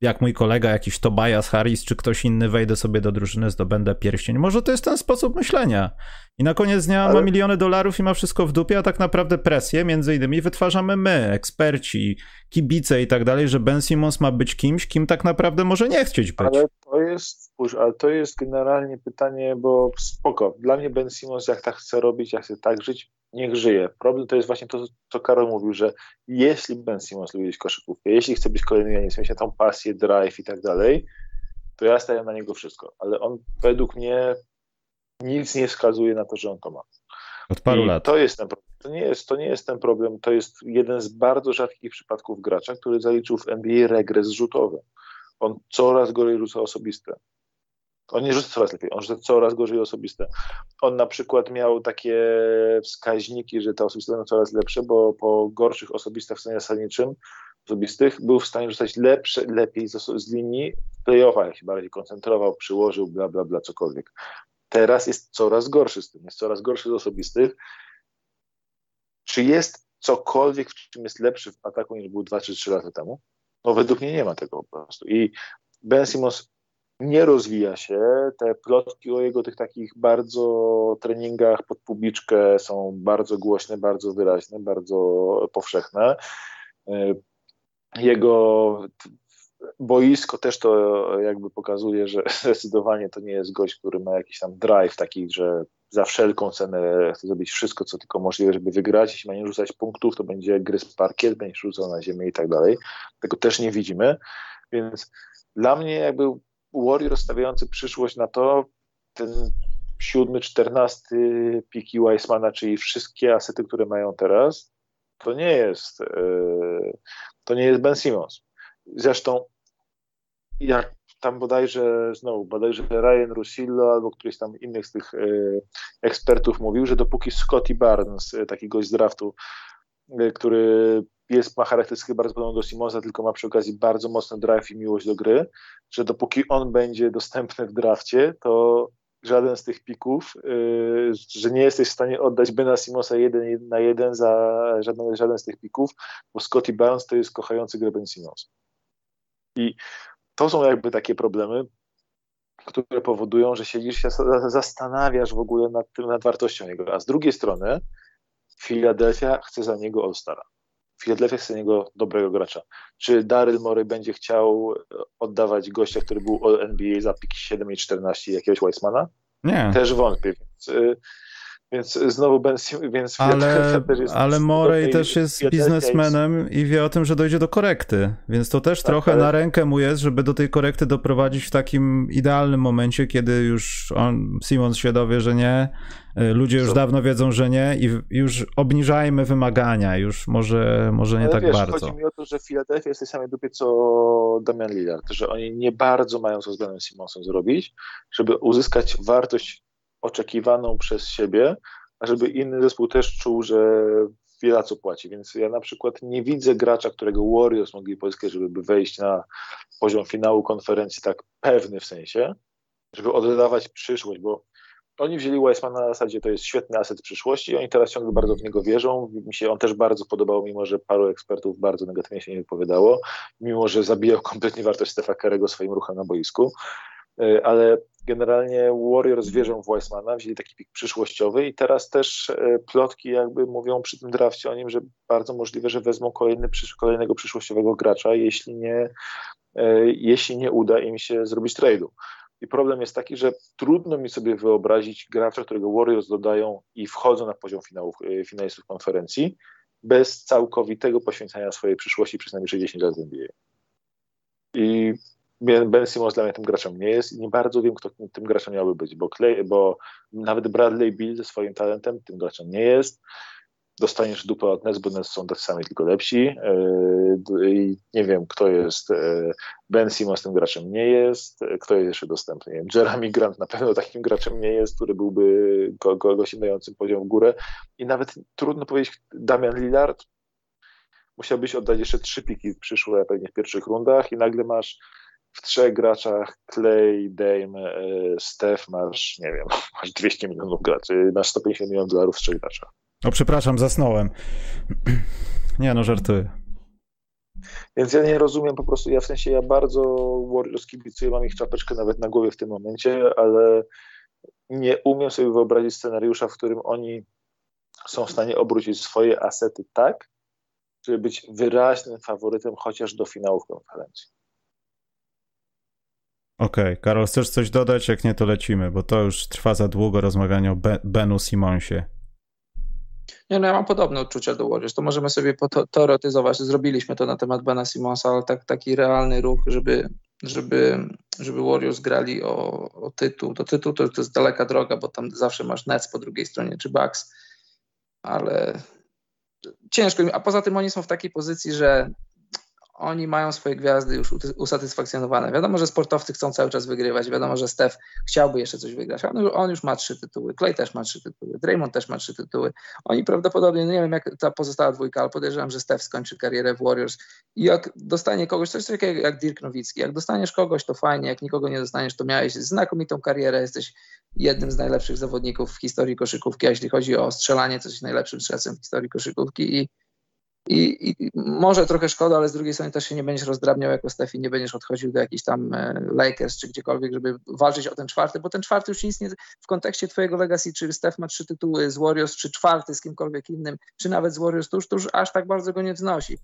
S1: jak mój kolega, jakiś Tobias Harris, czy ktoś inny wejdę sobie do drużyny, zdobędę pierścień. Może to jest ten sposób myślenia. I na koniec dnia Ale... ma miliony dolarów i ma wszystko w dupie, a tak naprawdę presję między innymi wytwarzamy my, eksperci, kibice i tak dalej, że Ben Simmons ma być kimś, kim tak naprawdę może nie chcieć być.
S2: Ale to jest, spójrz, ale to jest generalnie pytanie, bo spoko, dla mnie Ben Simmons jak tak chce robić, jak chce tak żyć, niech żyje. Problem to jest właśnie to, co Karol mówił, że jeśli Ben Simmons lubi koszykówkę, jeśli chce być kolejnym Janisem, mieć tą pasję, drive i tak dalej, to ja staję na niego wszystko. Ale on według mnie nic nie wskazuje na to, że on to ma.
S1: Od paru
S2: I
S1: lat.
S2: To jest ten problem. To nie jest, to nie jest ten problem. To jest jeden z bardzo rzadkich przypadków gracza, który zaliczył w NBA regres rzutowy. On coraz gorzej rzuca osobiste. On nie rzuca coraz lepiej, on rzuca coraz gorzej osobiste. On na przykład miał takie wskaźniki, że te osobiste będą coraz lepsze, bo po gorszych osobistach w stanie zasadniczym osobistych był w stanie rzucać lepsze, lepiej z, z linii w playoffach, jak się bardziej koncentrował, przyłożył, bla, bla, bla, cokolwiek. Teraz jest coraz gorszy z tym, jest coraz gorszy z osobistych. Czy jest cokolwiek, w czym jest lepszy w ataku niż był 2 czy 3 lata temu? No według mnie nie ma tego po prostu. I Ben Simmons nie rozwija się. Te plotki o jego tych takich bardzo treningach pod publiczkę są bardzo głośne, bardzo wyraźne, bardzo powszechne. Jego boisko też to jakby pokazuje, że zdecydowanie to nie jest gość, który ma jakiś tam drive taki, że za wszelką cenę chce zrobić wszystko, co tylko możliwe, żeby wygrać. Jeśli ma nie rzucać punktów, to będzie gryz parkiet, będzie rzucał na ziemię i tak dalej. Tego też nie widzimy. Więc dla mnie jakby Warrior stawiający przyszłość na to, ten siódmy, czternasty piki Weissmana, czyli wszystkie asety, które mają teraz, to nie jest e, to nie jest Ben Simmons. Zresztą jak tam bodajże, znowu, bodajże Ryan Russillo albo któryś tam innych z tych e, ekspertów mówił, że dopóki Scotty Barnes, e, taki gość z draftu, który jest, ma charakterystykę bardzo podobną do Simonsa, tylko ma przy okazji bardzo mocny drive i miłość do gry, że dopóki on będzie dostępny w drafcie, to żaden z tych pików, że nie jesteś w stanie oddać Bena Simonsa jeden na jeden za żaden, żaden z tych pików, bo Scotty Barnes to jest kochający grę Ben Simons. I to są jakby takie problemy, które powodują, że siedzisz się zastanawiasz w ogóle nad, tym, nad wartością jego. A z drugiej strony Philadelphia chce za niego All-Stara. Philadelphia chce niego dobrego gracza. Czy Daryl Morey będzie chciał oddawać gościa, który był All NBA za piki 7 i 14 jakiegoś Weissmana?
S1: Nie.
S2: Też wątpię. Więc, y, Więc znowu Ben więc
S1: ale, jest ale Morey też jest biznesmenem i wie o tym, że dojdzie do korekty, więc to też tak, trochę ale... na rękę mu jest, żeby do tej korekty doprowadzić w takim idealnym momencie, kiedy już on, Simons się dowie, że nie, y, ludzie już dawno wiedzą, że nie i już obniżajmy wymagania, już. Może, może nie ale tak
S2: wiesz,
S1: bardzo.
S2: Chodzi mi o to, że Philadelphia jest tej samej dupie co Damian Lillard, że oni nie bardzo mają co z Benem Simonsem zrobić, żeby uzyskać wartość oczekiwaną przez siebie, a żeby inny zespół też czuł, że wiele co płaci. Więc ja na przykład nie widzę gracza, którego Warriors mogli pozyskać, żeby wejść na poziom finału konferencji tak pewny w sensie, żeby oddawać przyszłość, bo oni wzięli Weissmana na zasadzie, to jest świetny aset przyszłości i oni teraz ciągle bardzo w niego wierzą. Mi się on też bardzo podobał, mimo że paru ekspertów bardzo negatywnie się nie wypowiadało, mimo że zabijał kompletnie wartość Stefa Kerego swoim ruchem na boisku. E, ale generalnie Warriors wierzą w Weissmana, wzięli taki pik przyszłościowy i teraz też e, plotki jakby mówią przy tym drafcie o nim, że bardzo możliwe, że wezmą kolejny, kolejnego przyszłościowego gracza, jeśli nie, e, jeśli nie uda im się zrobić trade'u. I problem jest taki, że trudno mi sobie wyobrazić gracza, którego Warriors dodają i wchodzą na poziom finałów, finalistów konferencji, bez całkowitego poświęcenia swojej przyszłości przez najbliższe 10 lat w NBA. I Ben Simmons dla mnie tym graczem nie jest i nie bardzo wiem, kto tym graczem miałby być, bo, Clay, bo nawet Bradley Bill ze swoim talentem tym graczem nie jest. Dostaniesz dupę od Nets, bo Nets są tak sami, tylko lepsi. Yy, I nie wiem, kto jest. Yy, ben Simmons tym graczem nie jest. Kto jest jeszcze dostępny? Nie wiem, Jeremy Grant na pewno takim graczem nie jest, który byłby kogoś dającym poziom w górę. I nawet trudno powiedzieć, Damian Lillard musiałbyś oddać jeszcze trzy piki przyszłe pewnie w pierwszych rundach i nagle masz w trzech graczach Clay, Dame, e, Steph masz, nie wiem, masz 200 milionów graczy, masz 150 milionów dolarów w trzech graczach.
S1: O, przepraszam, zasnąłem. Nie, no żartuję.
S2: Więc ja nie rozumiem po prostu, ja w sensie, ja bardzo Warriors kibicuję, mam ich czapeczkę nawet na głowie w tym momencie, ale nie umiem sobie wyobrazić scenariusza, w którym oni są w stanie obrócić swoje asety tak, żeby być wyraźnym faworytem chociaż do finałów konferencji.
S1: Okej, okay. Karol, chcesz coś dodać? Jak nie, to lecimy, bo to już trwa za długo rozmawianie o Benu Simonsie.
S3: Nie, no ja mam podobne odczucia do Warriors. To możemy sobie teoretyzować. Zrobiliśmy to na temat Bena Simonsa, ale tak, taki realny ruch, żeby, żeby, żeby Warriors grali o, o tytuł. Do tytułu to, to jest daleka droga, bo tam zawsze masz Nets po drugiej stronie, czy Bucks, ale ciężko. A poza tym oni są w takiej pozycji, że oni mają swoje gwiazdy już usatysfakcjonowane. Wiadomo, że sportowcy chcą cały czas wygrywać. Wiadomo, że Steph chciałby jeszcze coś wygrać. On, już ma trzy tytuły. Clay też ma trzy tytuły. Draymond też ma trzy tytuły. Oni prawdopodobnie, no nie wiem jak ta pozostała dwójka, ale podejrzewam, że Steph skończy karierę w Warriors. I jak dostanie kogoś, coś takiego jak Dirk Nowicki, jak dostaniesz kogoś, to fajnie. Jak nikogo nie dostaniesz, to miałeś znakomitą karierę. Jesteś jednym z najlepszych zawodników w historii koszykówki, a jeśli chodzi o strzelanie, to jesteś najlepszym strzelcem w historii koszykówki. I i, I, może trochę szkoda, ale z drugiej strony też się nie będziesz rozdrabniał jako Steffi, nie będziesz odchodził do jakichś tam e, Lakers czy gdziekolwiek, żeby walczyć o ten czwarty, bo ten czwarty już nic nie, w kontekście twojego legacy, czy Steph ma trzy tytuły z Warriors, czy czwarty z kimkolwiek innym, czy nawet z Warriors, to już, to już aż tak bardzo go nie wznosi.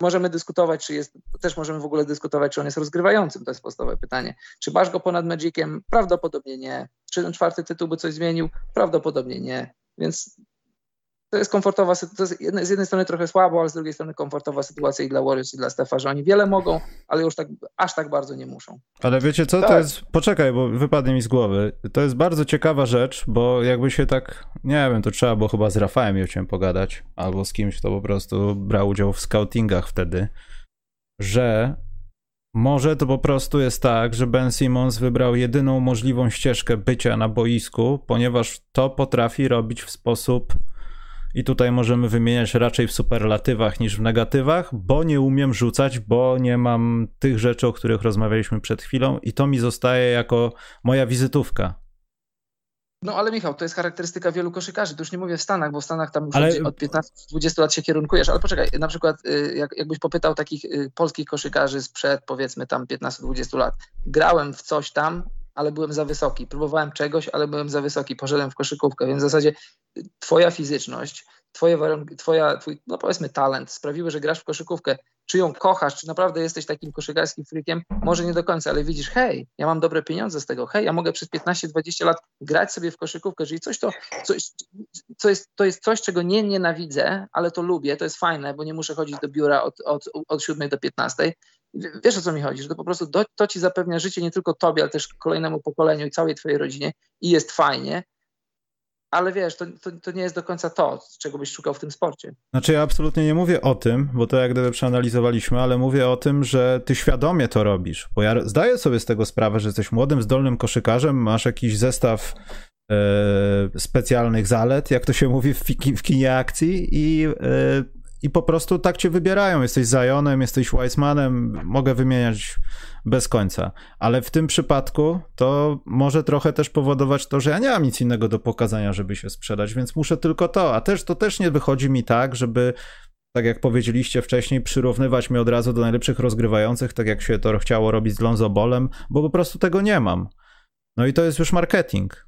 S3: Możemy dyskutować, czy jest, też możemy w ogóle dyskutować, czy on jest rozgrywającym, to jest podstawowe pytanie. Czy masz go ponad Magiciem? Prawdopodobnie nie. Czy ten czwarty tytuł by coś zmienił? Prawdopodobnie nie. Więc to jest komfortowa sytuacja, z jednej strony trochę słabo, ale z drugiej strony komfortowa sytuacja i dla Warriors i dla Stefa, że oni wiele mogą, ale już tak, aż tak bardzo nie muszą.
S1: Ale wiecie co, tak. to jest, poczekaj, bo wypadnie mi z głowy, to jest bardzo ciekawa rzecz, bo jakby się tak, nie wiem, to trzeba było chyba z Rafałem Juciem pogadać, albo z kimś, kto po prostu brał udział w scoutingach wtedy, że może to po prostu jest tak, że Ben Simmons wybrał jedyną możliwą ścieżkę bycia na boisku, ponieważ to potrafi robić w sposób i tutaj możemy wymieniać raczej w superlatywach niż w negatywach, bo nie umiem rzucać, bo nie mam tych rzeczy, o których rozmawialiśmy przed chwilą, i to mi zostaje jako moja wizytówka.
S3: No ale Michał, to jest charakterystyka wielu koszykarzy. To już nie mówię w Stanach, bo w Stanach tam już ale... od 15-20 lat się kierunkujesz. Ale poczekaj, na przykład y, jak, jakbyś popytał takich y, polskich koszykarzy sprzed powiedzmy tam 15-20 lat. Grałem w coś tam, ale byłem za wysoki. Próbowałem czegoś, ale byłem za wysoki. Poszedłem w koszykówkę, więc w zasadzie twoja fizyczność, twoje warunki, twoja, twój, no powiedzmy talent sprawiły, że grasz w koszykówkę. Czy ją kochasz, czy naprawdę jesteś takim koszykarskim freakiem, może nie do końca, ale widzisz, hej, ja mam dobre pieniądze z tego, hej, ja mogę przez 15-20 lat grać sobie w koszykówkę, czyli coś to, coś, co jest, to jest coś, czego nie nienawidzę, ale to lubię, to jest fajne, bo nie muszę chodzić do biura od, od, od 7 do 15. Wiesz o co mi chodzi, że to po prostu do, to ci zapewnia życie nie tylko tobie, ale też kolejnemu pokoleniu i całej twojej rodzinie i jest fajnie, ale wiesz, to, to, to, nie jest do końca to, czego byś szukał w tym sporcie.
S1: Znaczy ja absolutnie nie mówię o tym, bo to jak gdyby przeanalizowaliśmy, ale mówię o tym, że ty świadomie to robisz, bo ja zdaję sobie z tego sprawę, że jesteś młodym, zdolnym koszykarzem, masz jakiś zestaw e, specjalnych zalet, jak to się mówi w, w kinie akcji i e, i po prostu tak cię wybierają. Jesteś Zionem, jesteś Weissmanem, mogę wymieniać bez końca. Ale w tym przypadku to może trochę też powodować to, że ja nie mam nic innego do pokazania, żeby się sprzedać, więc muszę tylko to. A też to też nie wychodzi mi tak, żeby tak jak powiedzieliście wcześniej, przyrównywać mnie od razu do najlepszych rozgrywających, tak jak się to chciało robić z Lonzo Bolem, bo po prostu tego nie mam. No i to jest już marketing.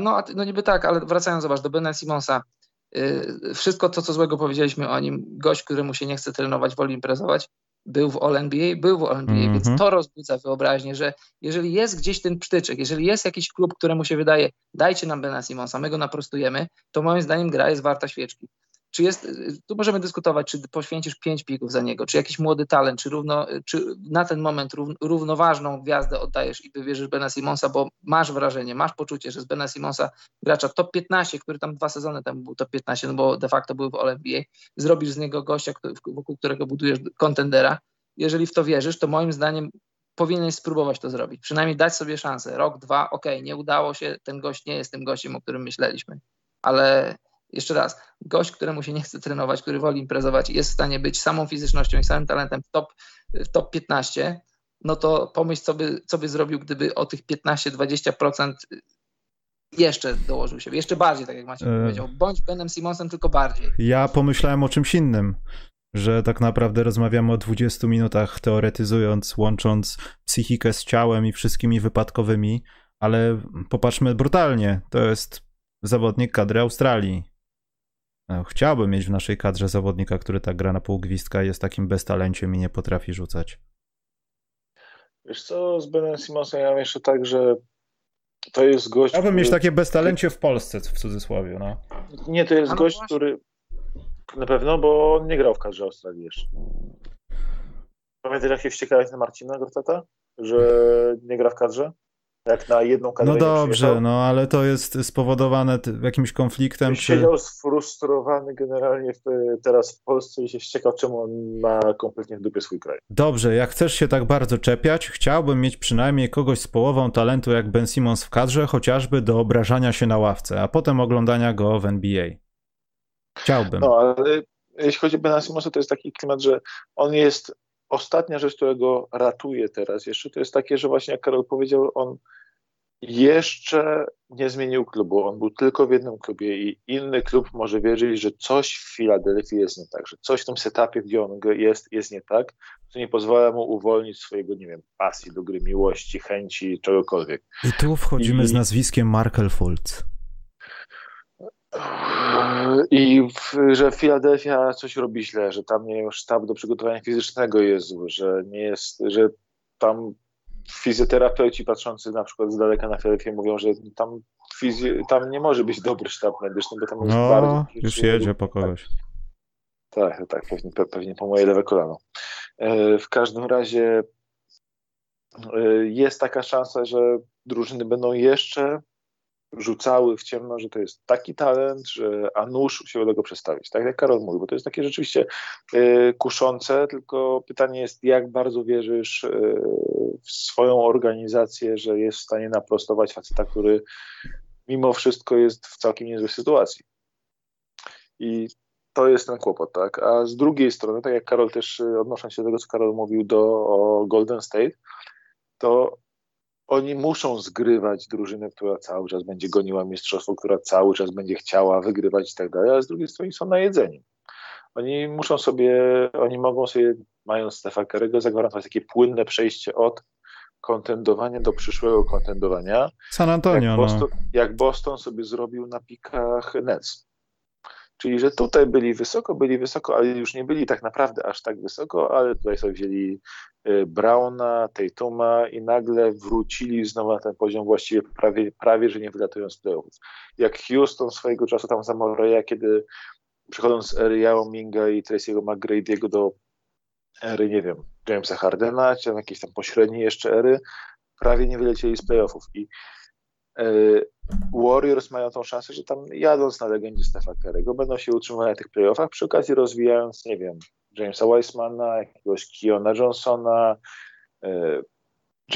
S3: No, no niby tak, ale wracając, zobacz, do Bena Simonsa. Y, wszystko to, co złego powiedzieliśmy o nim, gość, któremu się nie chce trenować, woli imprezować, był w All-NBA, był w All-NBA, mm -hmm. więc to rozbudza wyobraźnię, że jeżeli jest gdzieś ten ptyczek, jeżeli jest jakiś klub, któremu się wydaje, dajcie nam Bena Simonsa, my go naprostujemy, to moim zdaniem gra jest warta świeczki czy jest, tu możemy dyskutować, czy poświęcisz pięć pików za niego, czy jakiś młody talent, czy, równo, czy na ten moment równoważną gwiazdę oddajesz i wybierzesz Bena Simonsa, bo masz wrażenie, masz poczucie, że z Bena Simonsa gracza top 15, który tam dwa sezony temu był top 15, no bo de facto był w All-NBA, zrobisz z niego gościa, wokół którego budujesz kontendera. Jeżeli w to wierzysz, to moim zdaniem powinieneś spróbować to zrobić. Przynajmniej dać sobie szansę. Rok, dwa, ok, nie udało się, ten gość nie jest tym gościem, o którym myśleliśmy. Ale jeszcze raz, gość, któremu się nie chce trenować, który woli imprezować, jest w stanie być samą fizycznością i samym talentem w top, w top 15, no to pomyśl, co by, co by zrobił, gdyby o tych 15-20% jeszcze dołożył się, jeszcze bardziej, tak jak Maciek e... powiedział. Bądź Benem Simonsem, tylko bardziej.
S1: Ja pomyślałem o czymś innym, że tak naprawdę rozmawiamy o 20 minutach, teoretyzując, łącząc psychikę z ciałem i wszystkimi wypadkowymi, ale popatrzmy brutalnie, to jest zawodnik kadry Australii. E, chciałbym mieć w naszej kadrze zawodnika, który tak gra na pół gwizdka, jest takim beztalenciem i nie potrafi rzucać.
S2: Wiesz co, z Benem Simonsem ja mam jeszcze tak, że to jest gość.
S1: Chciałbym który... mieć takie beztalencie w Polsce, w cudzysłowie. No.
S2: Nie, to jest no gość, który na pewno, bo on nie grał w kadrze Australii jeszcze. Pamiętasz, jak się wściekałeś na Marcina Gortata? Że nie gra w kadrze? Jak na jedną kadrę.
S1: No dobrze, no ale to jest spowodowane jakimś konfliktem.
S2: Czy... Siedział sfrustrowany generalnie w, teraz w Polsce i się ściekał, czemu on ma kompletnie w dupie swój kraj.
S1: Dobrze, jak chcesz się tak bardzo czepiać, chciałbym mieć przynajmniej kogoś z połową talentu jak Ben Simmons w kadrze, chociażby do obrażania się na ławce, a potem oglądania go w NBA. Chciałbym.
S2: No, ale jeśli chodzi o Bena Simmonsa, to jest taki klimat, że on jest ostatnia rzecz, która go ratuje teraz jeszcze, to jest takie, że właśnie jak Karol powiedział, on jeszcze nie zmienił klubu. On był tylko w jednym klubie i inny klub może wierzyć, że coś w Filadelfii jest nie tak, że coś w tym setupie, gdzie on jest, jest nie tak, co nie pozwala mu uwolnić swojego, nie wiem, pasji do gry, miłości, chęci, czegokolwiek.
S1: I tu wchodzimy I... z nazwiskiem Markel Fultz.
S2: I w, że Filadelfia coś robi źle, że tam nie sztab do przygotowania fizycznego jest zły, że nie jest, że tam fizjoterapeuci patrzący na przykład z daleka na Filadelfię mówią, że tam, fizjo, tam nie może być dobry sztab medyczny, bo tam jest
S1: no, bardzo... już jedzie po kogoś.
S2: Tak, tak, tak pewnie, pewnie po moje lewe kolano. E, w każdym razie e, jest taka szansa, że drużyny będą jeszcze rzucały w ciemno, że to jest taki talent, że a nóż się do go przestawić. Tak jak Karol mówił, bo to jest takie rzeczywiście y, kuszące, tylko pytanie jest, jak bardzo wierzysz y, w swoją organizację, że jest w stanie naprostować faceta, który mimo wszystko jest w całkiem niezłej sytuacji. I to jest ten kłopot, tak? A z drugiej strony, tak jak Karol też, y, odnosząc się do tego, co Karol mówił do, Golden State, to oni muszą zgrywać drużynę, która cały czas będzie goniła mistrzostwo, która cały czas będzie chciała wygrywać i tak dalej, ale z drugiej strony są na jedzeniu. Oni muszą sobie, oni mogą sobie, mając Stefa Kerego, zagwarantować takie płynne przejście od kontendowania do przyszłego kontendowania.
S1: San Antonio.
S2: Jak Boston, no. jak Boston sobie zrobił na pikach Nets. Czyli, że tutaj byli wysoko, byli wysoko, ale już nie byli tak naprawdę aż tak wysoko, ale tutaj sobie wzięli y, Browna, Tatuma i nagle wrócili znowu na ten poziom właściwie prawie, prawie że nie wylatując z playoffów. Jak Houston swojego czasu tam za Moreya, kiedy przechodząc z ery Yao Minga i Tracy'ego McGrady'ego do ery, nie wiem, Jamesa Hardena, czy jakieś tam pośredniej jeszcze ery, prawie nie wylecieli z playoffów. I e, Warriors mają tą szansę, że tam jadąc na legendzie Stefa Curry'ego będą się utrzymywać na tych playoffach, przy okazji rozwijając, nie wiem, Jamesa Weissmana, jakiegoś Kiona Johnsona, e,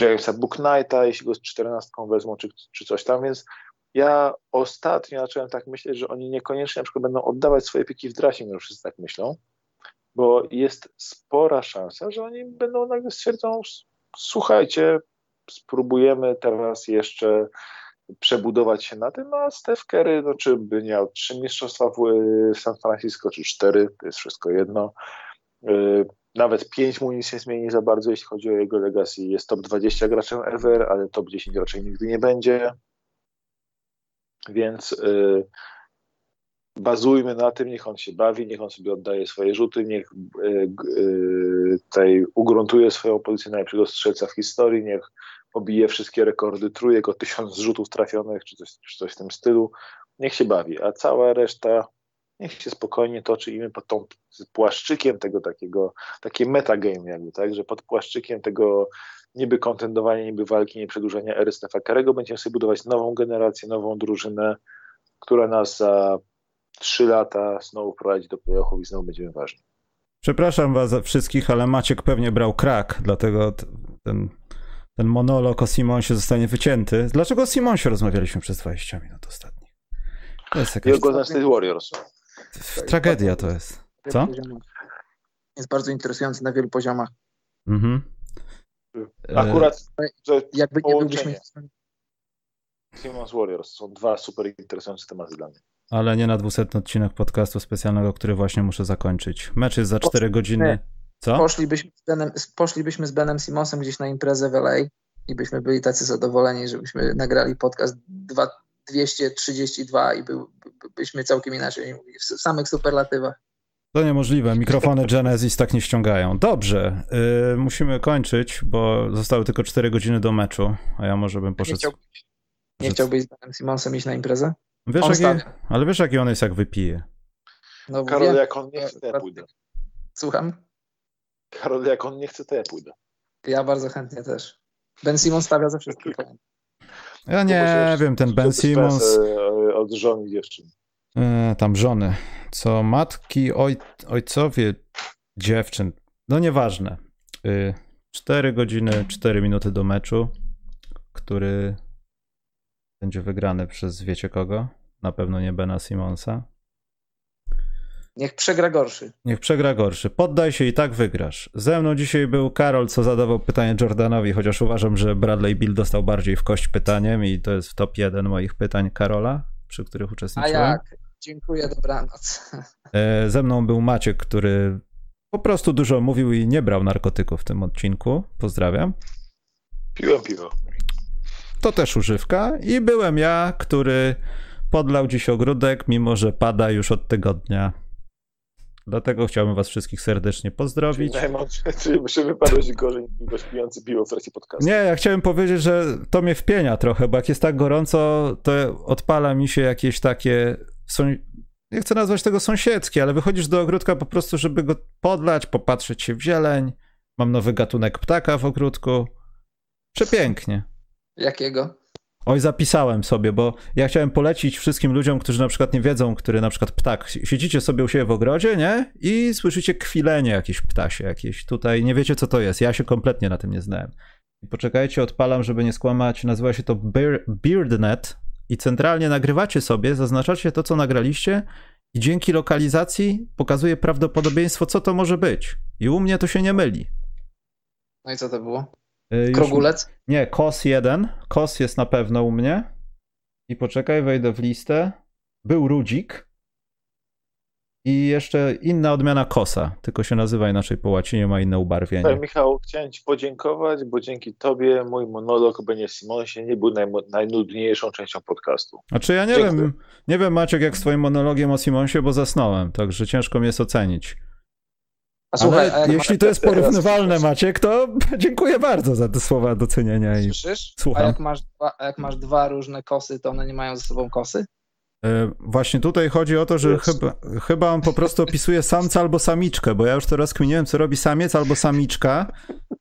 S2: Jamesa Booknighta, jeśli go z czternastką wezmą, czy, czy coś tam, więc ja ostatnio zacząłem tak myśleć, że oni niekoniecznie na przykład będą oddawać swoje piki w drasie, mimo wszyscy tak myślą, bo jest spora szansa, że oni będą nagle stwierdzą, słuchajcie, spróbujemy teraz jeszcze przebudować się na tym, a Steph Curry, no, czy by miał trzy mistrzostwa w, w San Francisco, czy cztery, to jest wszystko jedno. Y, nawet pięć mu nic nie zmieni za bardzo, jeśli chodzi o jego legacy. Jest top 20 graczem ever, ale top 10 raczej nigdy nie będzie. Więc y, bazujmy na tym, niech on się bawi, niech on sobie oddaje swoje rzuty, niech y, y, tutaj ugruntuje swoją pozycję najlepszego strzelca w historii, niech pobije wszystkie rekordy trójek o tysiąc rzutów trafionych, czy coś, czy coś w tym stylu. Niech się bawi, a cała reszta niech się spokojnie toczy i my pod tą płaszczykiem tego takiego, takie metagame jakby, tak, że pod płaszczykiem tego niby kontendowania, niby walki, nie przedłużenia ery Stefa Karego będziemy sobie budować nową generację, nową drużynę, która nas za trzy lata znowu prowadzi do playoffów i znowu będziemy ważni.
S1: Przepraszam was wszystkich, ale Maciek pewnie brał krak, dlatego ten, ten monolog o Simonsie zostanie wycięty. Dlaczego o Simonsie rozmawialiśmy przez 20 minut ostatnich?
S2: To jest jakaś... I o Golden State Warriors.
S1: Tragedia to jest. Co?
S3: Jest bardzo interesujący na wielu poziomach.
S1: Mhm.
S2: Akurat
S3: że jakby nie byliśmy...
S2: Simons Warriors są dwa super interesujące tematy dla mnie.
S1: Ale nie na 200 odcinek podcastu specjalnego, który właśnie muszę zakończyć. Mecz jest za 4 godziny. Co?
S3: Poszlibyśmy z, Benem, poszlibyśmy z Benem Simonsem gdzieś na imprezę w LA i byśmy byli tacy zadowoleni, żebyśmy nagrali podcast 2, 232 i był, byśmy całkiem inaczej mówili, w samych superlatywach.
S1: To niemożliwe. Mikrofony Genesis tak nie ściągają. Dobrze, yy, musimy kończyć, bo zostały tylko 4 godziny do meczu, a ja może bym poszedł. Nie, chciał,
S3: nie chciałbyś z Benem Simonsem iść na imprezę?
S1: Wiesz, jaki, ale wiesz, jaki on jest, jak wypije.
S2: No, Karol, wiem, jak on nie chce, pójdę.
S3: Słucham?
S2: Karol, jak on nie chce, to ja pójdę.
S3: Ja bardzo chętnie też. Ben Simon stawia ze wszystkich.
S1: Ja nie wiem, ten Ben Simons...
S2: E, od żony dziewczyn.
S1: E, tam żony. Co matki, oj, ojcowie dziewczyn. No nieważne. Y, 4 godziny, 4 minuty do meczu, który będzie wygrany przez wiecie kogo? Na pewno nie Bena Simonsa.
S3: Niech przegra gorszy.
S1: Niech przegra gorszy. Poddaj się i tak wygrasz. Ze mną dzisiaj był Karol, co zadawał pytanie Jordanowi, chociaż uważam, że Bradley Bill dostał bardziej w kość pytaniem i to jest w top jeden moich pytań Karola, przy których uczestniczyłem.
S3: A jak? Dziękuję, dobranoc.
S1: E, ze mną był Maciek, który po prostu dużo mówił i nie brał narkotyków w tym odcinku. Pozdrawiam.
S2: Piłem piwo.
S1: To też używka. I byłem ja, który podlał dziś ogródek, mimo że pada już od tygodnia. Dlatego chciałbym was wszystkich serdecznie pozdrowić.
S2: Czyli muszę wypadać gorzej niż pijący piwo w trakcie podcastu.
S1: Nie, ja chciałem powiedzieć, że to mnie wpienia trochę, bo jak jest tak gorąco, to odpala mi się jakieś takie są, nie chcę nazwać tego sąsiedzkie, ale wychodzisz do ogródka po prostu, żeby go podlać, popatrzeć się w zieleń. Mam nowy gatunek ptaka w ogródku. Przepięknie.
S3: Jakiego?
S1: Oj, zapisałem sobie, bo ja chciałem polecić wszystkim ludziom, którzy na przykład nie wiedzą, który na przykład ptak. Siedzicie sobie u siebie w ogrodzie, nie? I słyszycie kwilenie jakieś ptasie, jakieś tutaj. Nie wiecie, co to jest. Ja się kompletnie na tym nie znałem. Poczekajcie, odpalam, żeby nie skłamać. Nazywa się to BeardNet i centralnie nagrywacie sobie, zaznaczacie to, co nagraliście i dzięki lokalizacji pokazuje prawdopodobieństwo, co to może być. I u mnie to się nie myli.
S3: No i co to było? Y, Krogulec?
S1: nie, KOS 1. KOS jest na pewno u mnie. I poczekaj, wejdę w listę. Był Rudzik. i jeszcze inna odmiana kosa, tylko się nazywa inaczej po łacinie, ma inne ubarwienie.
S2: Tak, Michał, chciałem Ci podziękować, bo dzięki Tobie mój monolog o Benie Simonsie nie był najmo- najnudniejszą częścią podcastu.
S1: Znaczy ja nie
S2: Dziękuję.
S1: wiem, nie wiem Maciek jak swoim monologiem o Simonsie, bo zasnąłem, także ciężko mi jest ocenić.
S3: A słuchaj,
S1: Ale jeśli to jest
S2: teraz-
S1: porównywalne Maciek, to dziękuję bardzo za te słowa docenienia
S3: masz,
S1: i
S3: słyszysz?
S1: Słucham.
S3: A jak masz, dwa, a jak masz dwa różne kosy, to one nie mają ze sobą kosy?
S1: E, Właśnie tutaj chodzi o to, że chyba, chyba on po prostu opisuje samca albo samiczkę, bo ja już teraz kminiłem, co robi samiec albo samiczka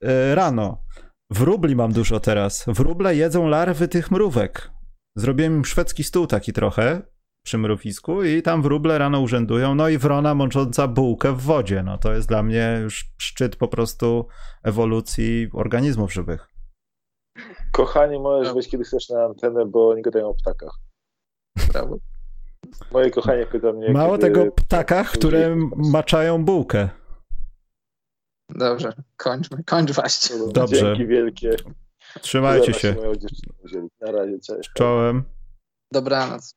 S1: e, rano. Wróbli mam dużo teraz. Wróble jedzą larwy tych mrówek. Zrobiłem im szwedzki stół taki trochę przy mrowisku i tam wróble rano urzędują. No i wrona mącząca bułkę w wodzie. No to jest dla mnie już szczyt po prostu ewolucji organizmów żywych.
S2: Kochanie, możesz
S3: No.
S2: wejść kiedy chcesz na antenę, bo nie gadają o ptakach.
S3: Prawda?
S2: Moje kochanie pyta mnie,
S1: Mało
S2: kiedy...
S1: tego ptakach, które maczają bułkę.
S3: Dobrze, kończmy, kończ właśnie.
S1: Dobrze.
S2: Dzięki wielkie.
S1: Trzymajcie się.
S2: Na razie, cześć.
S1: Czołem.
S3: Dobranoc.